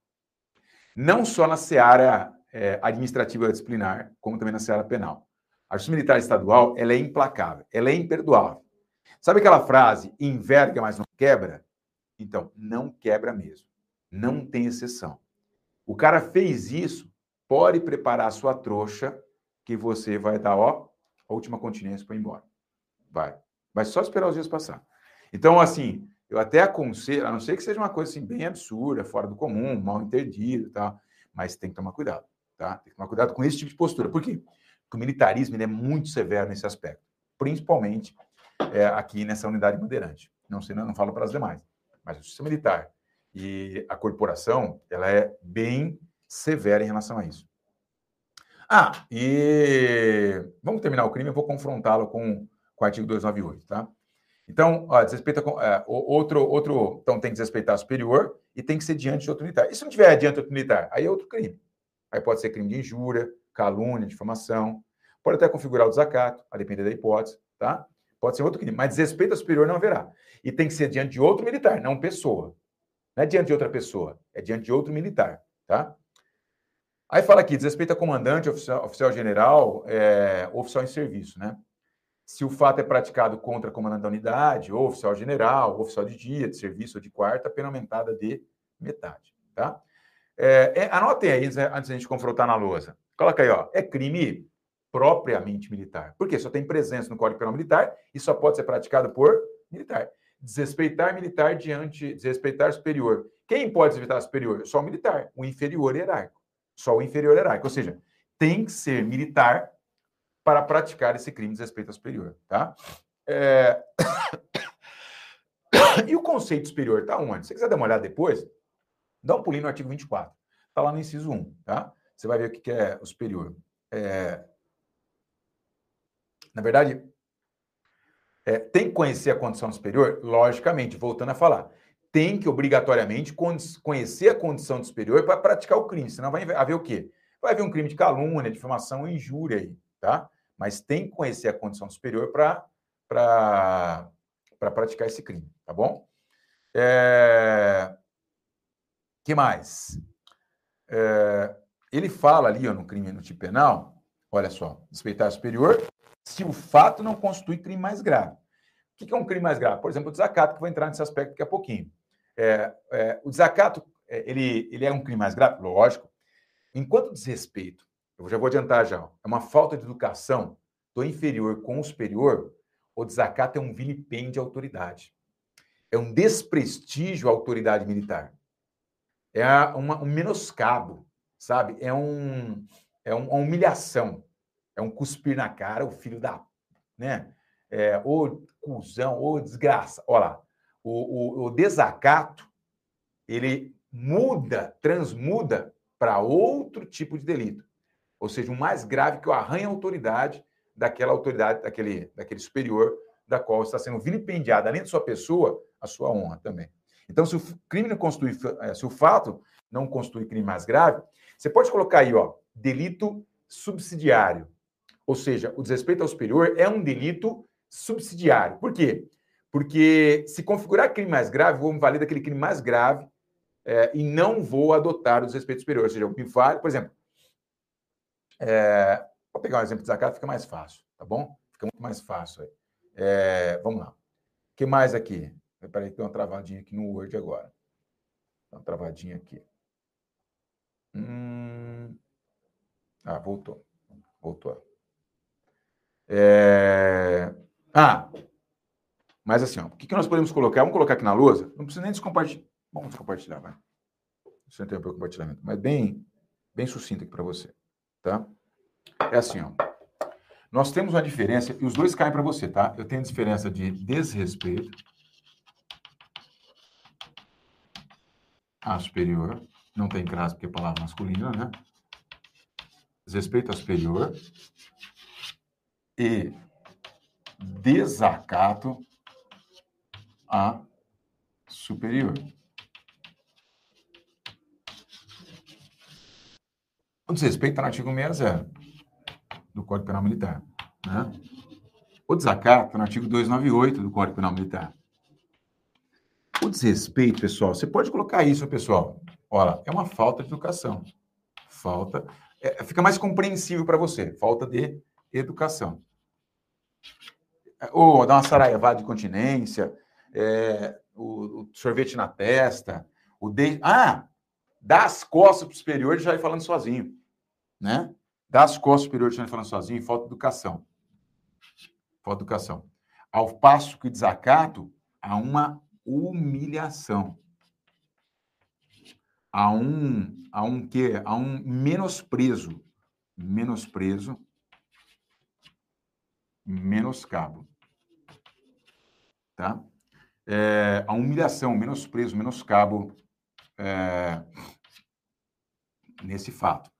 Não só na seara é, administrativa disciplinar, como também na seara penal. A justiça militar estadual, ela é implacável, ela é imperdoável. Sabe aquela frase, enverga, mas não quebra? Então, não quebra mesmo. Não tem exceção. O cara fez isso, pode preparar a sua trouxa, que você vai dar, ó, a última continência para ir embora. Vai. Vai só esperar os dias passar. Então, assim, eu até aconselho, a não ser que seja uma coisa assim, bem absurda, fora do comum, mal entendido, tá? Mas tem que tomar cuidado, tá? Tem que tomar cuidado com esse tipo de postura. Por quê? Porque o militarismo é muito severo nesse aspecto, principalmente é, aqui nessa unidade bandeirante. Não sei, não, não falo para as demais, mas a justiça militar e a corporação, ela é bem severa em relação a isso. Ah, e vamos terminar o crime, eu vou confrontá-lo com, com o artigo 298, tá? Então, ó, desrespeita é, outro, outro, então tem que desrespeitar superior e tem que ser diante de outro militar. E se não tiver diante de outro militar, aí é outro crime. Aí pode ser crime de injúria, calúnia, difamação. Pode até configurar o desacato, a depender da hipótese, tá? Pode ser outro crime, mas desrespeito superior não haverá. E tem que ser diante de outro militar, não pessoa. Não é diante de outra pessoa, é diante de outro militar, tá? Aí fala aqui, desrespeito a comandante, oficial, oficial general, é, oficial em serviço, né? Se o fato é praticado contra comandante da unidade, ou oficial general, ou oficial de dia, de serviço ou de quarta, pena aumentada de metade, tá? É, é, anotem aí, antes da gente confrontar na lousa. Coloca aí, ó. É crime propriamente militar. Por quê? Só tem presença no Código Penal Militar e só pode ser praticado por militar. Desrespeitar militar diante, desrespeitar superior. Quem pode desrespeitar superior? Só o militar, o inferior hierárquico. Só o inferior hierárquico. Ou seja, tem que ser militar para praticar esse crime de desrespeito ao superior, tá? É... e o conceito superior está onde? Se você quiser dar uma olhada depois, dá um pulinho no artigo 24. Está lá no inciso 1, tá? Você vai ver o que é o superior. É... Na verdade, é, tem que conhecer a condição superior? Logicamente, voltando a falar. Tem que obrigatoriamente conhecer a condição superior para praticar o crime, senão vai haver o quê? Vai haver um crime de calúnia, difamação injúria aí, tá? Mas tem que conhecer a condição superior para praticar esse crime, tá bom? É... que mais? É... Ele fala ali ó, no crime no tipo penal, olha só, respeitar superior, se o fato não constitui crime mais grave. O que é um crime mais grave? Por exemplo, o desacato, que vou entrar nesse aspecto daqui a pouquinho. É, é, o desacato, é, ele, ele é um crime mais grave? Lógico. Enquanto desrespeito, eu já vou adiantar já, é uma falta de educação do inferior com o superior, o desacato é um vilipêndio à autoridade. É um desprestígio à autoridade militar. É uma, um menoscabo sabe? É, um, é uma humilhação, é um cuspir na cara, o filho da. Né? É, ou cuzão, ou desgraça. Olha lá, o, o, o desacato, ele muda, transmuda para outro tipo de delito. Ou seja, um mais grave que o arranha autoridade daquela autoridade, daquele, daquele superior da qual está sendo vilipendiada, além de sua pessoa, a sua honra também. Então, se o crime não constitui, é, se o fato não constitui crime mais grave, você pode colocar aí, ó, delito subsidiário. Ou seja, o desrespeito ao superior é um delito subsidiário. Por quê? Porque se configurar crime mais grave, vamos valer daquele crime mais grave é, e não vou adotar o desrespeito superior. Ou seja, me vale, por exemplo, é, vou pegar um exemplo de zakat, fica mais fácil, tá bom? Fica muito mais fácil aí. É, vamos lá. O que mais aqui? Peraí, tem uma travadinha aqui no Word agora. Uma travadinha aqui. Hum... Ah, voltou. Voltou. É... Ah, mas assim, ó, o que, que nós podemos colocar? Vamos colocar aqui na lousa? Não precisa nem descompartilhar. Vamos descompartilhar, vai. Você tem o compartilhamento, mas bem, bem sucinto aqui para você, tá? É assim, ó. Nós temos uma diferença, e os dois caem para você, tá? Eu tenho diferença de desrespeito a superior, não tem crase porque é palavra masculina, né? Desrespeito a superior e desacato a superior. O desrespeito está no artigo 60 do Código Penal Militar. Né? O desacato está no artigo 298 do Código Penal Militar. O desrespeito, pessoal, você pode colocar isso, pessoal. Olha, é uma falta de educação. Falta. É, fica mais compreensível para você. Falta de educação. Ou dar uma saraivada de continência, é, o, o, sorvete na testa, o de... Ah, dá as costas para o superior e já vai falando sozinho né? Das costas superiores estão falando sozinho, falta educação. Falta educação. Ao passo que desacato, há uma humilhação. Há um, há um quê? Há um menosprezo. Menosprezo. Menoscabo. Tá? É, a humilhação, menosprezo, menoscabo é, nesse fato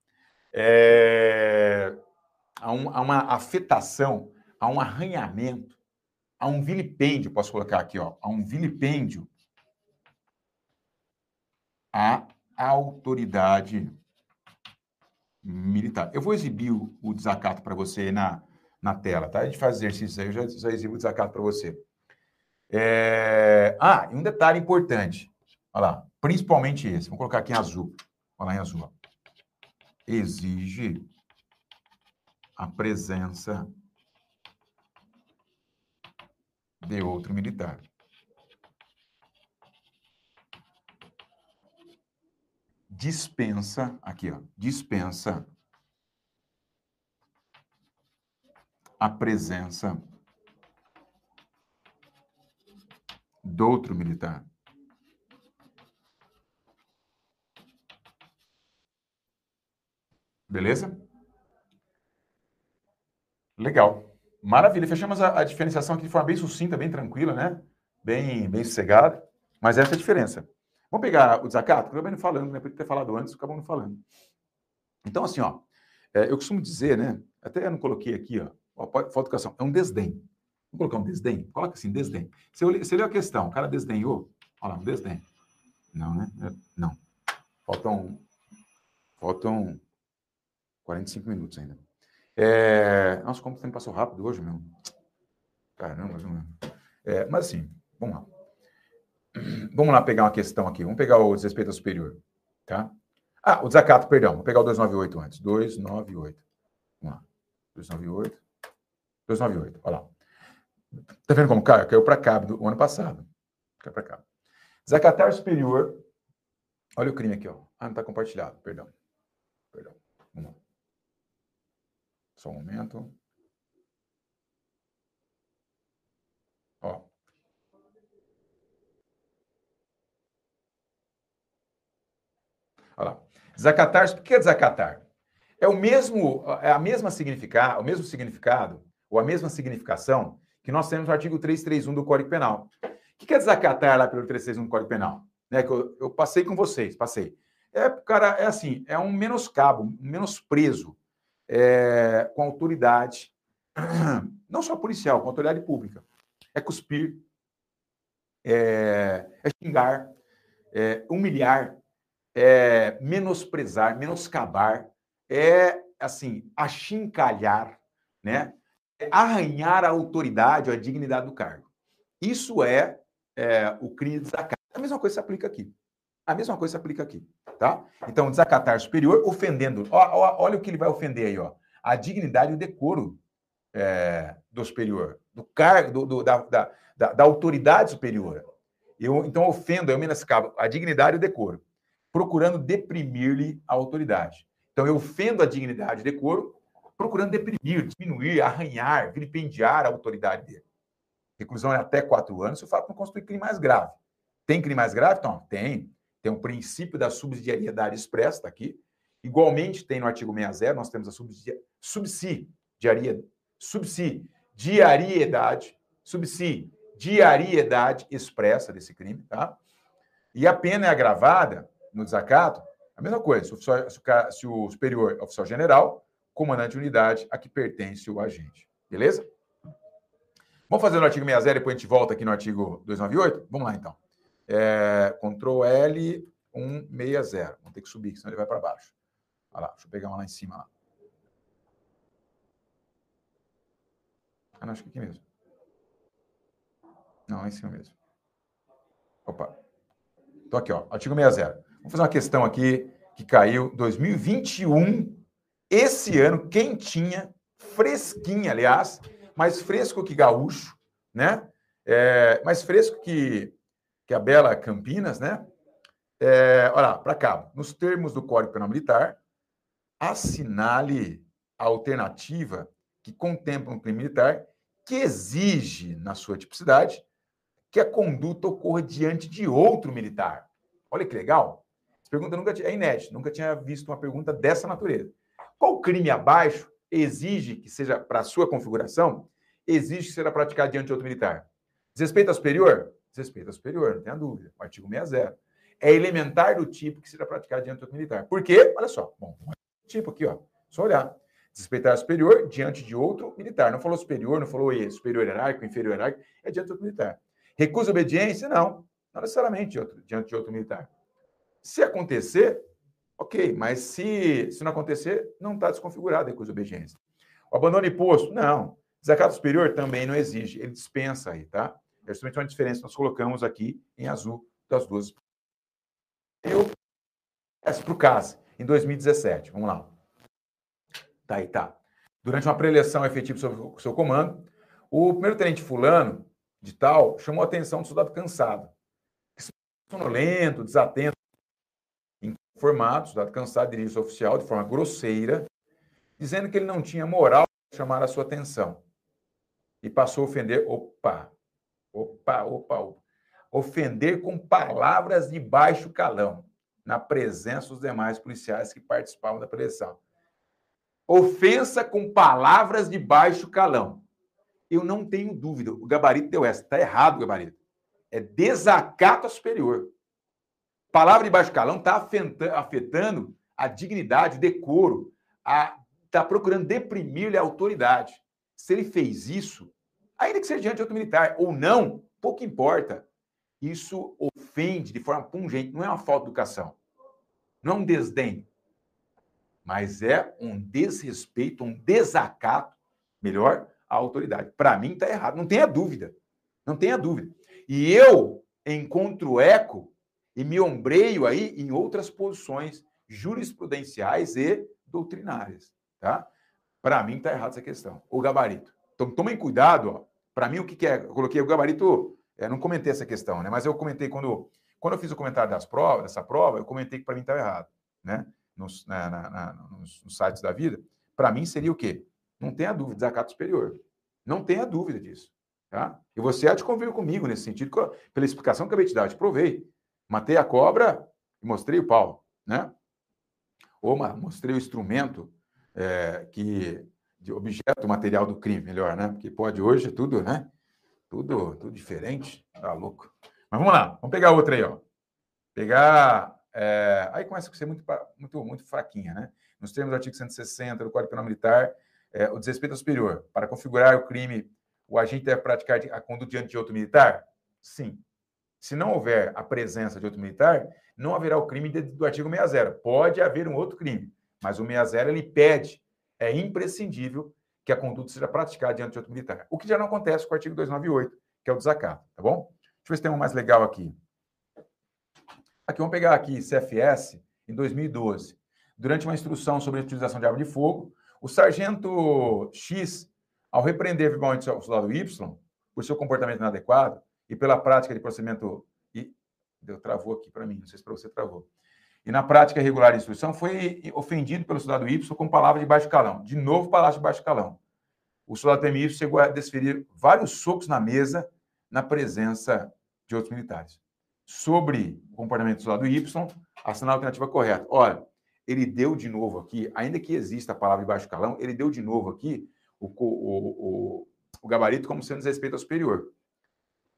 é, há, um, há, uma afetação, há um arranhamento, há um vilipêndio, posso colocar aqui, ó, há um vilipêndio à autoridade militar. Eu vou exibir o, o desacato para você na, na tela, tá? A gente faz exercício aí, eu já, já exibo o desacato para você. É... Ah, e um detalhe importante. Olha lá, principalmente esse. Vamos colocar aqui em azul. Olha lá em azul. Exige a presença de outro militar. Dispensa, aqui, ó, dispensa a presença do outro militar. Beleza? Legal. Maravilha. Fechamos a, a, diferenciação aqui de forma bem sucinta, bem tranquila, né? Bem, bem sossegada. Mas essa é a diferença. Vamos pegar o desacato? Acabei não falando, né? Podia ter falado antes, acabou não falando. Então, assim, ó, é, eu costumo dizer, né? Até eu não coloquei aqui, ó, falta educação, é um desdém. Vamos colocar um desdém? Coloca assim, desdém. Você, você leu a questão, o cara desdenhou? Olha lá, um desdém. Não, né? Não. Faltam. Faltam 45 minutos ainda. É... Nossa, como o tempo passou rápido hoje, meu. Caramba, não é. Mas assim, vamos lá. Vamos lá pegar uma questão aqui. Vamos pegar o desrespeito ao superior. Tá? Ah, o desacato, perdão. Vou pegar o 298 antes. 298. Vamos lá. 298. 298. Olha lá. Tá vendo como caiu? Caiu para cá do ano passado. Caiu para cá. Desacatar superior. Olha o crime aqui, ó. Ah, não está compartilhado. Perdão. Perdão. Só um momento. Ó. Olha lá. Desacatar, o que é desacatar? É o mesmo, é a mesma significado, o mesmo significado, ou a mesma significação que nós temos no artigo 331 do Código Penal. O que é desacatar lá pelo 331 do Código Penal? Né, que eu, eu passei com vocês, passei. É, cara, é assim, é um menoscabo, um menosprezo é, com autoridade, não só policial, com autoridade pública. É cuspir, é, é xingar, é humilhar, é menosprezar, menoscabar, é assim, achincalhar, né? É arranhar a autoridade, a dignidade do cargo. Isso é, é o crime de desacato. A mesma coisa se aplica aqui. A mesma coisa se aplica aqui, tá? Então, desacatar superior, ofendendo. Ó, ó, olha o que ele vai ofender aí, ó. A dignidade e o decoro é, do superior, do cargo, do, do, da, da, da, da, autoridade superior. Eu, então, ofendo, eu menoscabo a dignidade e o decoro, procurando deprimir-lhe a autoridade. Então, eu ofendo a dignidade e o decoro, procurando deprimir, diminuir, arranhar, vilipendiar a autoridade dele. Reclusão é até quatro anos se o fato não constitui crime mais grave. Tem crime mais grave? Então, tem. Tem o um princípio da subsidiariedade expressa, tá aqui. Igualmente, tem no artigo 60, nós temos a subsidiariedade, subsidiariedade, subsidiariedade expressa desse crime, tá? E a pena é agravada no desacato, a mesma coisa, se o, se o superior é oficial general, comandante de unidade a que pertence o agente. Beleza? Vamos fazer no artigo 60 e depois a gente volta aqui no artigo 298? Vamos lá, então. É, Ctrl L 160. Vamos ter que subir, senão ele vai para baixo. Olha lá, deixa eu pegar uma lá em cima. Lá. Ah, não, acho que aqui mesmo. Não, lá em cima mesmo. Opa. Estou aqui, ó, artigo 60. Vamos fazer uma questão aqui que caiu 2021, esse ano, quentinha, fresquinha, aliás, mais fresco que gaúcho, né? É, mais fresco que, que a bela Campinas, né? É, olha lá, para cá. Nos termos do Código Penal Militar, assinale a alternativa que contempla um crime militar que exige, na sua tipicidade, que a conduta ocorra diante de outro militar. Olha que legal. Essa pergunta nunca é inédita, nunca tinha visto uma pergunta dessa natureza. Qual crime abaixo exige que seja, para a sua configuração, exige que seja praticado diante de outro militar? Desrespeito ao superior? Desrespeito ao superior, não tenha dúvida. O artigo 60. É elementar do tipo que seja praticado diante de outro militar. Por quê? Olha só. Bom, tipo aqui, ó. Só olhar. Desrespeitar superior diante de outro militar. Não falou superior, não falou superior hierárquico, inferior hierárquico, é diante de outro militar. Recusa obediência? Não. Não necessariamente diante de outro militar. Se acontecer, ok, mas se, se não acontecer, não está desconfigurado a recusa obediência. O abandono de posto? Não. Desacato superior também não exige, ele dispensa aí, tá? É justamente uma diferença que nós colocamos aqui em azul das duas. Eu, essa para o caso, em 2017, vamos lá. Tá aí, tá. Durante uma preleção efetiva sobre o seu comando, o primeiro tenente fulano, de tal, chamou a atenção do soldado cansado. Sonolento, desatento, informado, soldado cansado, dirige o oficial de forma grosseira, dizendo que ele não tinha moral para chamar a sua atenção. E passou a ofender, opa, opa, opa, opa. Ofender com palavras de baixo calão, na presença dos demais policiais que participavam da preleção. Ofensa com palavras de baixo calão. Eu não tenho dúvida, o gabarito deu essa. Está errado o gabarito. É desacato superior. Palavra de baixo calão está afetando a dignidade, o decoro, está procurando deprimir-lhe a autoridade. Se ele fez isso, ainda que seja diante de outro militar ou não, pouco importa. Isso ofende de forma pungente, não é uma falta de educação, não é um desdém, mas é um desrespeito, um desacato, melhor, à autoridade. Para mim está errado, não tenha dúvida. Não tenha dúvida. E eu encontro eco e me ombreio aí em outras posições jurisprudenciais e doutrinárias, tá? Para mim está errado essa questão. O gabarito. Então tomem cuidado, ó. Para mim o que, que é? Eu coloquei o gabarito, é, não comentei essa questão, né? Mas eu comentei quando quando eu fiz o comentário das provas, dessa prova, eu comentei que para mim estava errado, né? nos, na, na, na, nos, nos, sites da vida, para mim seria o quê? Não tenha dúvida, desacato superior. Não tenha dúvida disso. Tá? E você há de convir comigo nesse sentido, pela explicação que eu acabei de dar, eu te provei. Matei a cobra e mostrei o pau, né? Ou mostrei o instrumento é, que de objeto material do crime, melhor, né? Porque pode hoje tudo, né? Tudo, tudo diferente, tá louco. Mas vamos lá, vamos pegar outra aí, ó. Pegar é, aí começa a ser muito, muito, muito fraquinha, né? Nos termos do artigo 160 do Código Penal Militar, é, o desrespeito superior. Para configurar o crime, o agente deve praticar a conduta diante de outro militar? Sim. Se não houver a presença de outro militar, não haverá o crime do artigo 60. Pode haver um outro crime, mas o 60 ele pede, é imprescindível que a conduta seja praticada diante de outro militar. O que já não acontece com o artigo 298, que é o desacato, tá bom? Deixa eu ver se tem um mais legal aqui. Aqui, vamos pegar aqui CFS em 2012. Durante uma instrução sobre a utilização de arma de fogo, o sargento X, ao repreender verbalmente o soldado Y por seu comportamento inadequado e pela prática de procedimento. E deu travou aqui para mim, não sei se para você travou. E na prática regular de instrução, foi ofendido pelo soldado Y com palavras de baixo calão. De novo, palavras de baixo calão. O soldado Y chegou a desferir vários socos na mesa na presença de outros militares. Sobre o comportamento do soldado Y, assinar a alternativa correta. Olha, ele deu de novo aqui, ainda que exista a palavra de baixo calão, ele deu de novo aqui o, o, o, o gabarito como sendo desrespeito ao superior.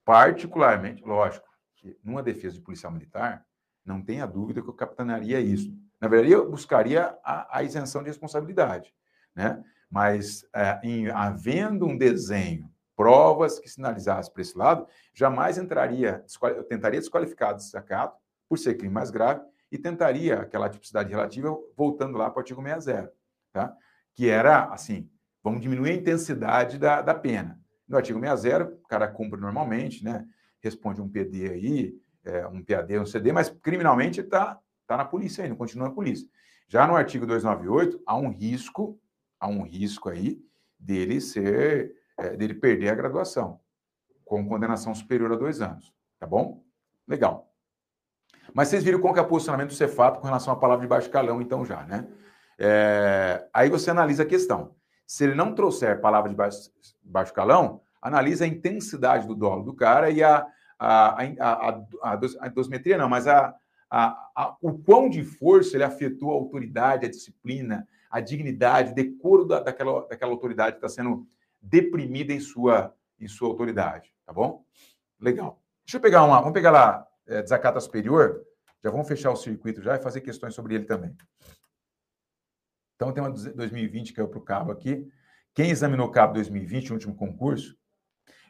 Particularmente, lógico, que numa defesa de policial militar, não tenha dúvida que eu capitanearia isso. Na verdade, eu buscaria a, a isenção de responsabilidade, né? Mas, é, em, havendo um desenho, provas que sinalizassem para esse lado, jamais entraria, eu tentaria desqualificar desacato por ser crime mais grave e tentaria aquela tipicidade relativa voltando lá para o artigo 60, tá? Que era, assim, vamos diminuir a intensidade da, da pena. No artigo 60, o cara cumpre normalmente, né? Responde um PD aí, é, um PAD, um CD, mas criminalmente está tá na polícia ainda, continua na polícia. Já no artigo 298, há um risco, há um risco aí dele ser, é, dele perder a graduação, com condenação superior a dois anos, tá bom? Legal. Mas vocês viram qual que é o posicionamento do Cefato com relação à palavra de baixo calão, então já, né? É, aí você analisa a questão. Se ele não trouxer palavra de baixo, baixo calão, analisa a intensidade do dolo do cara e a, a, a, a, a dosimetria, não, mas a, a, a, o quão de força ele afetou a autoridade, a disciplina, a dignidade, o decoro da, daquela, daquela autoridade que está sendo deprimida em sua, em sua autoridade, tá bom? Legal. Deixa eu pegar uma, vamos pegar lá, é, desacato superior, já vamos fechar o circuito já e fazer questões sobre ele também. Então, tem uma 2020 que é para o cabo aqui. Quem examinou o cabo 2020, o último concurso,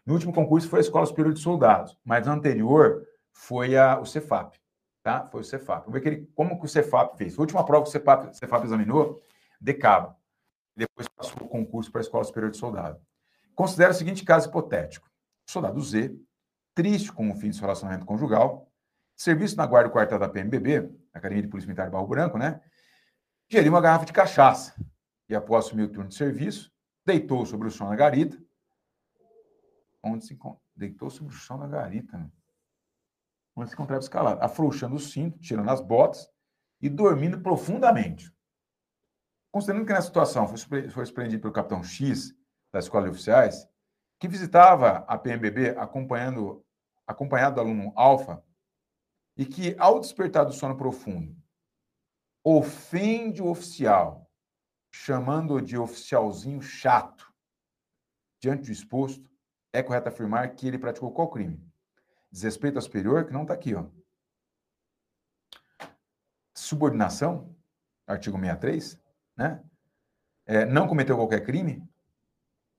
no último concurso foi a Escola Superior de Soldados, mas no anterior foi a, o Cefap, tá? Foi o Cefap. Vamos ver ele, como que o Cefap fez. A última prova que o Cefap, Cefap examinou, de cabo. Depois passou o concurso para a Escola Superior de Soldado. Considera o seguinte caso hipotético. Soldado Z, triste com o fim de seu relacionamento conjugal, serviço na guarda do quartel da PMBB, Academia de Polícia Militar Barro Branco, né? Geriu uma garrafa de cachaça e, após assumir o turno de serviço, deitou sobre o chão na garita, onde se deitou sobre o chão da garita, né? onde se encontrava escalado, afrouxando o cinto, tirando as botas e dormindo profundamente. Considerando que nessa situação foi, foi surpreendido pelo capitão X da Escola de Oficiais, que visitava a PMBB acompanhando, acompanhado do aluno Alfa, e que, ao despertar do sono profundo, ofende o oficial, chamando-o de oficialzinho chato. Diante do exposto, é correto afirmar que ele praticou qual crime? Desrespeito ao superior, que não está aqui, ó. Subordinação, artigo 63, né? É, não cometeu qualquer crime?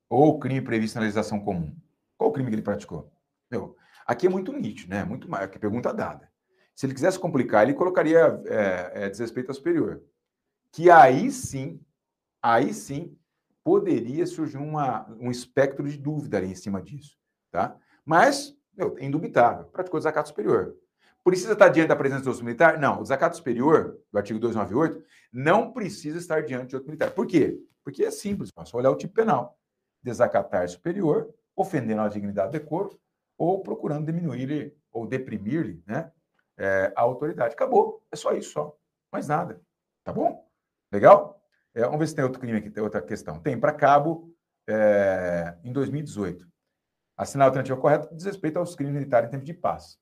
Ou crime previsto na legislação comum? Qual o crime que ele praticou? Meu, aqui é muito nítido, né? Muito mais, que pergunta dada. Se ele quisesse complicar, ele colocaria é, é, desrespeito ao superior. Que aí sim, aí sim, poderia surgir uma, um espectro de dúvida ali em cima disso. Tá? Mas, meu, é indubitável, praticou desacato superior. Precisa estar diante da presença do outro militar? Não. O desacato superior, do artigo 298, não precisa estar diante de outro militar. Por quê? Porque é simples, é só olhar o tipo penal. Desacatar superior, ofendendo a dignidade do decoro, ou procurando diminuir ou deprimir-lhe né, é, a autoridade. Acabou. É só isso, só. Mais nada. Tá bom? Legal? É, vamos ver se tem outro crime aqui, tem outra questão. Tem para cabo é, em 2018. Assinar a alternativa correta diz respeito aos crimes militares em tempo de paz.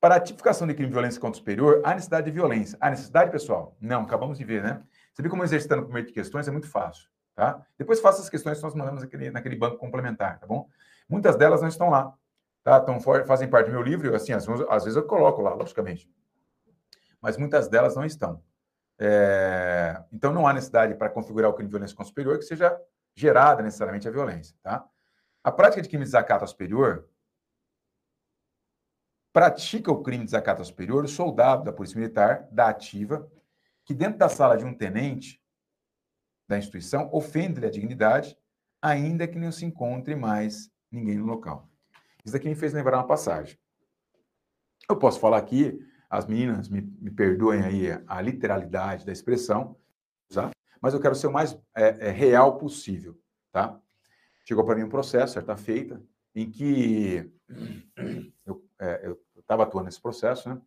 Para a tipificação de crime de violência contra o superior, há necessidade de violência. Há necessidade, pessoal? Não, acabamos de ver, né? Você viu como exercitando o primeiro de questões é muito fácil, tá? Depois faça as questões que nós mandamos naquele, naquele banco complementar, tá bom? Muitas delas não estão lá, tá? Então, fazem parte do meu livro, assim, às às vezes eu coloco lá, logicamente. Mas muitas delas não estão. É, então, não há necessidade para configurar o crime de violência contra o superior que seja gerada necessariamente a violência. Tá? A prática de crime de desacato ao superior pratica o crime de desacato ao superior o soldado da Polícia Militar, da ativa, que dentro da sala de um tenente da instituição ofende-lhe a dignidade, ainda que não se encontre mais ninguém no local. Isso daqui me fez lembrar uma passagem. Eu posso falar aqui as meninas me, me perdoem aí a literalidade da expressão, tá? mas eu quero ser o mais é, é, real possível, tá? Chegou para mim um processo, certa feita, em que eu é, estava atuando nesse processo, né?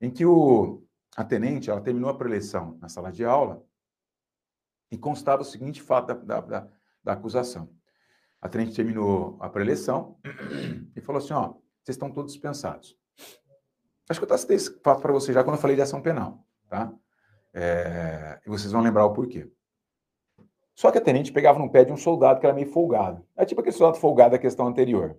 Em que o, a tenente, ela terminou a preleção na sala de aula e constava o seguinte fato da, da, da, da acusação. A tenente terminou a preleção e falou assim, ó, vocês estão todos dispensados. Acho que eu citei esse fato para vocês já quando eu falei de ação penal, tá? É, e vocês vão lembrar o porquê. Só que a tenente pegava no pé de um soldado que era meio folgado. É tipo aquele soldado folgado da questão anterior.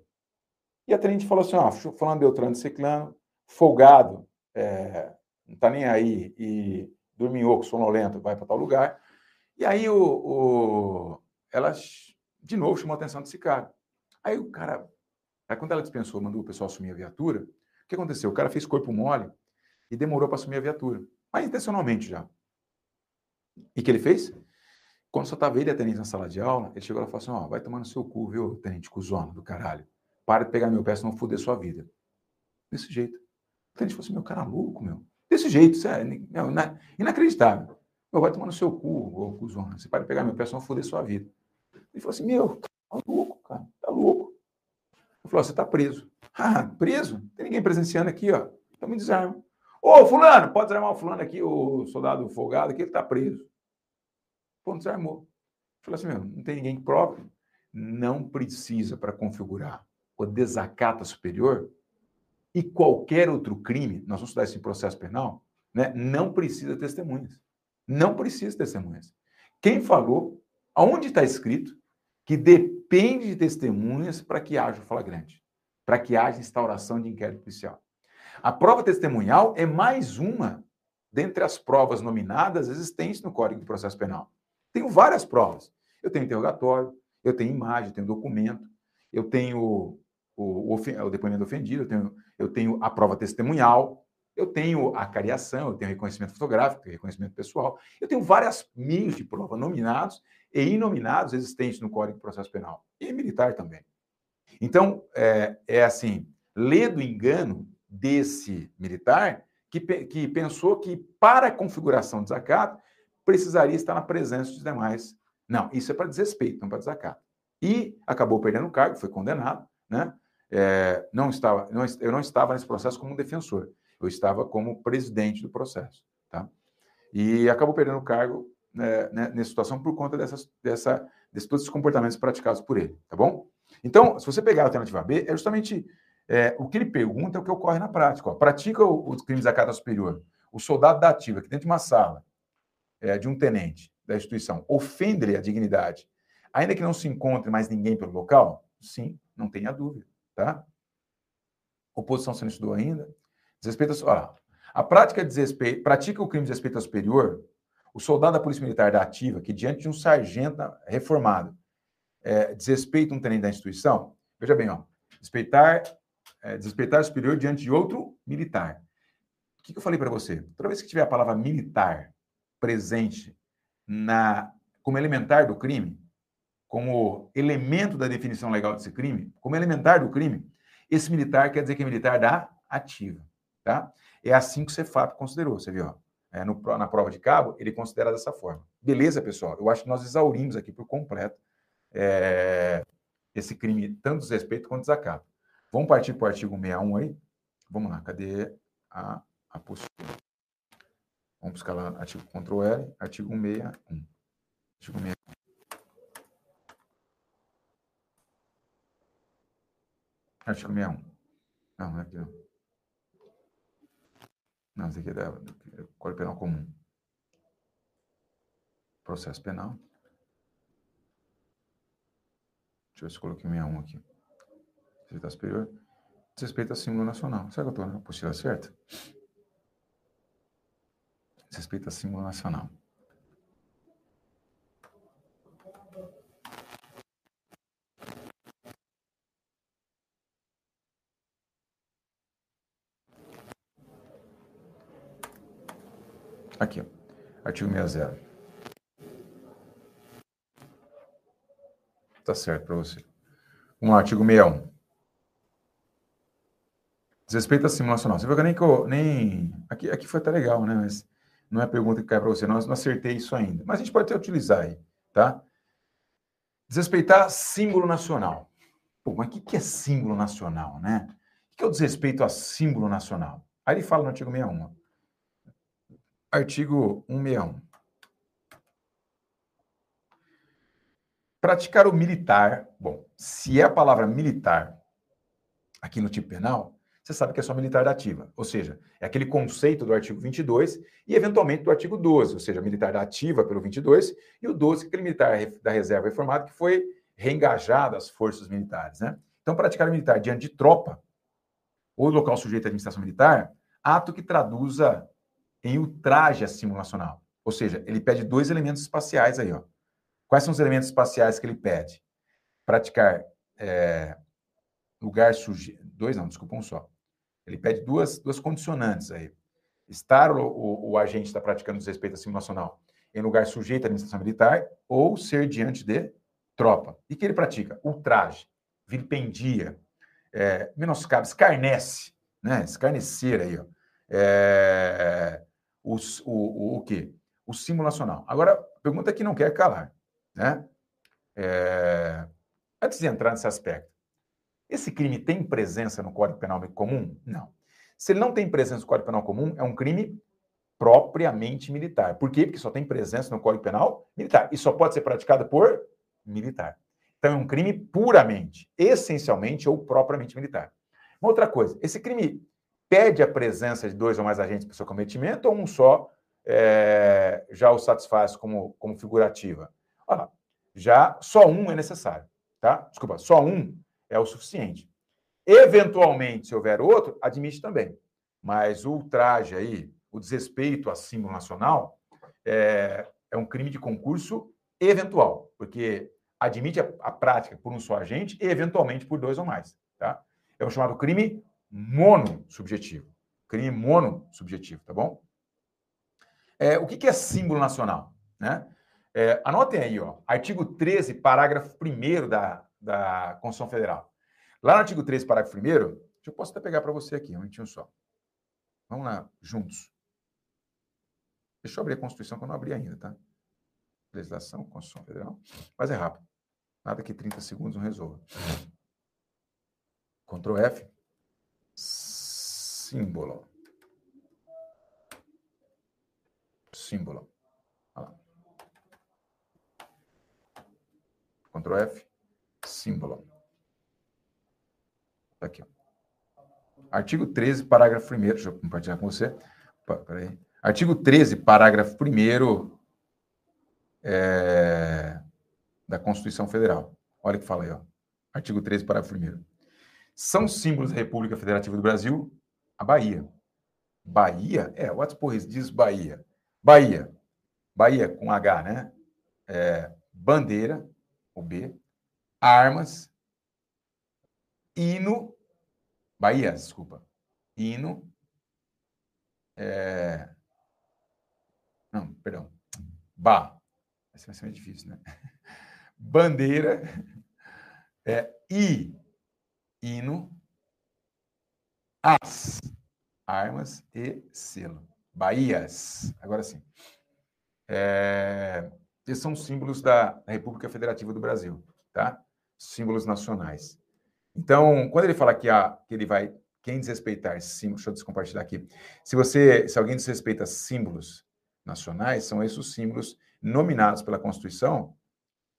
E a tenente falou assim: ó, falando Beltrano de Ciclano, folgado, é, não tá nem aí, e dorminhoco, sonolento, vai para tal lugar. E aí o, o, ela, de novo, chamou a atenção desse cara. Aí o cara, aí quando ela dispensou, mandou o pessoal assumir a viatura, que aconteceu? O cara fez corpo mole e demorou para assumir a viatura. Mas intencionalmente já. E o que ele fez? Quando só estava ele e a tenente na sala de aula, ele chegou lá e falou assim: Ó, vai tomar no seu cu, viu, tenente cuzona do caralho. Para de pegar meu pé, senão foder sua vida. Desse jeito. A tenente falou assim: meu cara louco, meu. Desse jeito, sério. Não, inacreditável. Meu, vai tomar no seu cu, ô cuzona. Você para de pegar meu pé, senão foder sua vida. Ele falou assim: meu, tá louco, cara, tá louco. Ele falou: você tá preso. Ah, preso? Não tem ninguém presenciando aqui, ó. Então me desarma. Ô, fulano, pode desarmar o fulano aqui, o soldado folgado aqui, ele tá preso. Pô, desarmou. Falei assim, meu, não tem ninguém que prove. Não precisa para configurar o desacata superior e qualquer outro crime, nós vamos estudar isso em processo penal, né? não precisa testemunhas. Não precisa testemunhas. Quem falou, aonde está escrito que depende de testemunhas para que haja o flagrante, para que haja instauração de inquérito policial. A prova testemunhal é mais uma dentre as provas nominadas existentes no Código de Processo Penal. Tenho várias provas. Eu tenho interrogatório, eu tenho imagem, eu tenho documento, eu tenho o, o, o depoimento ofendido, eu tenho, eu tenho a prova testemunhal, eu tenho a cariação, eu tenho reconhecimento fotográfico, reconhecimento pessoal, eu tenho vários meios de prova nominados e inominados existentes no Código de Processo Penal, e militar também. Então, é, é assim, lê do engano desse militar que, que pensou que para a configuração de desacato precisaria estar na presença dos demais. Não, isso é para desrespeito, não para desacato. E acabou perdendo o cargo, foi condenado, né? É, não estava, não, eu não estava nesse processo como defensor, eu estava como presidente do processo, tá? E acabou perdendo o cargo né, né, nessa situação por conta dessas, dessa, desses todos esses comportamentos praticados por ele, tá bom? Então, se você pegar a alternativa B, é justamente é, o que ele pergunta é o que ocorre na prática. Ó. Pratica os crimes da casa superior. O soldado da ativa, que dentro de uma sala, é, de um tenente da instituição ofende a dignidade, ainda que não se encontre mais ninguém pelo local? Sim, não tenha dúvida, tá? Oposição você não estudou ainda? Desrespeito a, a prática de desrespeito, pratica o crime de desrespeito superior, o soldado da Polícia Militar da ativa, que diante de um sargento reformado, é, desrespeita um tenente da instituição, veja bem, ó, respeitar, é, desrespeitar o superior diante de outro militar. O que, que eu falei para você? Toda vez que tiver a palavra militar presente na como elementar do crime, como elemento da definição legal desse crime, como elementar do crime, esse militar quer dizer que é militar da ativa, tá? É assim que o Cefap considerou, você viu? É, no, na prova de cabo, ele considera dessa forma. Beleza, pessoal? Eu acho que nós exaurimos aqui por completo é, esse crime, tanto desrespeito quanto desacato. Vamos partir para o artigo 61 aí? Vamos lá, cadê a, a postura? Vamos buscar lá artigo Ctrl L, artigo 161. Artigo 61. Artigo 61. Não, não é aqui não. Não, esse aqui é, da, é Código Penal Comum. Processo Penal. Deixa eu ver se eu coloquei 61 aqui. Respeito superior. Respeito a símbolo nacional. Será que eu estou na apostila certa? respeito a símbolo nacional. Aqui, ó. artigo 60. Tá certo para você. Vamos lá, artigo 61. Desrespeito à simulacional. Você viu que nem que eu, nem aqui, aqui foi até legal, né? Mas não é a pergunta que cai para você. Nós não acertei isso ainda. Mas a gente pode até utilizar aí, tá? Desrespeitar símbolo nacional. Pô, mas o que, que é símbolo nacional, né? O que é o desrespeito a símbolo nacional? Aí ele fala no artigo 61. Artigo 161. Praticar o militar, bom, se é a palavra militar aqui no tipo penal, você sabe que é só militar da ativa. Ou seja, é aquele conceito do artigo 22 e, eventualmente, do artigo 12, ou seja, militar da ativa pelo 22 e o 12, aquele militar da reserva reformado que foi reengajado às forças militares. Né? Então, praticar militar diante de tropa ou local sujeito à administração militar, ato que traduza em ultraje simulacional. Ou seja, ele pede dois elementos espaciais aí. Ó. Quais são os elementos espaciais que ele pede? Praticar é, lugar sujeito. Dois não, desculpa, um só. Ele pede duas, duas condicionantes aí. Estar o, o, o agente está praticando desrespeito à simulacional em lugar sujeito à administração militar ou ser diante de tropa. E que ele pratica? Ultraje, vilipendia, é, menoscaba, escarnece, né? Escarnecer aí, ó. É, os, o, o, o quê? O simulacional. Agora, pergunta que não quer calar, né? É, antes de entrar nesse aspecto, esse crime tem presença no Código Penal comum? Não. Se ele não tem presença no Código Penal comum, é um crime propriamente militar. Por quê? Porque só tem presença no Código Penal militar e só pode ser praticado por militar. Então é um crime puramente, essencialmente ou propriamente militar. Uma outra coisa, esse crime pede a presença de dois ou mais agentes para o seu cometimento ou um só é, já o satisfaz como, como figurativa? Olha, já só um é necessário, tá? Desculpa, só um é o suficiente. Eventualmente, se houver outro, admite também. Mas o ultraje aí, o desrespeito a símbolo nacional, é, é um crime de concurso eventual, porque admite a, a, prática por um só agente e, eventualmente, por dois ou mais. Tá? É o chamado crime monossubjetivo. Crime monossubjetivo, tá bom? É, o que, que é símbolo nacional? Né? É, anotem aí, ó, artigo 13, parágrafo 1 da, da Constituição Federal. Lá no artigo 13, parágrafo 1, eu posso até pegar para você aqui, um minutinho só. Vamos lá, juntos. Deixa eu abrir a Constituição, que eu não abri ainda, tá? Legislação, Constituição Federal. Mas é rápido. Nada que 30 segundos não resolva. Ctrl F. Símbolo. Símbolo. Olha lá. Ctrl F símbolo. Tá aqui. Artigo 13, parágrafo 1. Deixa eu compartilhar com você. Peraí. Artigo 13, parágrafo 1 é, da Constituição Federal. Olha o que fala aí, ó. Artigo 13, parágrafo 1. São símbolos da República Federativa do Brasil a Bahia. Bahia? É, what's porra diz Bahia. Bahia. Bahia com H, né? É, bandeira, o B, armas, hino, Bahia, desculpa, hino, é... não, perdão, Ba, esse vai ser mais difícil, né? Bandeira, é, I, hino, as, armas e selo. Bahias, agora sim. É, esses são símbolos da República Federativa do Brasil, tá? símbolos nacionais. Então, quando ele fala que, há, que ele vai, quem desrespeitar símbolos, deixa eu descompartilhar aqui. Se você, se alguém desrespeita símbolos nacionais, são esses os símbolos nominados pela Constituição,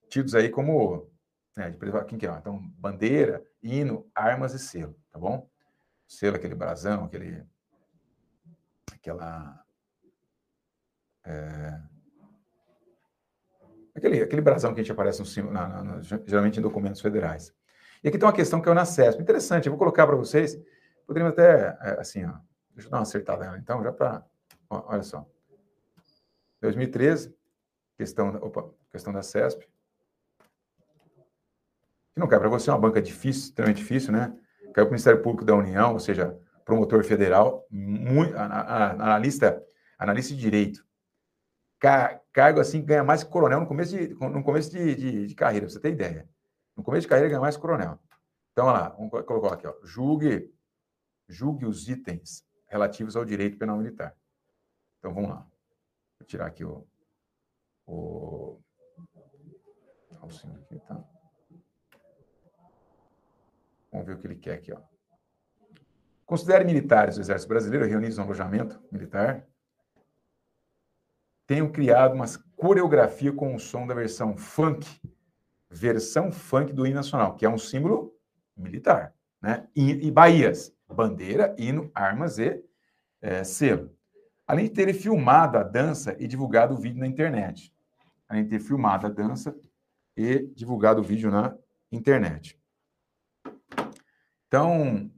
tidos aí como, né, quem que é? Então, bandeira, hino, armas e selo, tá bom? Selo, aquele brasão, aquele, aquela, é, Aquele, aquele brasão que a gente aparece no, na, na, geralmente em documentos federais. E aqui tem uma questão que é o NACESP. Interessante, eu vou colocar para vocês. Poderíamos até, é, assim, ó, deixa eu dar uma acertada nela, então, já para. Olha só. 2013, questão, opa, questão da CESP. Que não cai para você, é uma banca difícil, extremamente difícil, né? Caiu para o Ministério Público da União, ou seja, promotor federal, muito, analista, analista de direito cargo assim ganha mais que coronel no começo de, no começo de, de, de carreira, pra você ter ideia. No começo de carreira ganha mais que coronel. Então, olha lá, vamos colocar aqui, ó. Julgue julgue os itens relativos ao direito penal militar. Então vamos lá. Vou tirar aqui o. o... Aqui, tá? Vamos ver o que ele quer aqui. Ó. Considere militares do Exército Brasileiro reunidos no alojamento militar. Tenham criado uma coreografia com o som da versão funk, versão funk do hino nacional, que é um símbolo militar. Né? E, e Bahias, bandeira, hino, armas e é, selo. Além de ter filmado a dança e divulgado o vídeo na internet. Além de ter filmado a dança e divulgado o vídeo na internet. Então,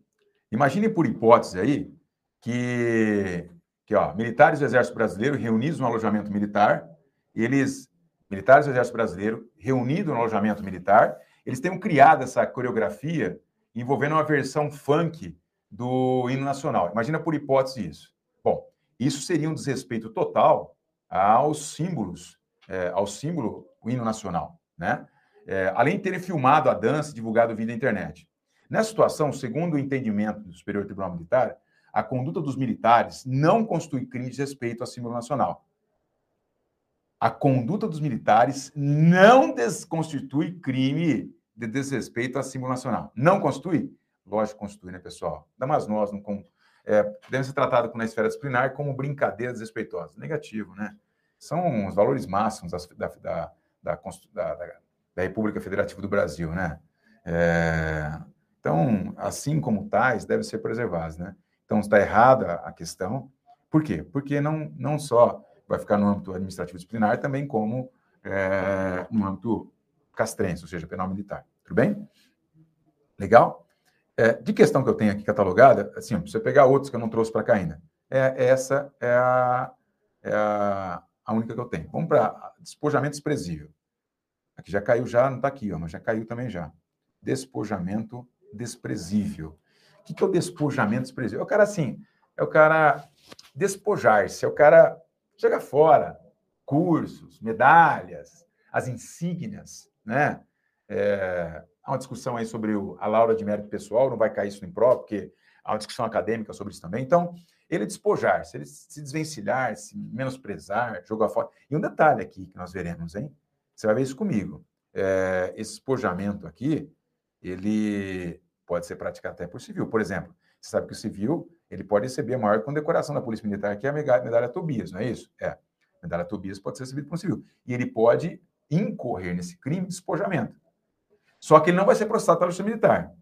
imagine por hipótese aí que, que ó, militares do Exército Brasileiro reunidos no alojamento militar, eles, militares do Exército Brasileiro reunidos no alojamento militar, eles tenham criado essa coreografia envolvendo uma versão funk do hino nacional. Imagina por hipótese isso. Bom, isso seria um desrespeito total aos símbolos, é, ao símbolo, o hino nacional, né? É, além de terem filmado a dança e divulgado o vídeo na internet. Nessa situação, segundo o entendimento do Superior Tribunal Militar, a conduta dos militares não constitui crime de respeito ao símbolo nacional. A conduta dos militares não constitui crime de desrespeito ao símbolo nacional. Não constitui? Lógico constitui, né, pessoal? Ainda mais nós não é, devem ser tratados na esfera disciplinar como brincadeira desrespeitosa. Negativo, né? São os valores máximos da, da, da, da, da República Federativa do Brasil, né? É, então, assim como tais, devem ser preservados, né? Então, está errada a questão. Por quê? Porque não, não só vai ficar no âmbito administrativo disciplinar, também como é, no âmbito castrense, ou seja, penal militar. Tudo bem? Legal? É, de questão que eu tenho aqui catalogada, assim, você pegar outros que eu não trouxe para cá ainda, é, essa é a, é a, a única que eu tenho. Vamos para despojamento desprezível. Aqui já caiu já, não está aqui, ó, mas já caiu também já. Despojamento desprezível. O que, que é o despojamento desprezível? É o cara assim, é o cara despojar-se, é o cara jogar fora cursos, medalhas, as insígnias, né? É, há uma discussão aí sobre o, a Laura de mérito pessoal, não vai cair isso no pró, porque há uma discussão acadêmica sobre isso também. Então, ele despojar-se, ele se desvencilhar, se menosprezar, jogar fora. E um detalhe aqui que nós veremos, hein? Você vai ver isso comigo. É, esse despojamento aqui, ele pode ser praticado até por civil. Por exemplo, você sabe que o civil ele pode receber a maior condecoração da Polícia Militar, que é a medalha Tobias, não é isso? É. A medalha Tobias pode ser recebida por um civil. E ele pode incorrer nesse crime de despojamento. Só que ele não vai ser processado pela Justiça Militar,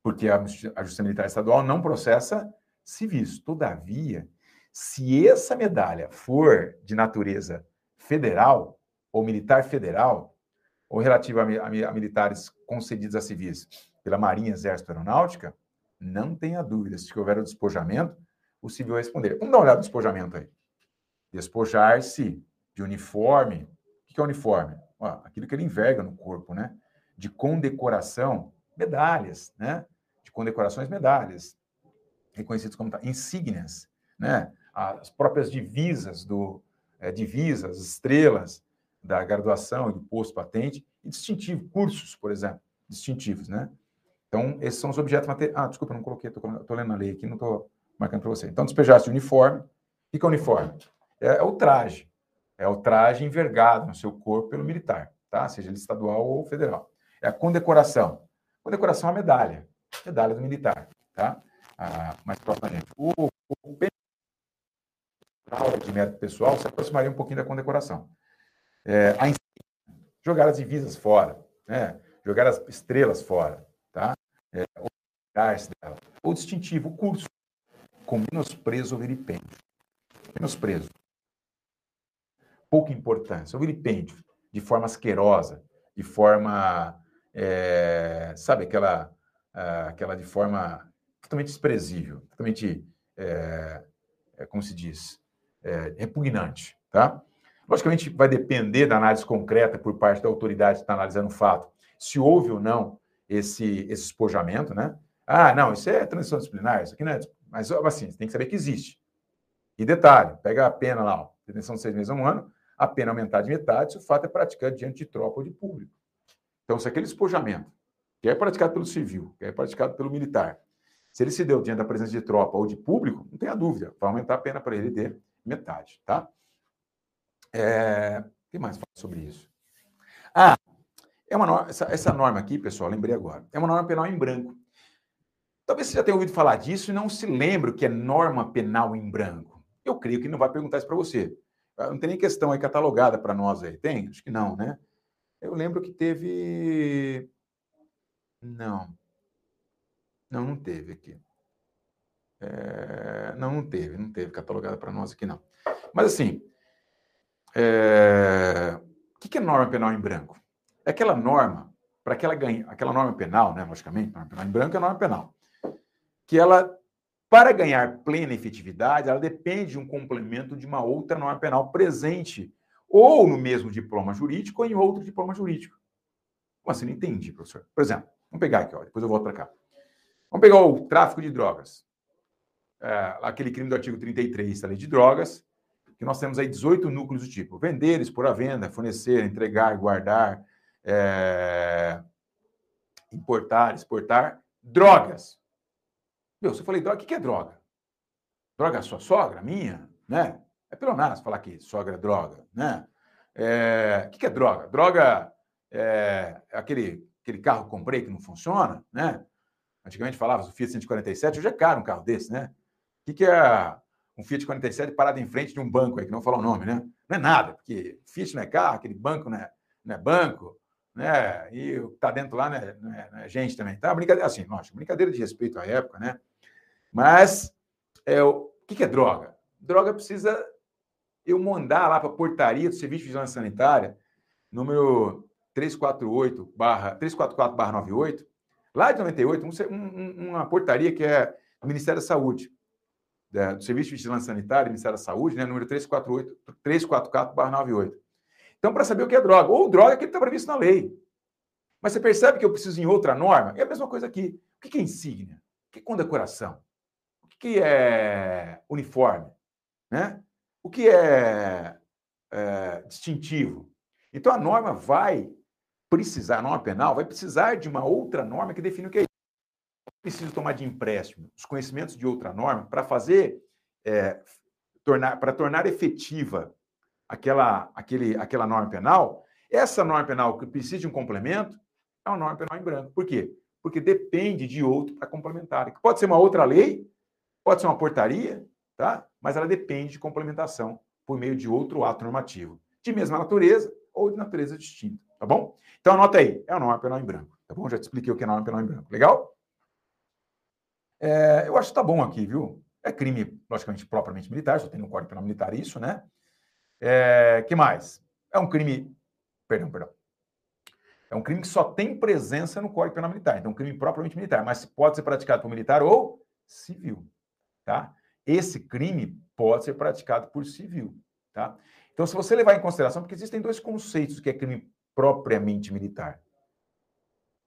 porque a, Justiça Militar Estadual não processa civis. Todavia, se essa medalha for de natureza federal ou militar federal, ou relativa a militares concedidos a civis pela Marinha, Exército Aeronáutica, não tenha dúvida, se houver o despojamento, o civil vai responder. Vamos dar uma olhada no despojamento aí. Despojar-se de uniforme. O que é uniforme? Ó, aquilo que ele enverga no corpo, né? De condecoração, medalhas, né? De condecorações, medalhas. Reconhecidos como insígnias, né? As próprias divisas do é, divisas, estrelas da graduação e do posto patente e distintivo, cursos, por exemplo, distintivos, né? Então, esses são os objetos materiais. Ah, desculpa, não coloquei, estou lendo a lei aqui, não estou marcando para você. Então, despejar-se de uniforme. O que é uniforme? É, é, o traje. É o traje envergado no seu corpo pelo militar, tá? Seja ele estadual ou federal. É a condecoração. Condecoração é a medalha. Medalha do militar, tá? Ah, mais próximo gente. O, o de mérito pessoal se aproximaria um pouquinho da condecoração. É, a jogar as divisas fora, né? jogar as estrelas fora? É. O distintivo, o curso, com menosprezo ou vilipêndio. Menosprezo. Pouca importância. O vilipêndio, de forma asquerosa, de forma, é, sabe, aquela, aquela de forma totalmente desprezível, totalmente, é, é, como se diz, é, repugnante, tá? Logicamente, vai depender da análise concreta por parte da autoridade que está analisando o fato, se houve ou não esse, esse espojamento, né? Ah, não, isso é transição disciplinar, isso aqui não é. Mas, assim, você tem que saber que existe. E detalhe, pega a pena lá, ó, detenção de seis meses a um ano, a pena aumentar de metade se o fato é praticado diante de tropa ou de público. Então, se aquele espojamento, que é praticado pelo civil, que é praticado pelo militar, Se ele se deu diante da presença de tropa ou de público, não tenha dúvida, vai aumentar a pena para ele de metade, tá? É... O que mais fala sobre isso? Ah, é uma norma, essa, essa norma aqui, pessoal, lembrei agora, é uma norma penal em branco. Talvez você já tenha ouvido falar disso e não se lembre o que é norma penal em branco. Eu creio que não vai perguntar isso para você. Ah, não tem nem questão aí catalogada para nós aí. Tem? Acho que não, né? Eu lembro que teve. Não. Não, não teve aqui. É... Não, não teve. Não teve catalogada para nós aqui, não. Mas assim. É... O que é norma penal em branco? É aquela norma, para que ela ganhe, aquela norma penal, né? Logicamente, norma penal em branco é norma penal. Que ela para ganhar plena efetividade, ela depende de um complemento de uma outra norma penal presente, ou no mesmo diploma jurídico, ou em outro diploma jurídico. Como assim? Não entendi, professor. Por exemplo, vamos pegar aqui, ó, depois eu volto para cá. Vamos pegar o tráfico de drogas. É, aquele crime do artigo 33 da lei de drogas, que nós temos aí 18 núcleos do tipo: vender, expor à venda, fornecer, entregar, guardar, é, importar, exportar drogas. Meu, se eu falei droga, o que é droga? Droga sua sogra, minha, né? É pleonasmo falar que sogra é droga, né? É, o que é droga? Droga é aquele, aquele carro que comprei que não funciona, né? Antigamente falava do Fiat 147, hoje é caro um carro desse, né? O que é um Fiat 47 parado em frente de um banco aí, que não fala o nome, né? Não é nada, porque Fiat não é carro, aquele banco não é, não é banco, né? E o que está dentro lá não é, não é, não é gente também. Tá? Brincadeira, assim, lógico, brincadeira de respeito à época, né? Mas é, o que, que é droga? Droga precisa eu mandar lá para a portaria do Serviço de Vigilância Sanitária, número 348 barra, 344 barra 98, lá de 98, um, um, uma portaria que é do Ministério da Saúde, do Serviço de Vigilância Sanitária, Ministério da Saúde, né, número 348, 344 barra 98. Então, para saber o que é droga, ou droga que está previsto na lei. Mas você percebe que eu preciso em outra norma? É a mesma coisa aqui. O que é insígnia? O que é condecoração? que é uniforme? Né? O que é, é distintivo? Então, a norma vai precisar, a norma penal vai precisar de uma outra norma que define o que é isso. Preciso tomar de empréstimo os conhecimentos de outra norma para fazer, é, tornar, para tornar efetiva aquela, aquele, aquela norma penal. Essa norma penal que precisa de um complemento é uma norma penal em branco. Por quê? Porque depende de outro para complementar. Que pode ser uma outra lei, Pode ser uma portaria, tá? mas ela depende de complementação por meio de outro ato normativo, de mesma natureza ou de natureza distinta, tá bom? Então anota aí, é a norma penal em branco, tá bom? Já te expliquei o que é norma penal em branco, legal? É, eu acho que tá bom aqui, viu? É crime, logicamente, propriamente militar, só tem no Código Penal Militar isso, né? É, que mais? É um crime, perdão, perdão. É um crime que só tem presença no Código Penal Militar, então um crime propriamente militar, mas pode ser praticado por militar ou civil, tá? Esse crime pode ser praticado por civil, tá? Então, se você levar em consideração, porque existem dois conceitos que é crime propriamente militar.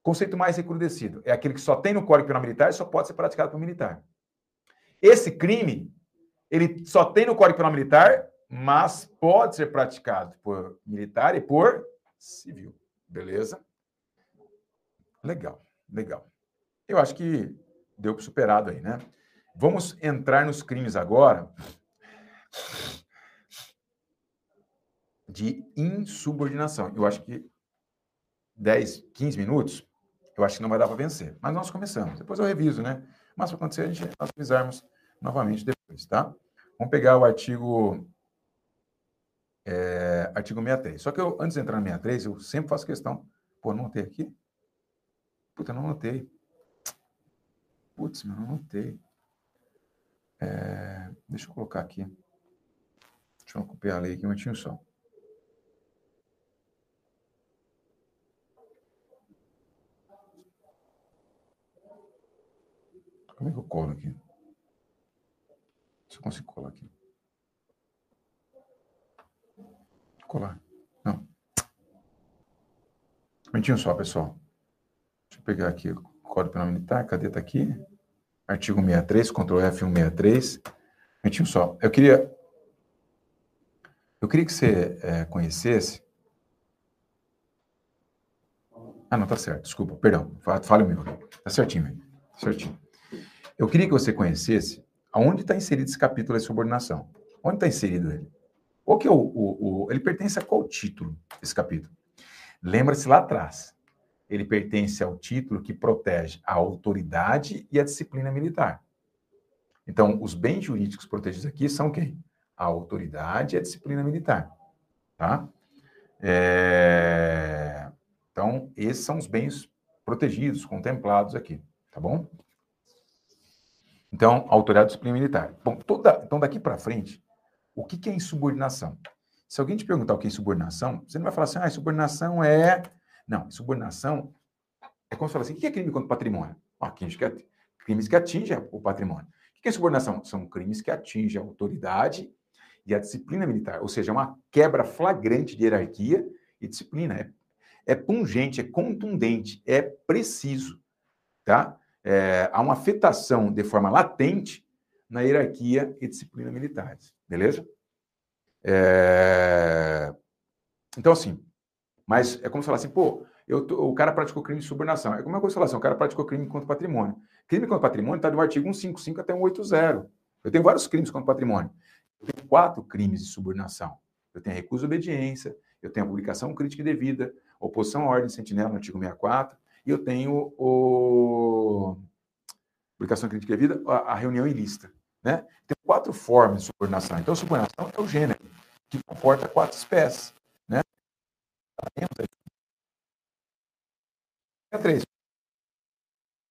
Conceito mais recrudescido é aquele que só tem no Código Penal Militar e só pode ser praticado por militar. Esse crime, ele só tem no Código Penal Militar, mas pode ser praticado por militar e por civil. Beleza? Legal, legal. Eu acho que deu superado aí, né? Vamos entrar nos crimes agora de insubordinação. Eu acho que 10, 15 minutos, eu acho que não vai dar para vencer. Mas nós começamos. Depois eu reviso, né? Mas para acontecer, a gente nós revisarmos novamente depois, tá? Vamos pegar o artigo é, artigo 63. Só que eu, antes de entrar no 63, eu sempre faço questão. Pô, não anotei aqui? Puta, não anotei. Putz, mas não anotei. É, deixa eu colocar aqui. Deixa eu copiar a lei aqui um minutinho só. Como é que eu colo aqui? Se eu consigo colar aqui. Colar. Não. Um minutinho só, pessoal. Deixa eu pegar aqui o Código Penal Militar. Cadê? Tá aqui artigo 63, Ctrl F163. Um só. Eu queria. Eu queria que você é, conhecesse. Ah, não, tá certo. Desculpa, perdão. Fale o meu. Tá certinho, velho. Certinho. Eu queria que você conhecesse aonde está inserido esse capítulo de subordinação. Onde está inserido ele? O que o, o, o, ele pertence a qual título, esse capítulo? Lembra-se lá atrás. Ele pertence ao título que protege a autoridade e a disciplina militar. Então, os bens jurídicos protegidos aqui são quem? A autoridade e a disciplina militar. Tá? É... Então, esses são os bens protegidos, contemplados aqui. Tá bom? Então, autoridade e disciplina militar. Bom, toda, então daqui para frente, o que, que é insubordinação? Se alguém te perguntar o que é insubordinação, você não vai falar assim, ah, insubordinação é. Não, insubordinação é como se fala assim, o que é crime contra o patrimônio? Ah, crimes que atingem o patrimônio. O que é insubordinação? São crimes que atingem a autoridade e a disciplina militar, ou seja, uma quebra flagrante de hierarquia e disciplina. É, é pungente, é contundente, é preciso, tá? É, há uma afetação de forma latente na hierarquia e disciplina militares. Beleza? É... Então, assim, mas é como se falar assim, pô, eu tô, o cara praticou crime de subornação. É como é que falar assim, o cara praticou crime contra o patrimônio. Crime contra o patrimônio está do artigo 155 até 180. Eu tenho vários crimes contra o patrimônio. Eu tenho quatro crimes de subornação. Eu tenho a recusa de obediência, eu tenho a publicação crítica e devida, oposição à ordem sentinela no artigo 64, e eu tenho o publicação crítica e devida, a, a reunião ilícita. Né? Tem quatro formas de subordinação. Então, subordinação é o gênero, que comporta quatro espécies. Né? É três.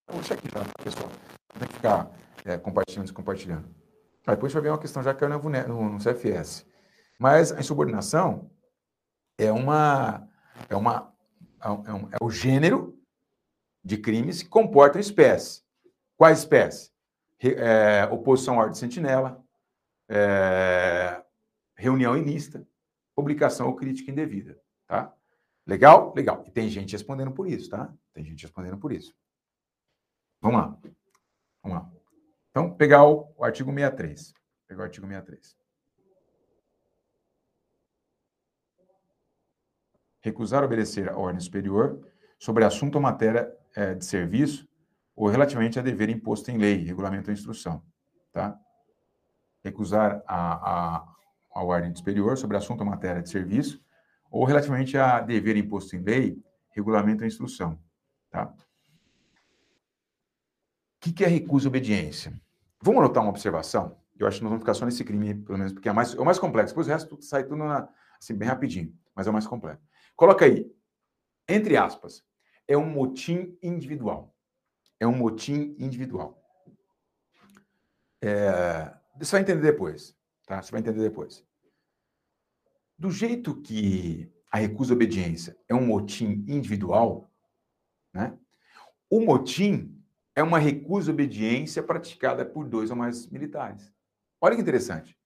Vou deixar aqui já, pessoal. Não tem que ficar é, compartilhando descompartilhando. Ah, depois vai ver uma questão já que caiu no, no CFS. Mas a insubordinação é uma. É, uma, é, um, é o gênero de crimes que comportam espécies. Quais espécies? É, oposição à ordem sentinela, é, reunião ilícita, publicação ou crítica indevida, tá? Legal? Legal. E tem gente respondendo por isso, tá? Tem gente respondendo por isso. Vamos lá. Vamos lá. Então, pegar o, o artigo 63. Pegar o artigo 63. Recusar obedecer a ordem superior sobre assunto ou matéria é, de serviço ou relativamente a dever imposto em lei, regulamento ou instrução, tá? Recusar a, a, a ordem superior sobre assunto ou matéria de serviço, ou relativamente a dever imposto em lei, regulamento ou instrução, tá? O que, que é recusa obediência? Vamos anotar uma observação? Eu acho que nós vamos ficar só nesse crime, pelo menos, porque é, mais, é o mais complexo. Depois o resto sai tudo na, assim, bem rapidinho, mas é o mais complexo. Coloca aí, entre aspas, é um motim individual é um motim individual. É, você vai entender depois, tá? Você vai entender depois. Do jeito que a recusa à obediência é um motim individual, né? O motim é uma recusa à obediência praticada por dois ou mais militares. Olha que interessante.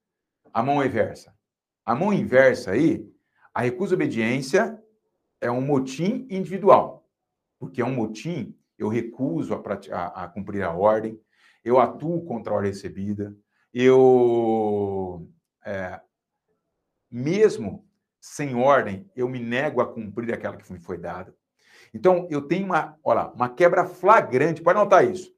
A mão inversa. A mão inversa aí, a recusa à obediência é um motim individual, porque é um motim eu recuso a, a, a cumprir a ordem, eu atuo contra a ordem recebida, eu, é, mesmo sem ordem, eu me nego a cumprir aquela que me foi dada. Então, eu tenho uma, olha, uma quebra flagrante, pode notar isso.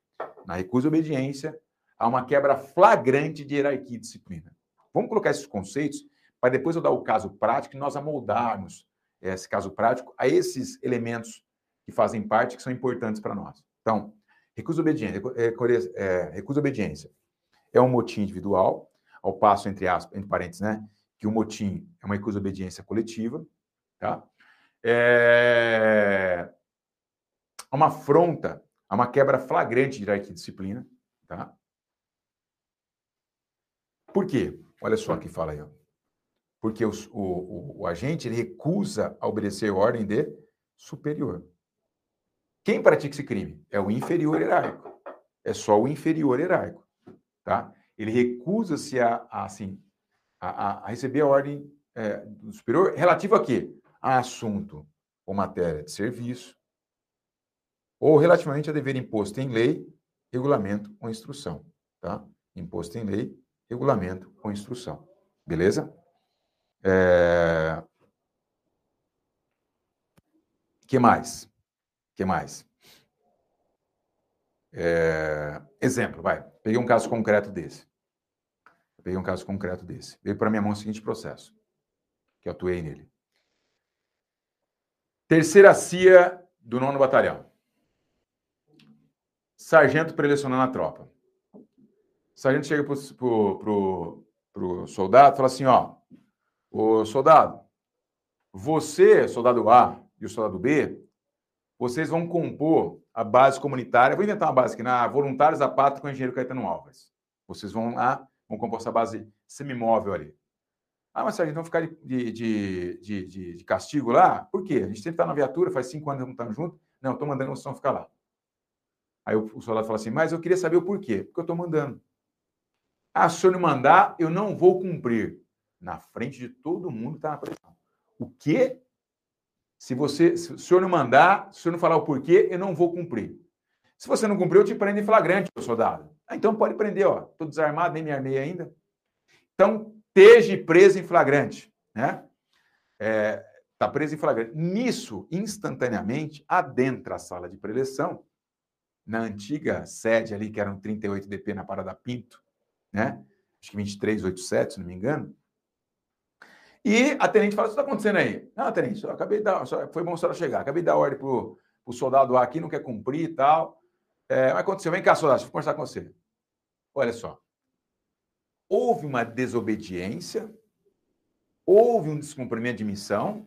Na recusa de obediência, há uma quebra flagrante de hierarquia e disciplina. Vamos colocar esses conceitos para depois eu dar o caso prático e nós amoldarmos esse caso prático a esses elementos que fazem parte, que são importantes para nós. Então, recusa obediência, é, é, recusa obediência é um motim individual, ao passo, entre aspas, entre parênteses, né, que o motim é uma recusa obediência coletiva, tá? É uma afronta, a uma quebra flagrante de hierarquia e disciplina, tá? Por quê? Olha só que fala aí, ó. Porque os, o, o, o agente recusa a obedecer ordem de superior. Quem pratica esse crime? É o inferior hierárquico. É só o inferior hierárquico. Tá? Ele recusa-se a, a, assim, a, a, receber a ordem é, do superior relativa a quê? A assunto ou matéria de serviço, ou relativamente a dever imposto em lei, regulamento ou instrução. Tá? Imposto em lei, regulamento ou instrução. Beleza? É... que mais? Que mais? É... Exemplo, vai. Peguei um caso concreto desse. Peguei um caso concreto desse. Veio para minha mão o seguinte processo, que eu atuei nele. Terceira CIA do nono batalhão. Sargento prelecionando a tropa. Sargento chega para o soldado e fala assim: ó, o soldado, você, soldado A e o soldado B, vocês vão compor a base comunitária. Vou inventar uma base aqui na Voluntários da Pátria com o engenheiro Caetano Alves. Vocês vão lá, vão compor essa base semimóvel ali. Ah, mas sargento, vão ficar de, de, de, de, castigo lá? Por quê? A gente sempre está na viatura, faz cinco anos que não estamos juntos. Não, estou mandando vocês vão ficar lá. Aí o, soldado fala assim, mas eu queria saber o porquê. Porque eu estou mandando. Ah, se o senhor não mandar, eu não vou cumprir. Na frente de todo mundo está na pressão. O quê? Se você, se o senhor não mandar, se o senhor não falar o porquê, eu não vou cumprir. Se você não cumprir, eu te prendo em flagrante, soldado. Ah, então pode prender, ó. Estou desarmado, nem me armei ainda. Então, esteja preso em flagrante, né? É, está preso em flagrante. Nisso, instantaneamente, adentra a sala de preleção, na antiga sede ali, que era um 38 DP na Parada Pinto, né? Acho que 2387, se não me engano. E a tenente fala: O que está acontecendo aí? Não, tenente, acabei de dar. Foi bom a senhora chegar. Acabei de dar ordem para o soldado A aqui, não quer cumprir e tal. É, mas aconteceu. Vem cá, soldado, deixa eu conversar com você. Olha só houve uma desobediência, houve um descumprimento de missão,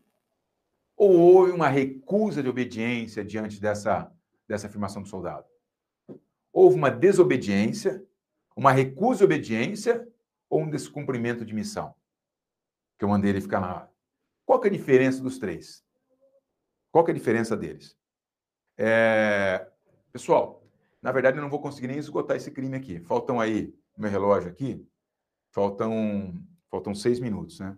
ou houve uma recusa de obediência diante dessa, dessa afirmação do soldado? Houve uma desobediência, uma recusa de obediência ou um descumprimento de missão? Que eu mandei ele ficar lá. Qual que é a diferença dos três? Qual que é a diferença deles? É... Pessoal, na verdade eu não vou conseguir nem esgotar esse crime aqui. Faltam aí, meu relógio aqui, Faltam, faltam seis minutos, né?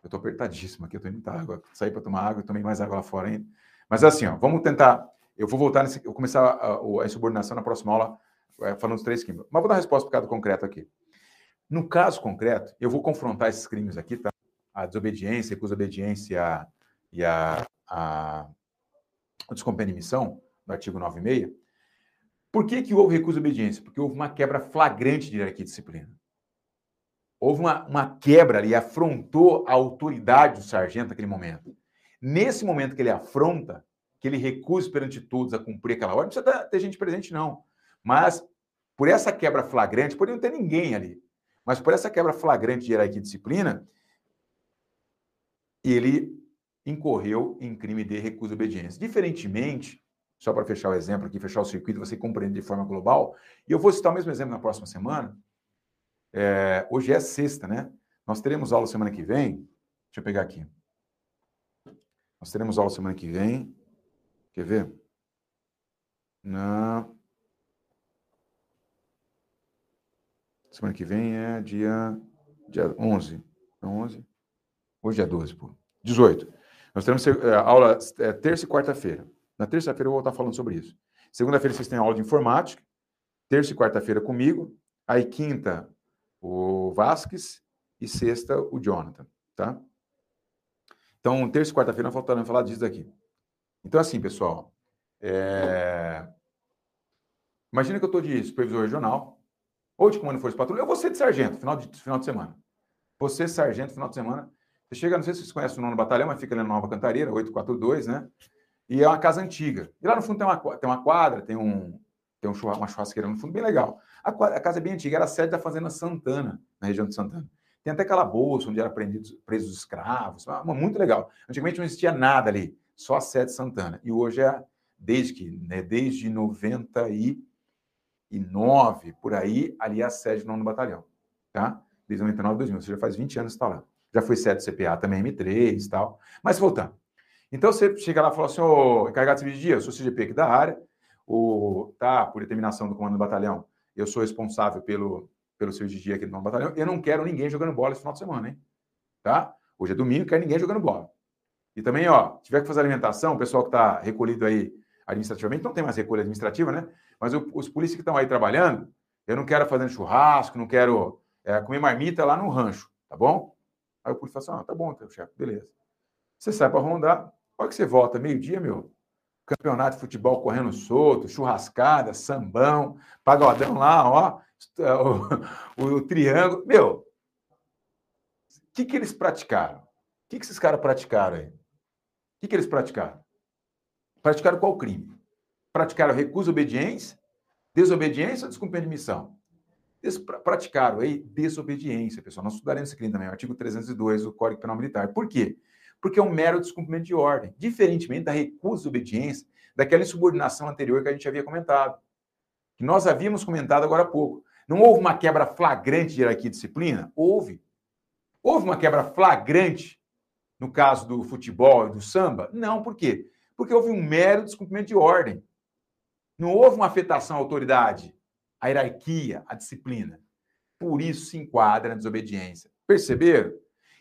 Eu estou apertadíssimo aqui, eu estou indo muita água. Saí para tomar água, tomei mais água lá fora ainda. Mas assim, ó, vamos tentar. Eu vou voltar nesse. Eu vou começar a, a, insubordinação na próxima aula, é, falando dos três crimes. Mas vou dar a resposta para cada concreto aqui. No caso concreto, eu vou confrontar esses crimes aqui, tá? A desobediência, a obediência e a, a, o descompêndio de missão, do artigo 96. Por que, que houve recusa de obediência? Porque houve uma quebra flagrante de hierarquia e disciplina houve uma, uma quebra ali, afrontou a autoridade do sargento naquele momento. Nesse momento que ele afronta, que ele recusa perante todos a cumprir aquela ordem, não precisa ter gente presente, não. Mas, por essa quebra flagrante, poderia não ter ninguém ali, mas por essa quebra flagrante de hierarquia e disciplina, ele incorreu em crime de recusa de obediência. Diferentemente, só para fechar o exemplo aqui, fechar o circuito, você compreende de forma global, e eu vou citar o mesmo exemplo na próxima semana, é, hoje é sexta, né? Nós teremos aula semana que vem. Deixa eu pegar aqui. Nós teremos aula semana que vem. Quer ver? Na. Semana que vem é dia, dia 11. 11. Hoje é 12, pô. 18. Nós teremos é, aula é, terça e quarta-feira. Na terça-feira eu vou estar falando sobre isso. Segunda-feira vocês têm aula de informática. Terça e quarta-feira comigo. Aí quinta o Vasques e sexta o Jonathan, tá? Então, terça e quarta-feira nós faltamos falar disso aqui. Então, assim, pessoal, é... imagina que eu estou de supervisor regional ou de comando de força de patrulha, eu vou ser de sargento, final de, final de semana. Você, sargento, final de semana. Você chega, não sei se vocês conhecem o nono batalhão, mas fica ali na Nova Cantareira, 842, né? E é uma casa antiga. E lá no fundo tem uma, tem uma quadra, tem um, tem um uma churrasqueira no fundo bem legal. A, a, casa é bem antiga, era a sede da Fazenda Santana, na região de Santana. Tem até aquela bolsa onde eram prendidos, presos escravos, uma, uma, muito legal. Antigamente não existia nada ali, só a sede Santana. E hoje é, desde que, né, desde 99, por aí, ali é a sede do nono batalhão, tá? Desde 99 2000, ou seja, faz 20 anos que está lá. Já foi sede do CPA também, M3 e tal. Mas voltando. Então você chega lá e fala assim, ô, encarregado de serviço de dia, eu sou CGP aqui da área, o, tá, por determinação do comando do batalhão, eu sou responsável pelo, pelo serviço de dia aqui do batalhão, eu não quero ninguém jogando bola esse final de semana, hein? Tá? Hoje é domingo, quero ninguém jogando bola. E também, ó, tiver que fazer alimentação, o pessoal que está recolhido aí administrativamente, não tem mais recolha administrativa, né? Mas os polícias que estão aí trabalhando, eu não quero fazer churrasco, não quero é, comer marmita lá no rancho, tá bom? Aí o polícia fala assim, ah, tá bom, teu chefe, beleza. Você sai para rondar, a hora que você volta meio-dia, meu, campeonato de futebol correndo solto, churrascada, sambão, pagodão lá, ó, o, o, o triângulo. Meu, o que, que eles praticaram? O que, que esses caras praticaram aí? O que, que eles praticaram? Praticaram qual crime? Praticaram recusa obediência, desobediência ou descumprimento de missão? Praticaram aí desobediência, pessoal. Nós estudaremos esse crime também, artigo 302 do Código Penal Militar. Por quê? Porque é um mero descumprimento de ordem, diferentemente da recusa de obediência, daquela insubordinação anterior que a gente havia comentado, que nós havíamos comentado agora há pouco. Não houve uma quebra flagrante de hierarquia e disciplina? Houve. Houve uma quebra flagrante no caso do futebol e do samba? Não, por quê? Porque houve um mero descumprimento de ordem. Não houve uma afetação à autoridade, à hierarquia, à disciplina. Por isso se enquadra na desobediência. Perceberam?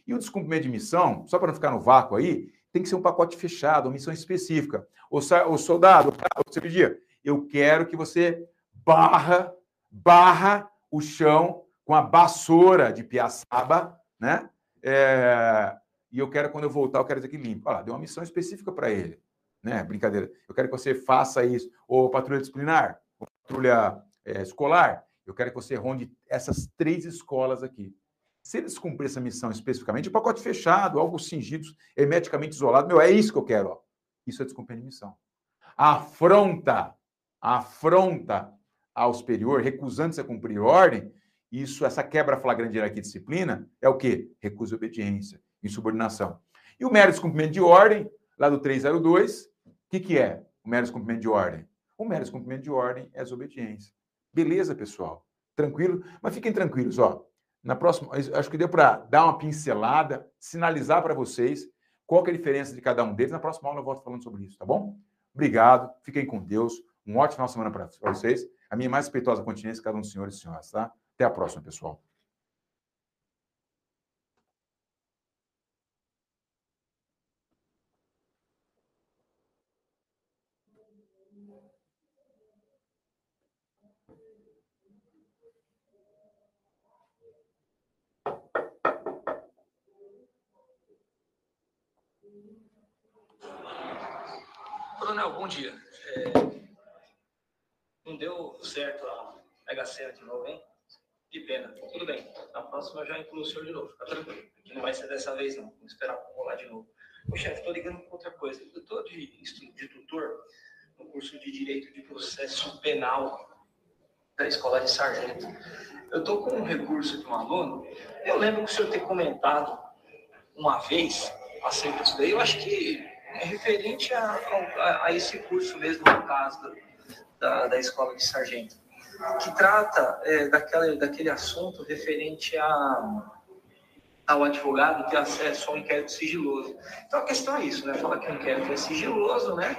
E o descumprimento de missão, só para não ficar no vácuo aí, tem que ser um pacote fechado, uma missão específica. O, o soldado, você pedia, eu quero que você barra, barra o chão com a vassoura de piaçaba, né? É, e eu quero, quando eu voltar, eu quero dizer que limpo. Olha lá, deu uma missão específica para ele. Né? Brincadeira. Eu quero que você faça isso. Ou patrulha disciplinar, patrulha é, escolar. Eu quero que você ronde essas três escolas aqui. Se eles cumprirem essa missão especificamente, pacote fechado, algo cingido, hermeticamente isolado, meu, é isso que eu quero. Ó. Isso é descumprir de missão. Afronta, afronta ao superior, recusando-se a cumprir ordem, isso, essa quebra flagrante de hierarquia e disciplina, é o quê? Recusa obediência, insubordinação. E o mero descumprimento de ordem, lá do 302, o que, que é o mero descumprimento de ordem? O mero descumprimento de ordem é desobediência. Beleza, pessoal? Tranquilo? Mas fiquem tranquilos, ó. Na próxima, acho que deu para dar uma pincelada, sinalizar para vocês qual é a diferença de cada um deles. Na próxima aula eu volto falando sobre isso, tá bom? Obrigado, fiquem com Deus. Um ótimo final de semana para vocês. A minha mais respeitosa continência, cada um dos senhores e senhoras, tá? Até a próxima, pessoal. Coronel, bom dia. É... Não deu certo a Mega Sena de novo, hein? Que pena. Tudo bem. Na próxima eu já incluo o senhor de novo. Fica tranquilo. Não vai ser dessa vez, não. Vamos esperar rolar de novo. Ô, chefe, estou ligando com outra coisa. Eu estou de, de tutor no curso de Direito de Processo Penal da Escola de Sargento. Eu estou com um recurso de um aluno. Eu lembro que o senhor ter comentado uma vez acerca disso daí. Eu acho que é referente a, a, a esse curso mesmo, no caso da, da escola de sargento, que trata é, daquela, daquele assunto referente a, ao advogado ter acesso ao inquérito sigiloso. Então a questão é isso, né? Fala que o inquérito é sigiloso, né?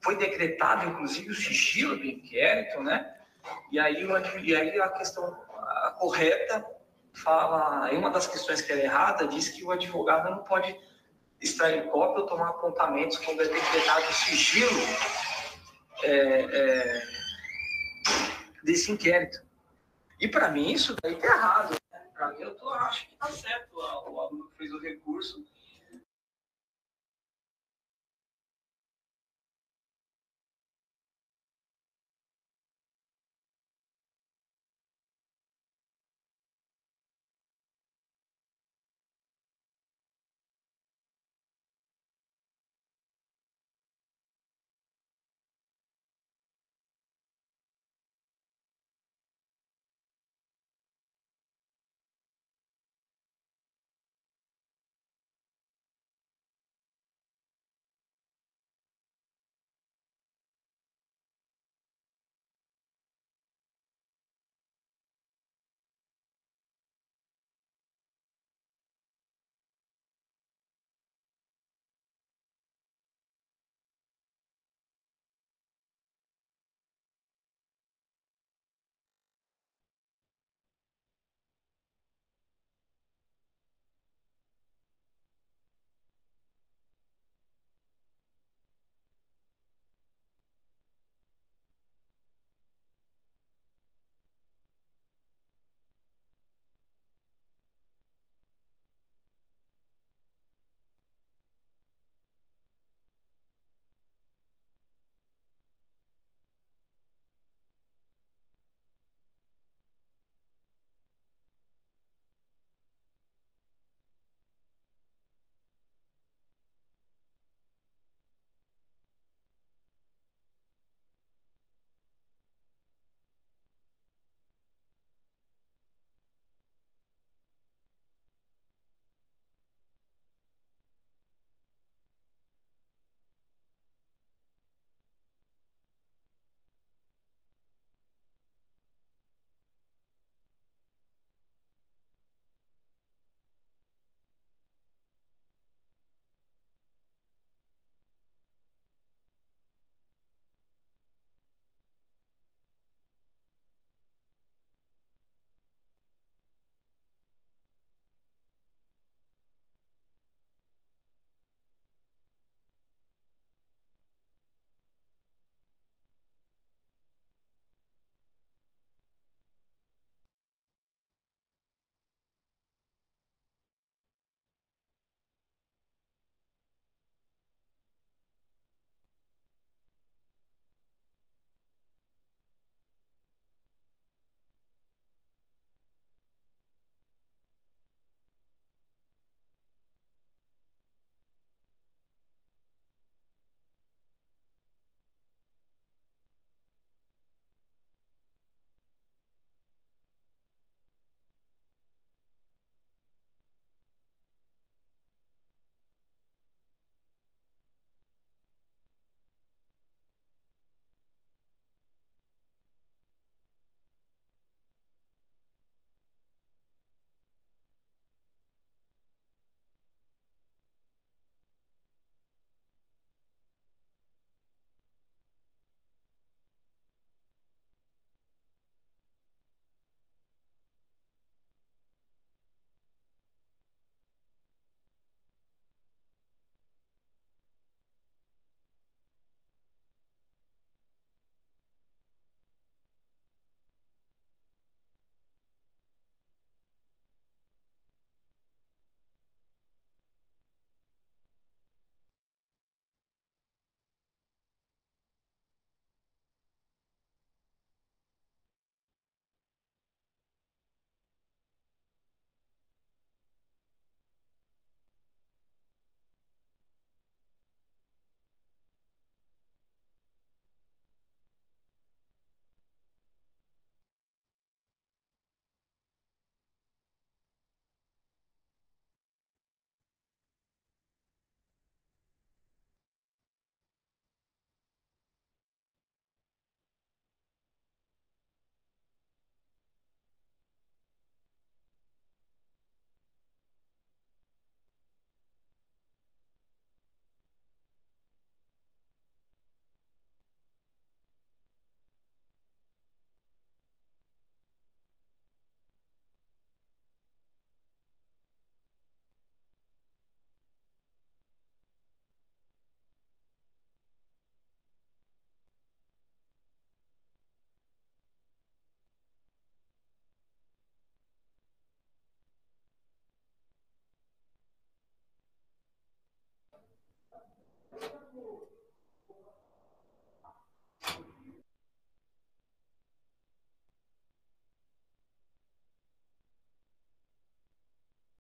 Foi decretado, inclusive, o sigilo do inquérito, né? E aí, e aí a questão a correta fala, aí uma das questões que é errada diz que o advogado não pode extrair cópia ou tomar apontamentos quando é decretado sigilo é, é, desse inquérito. E para mim isso daí está errado. Né? Para mim eu tô, acho que está certo o, o aluno fez o recurso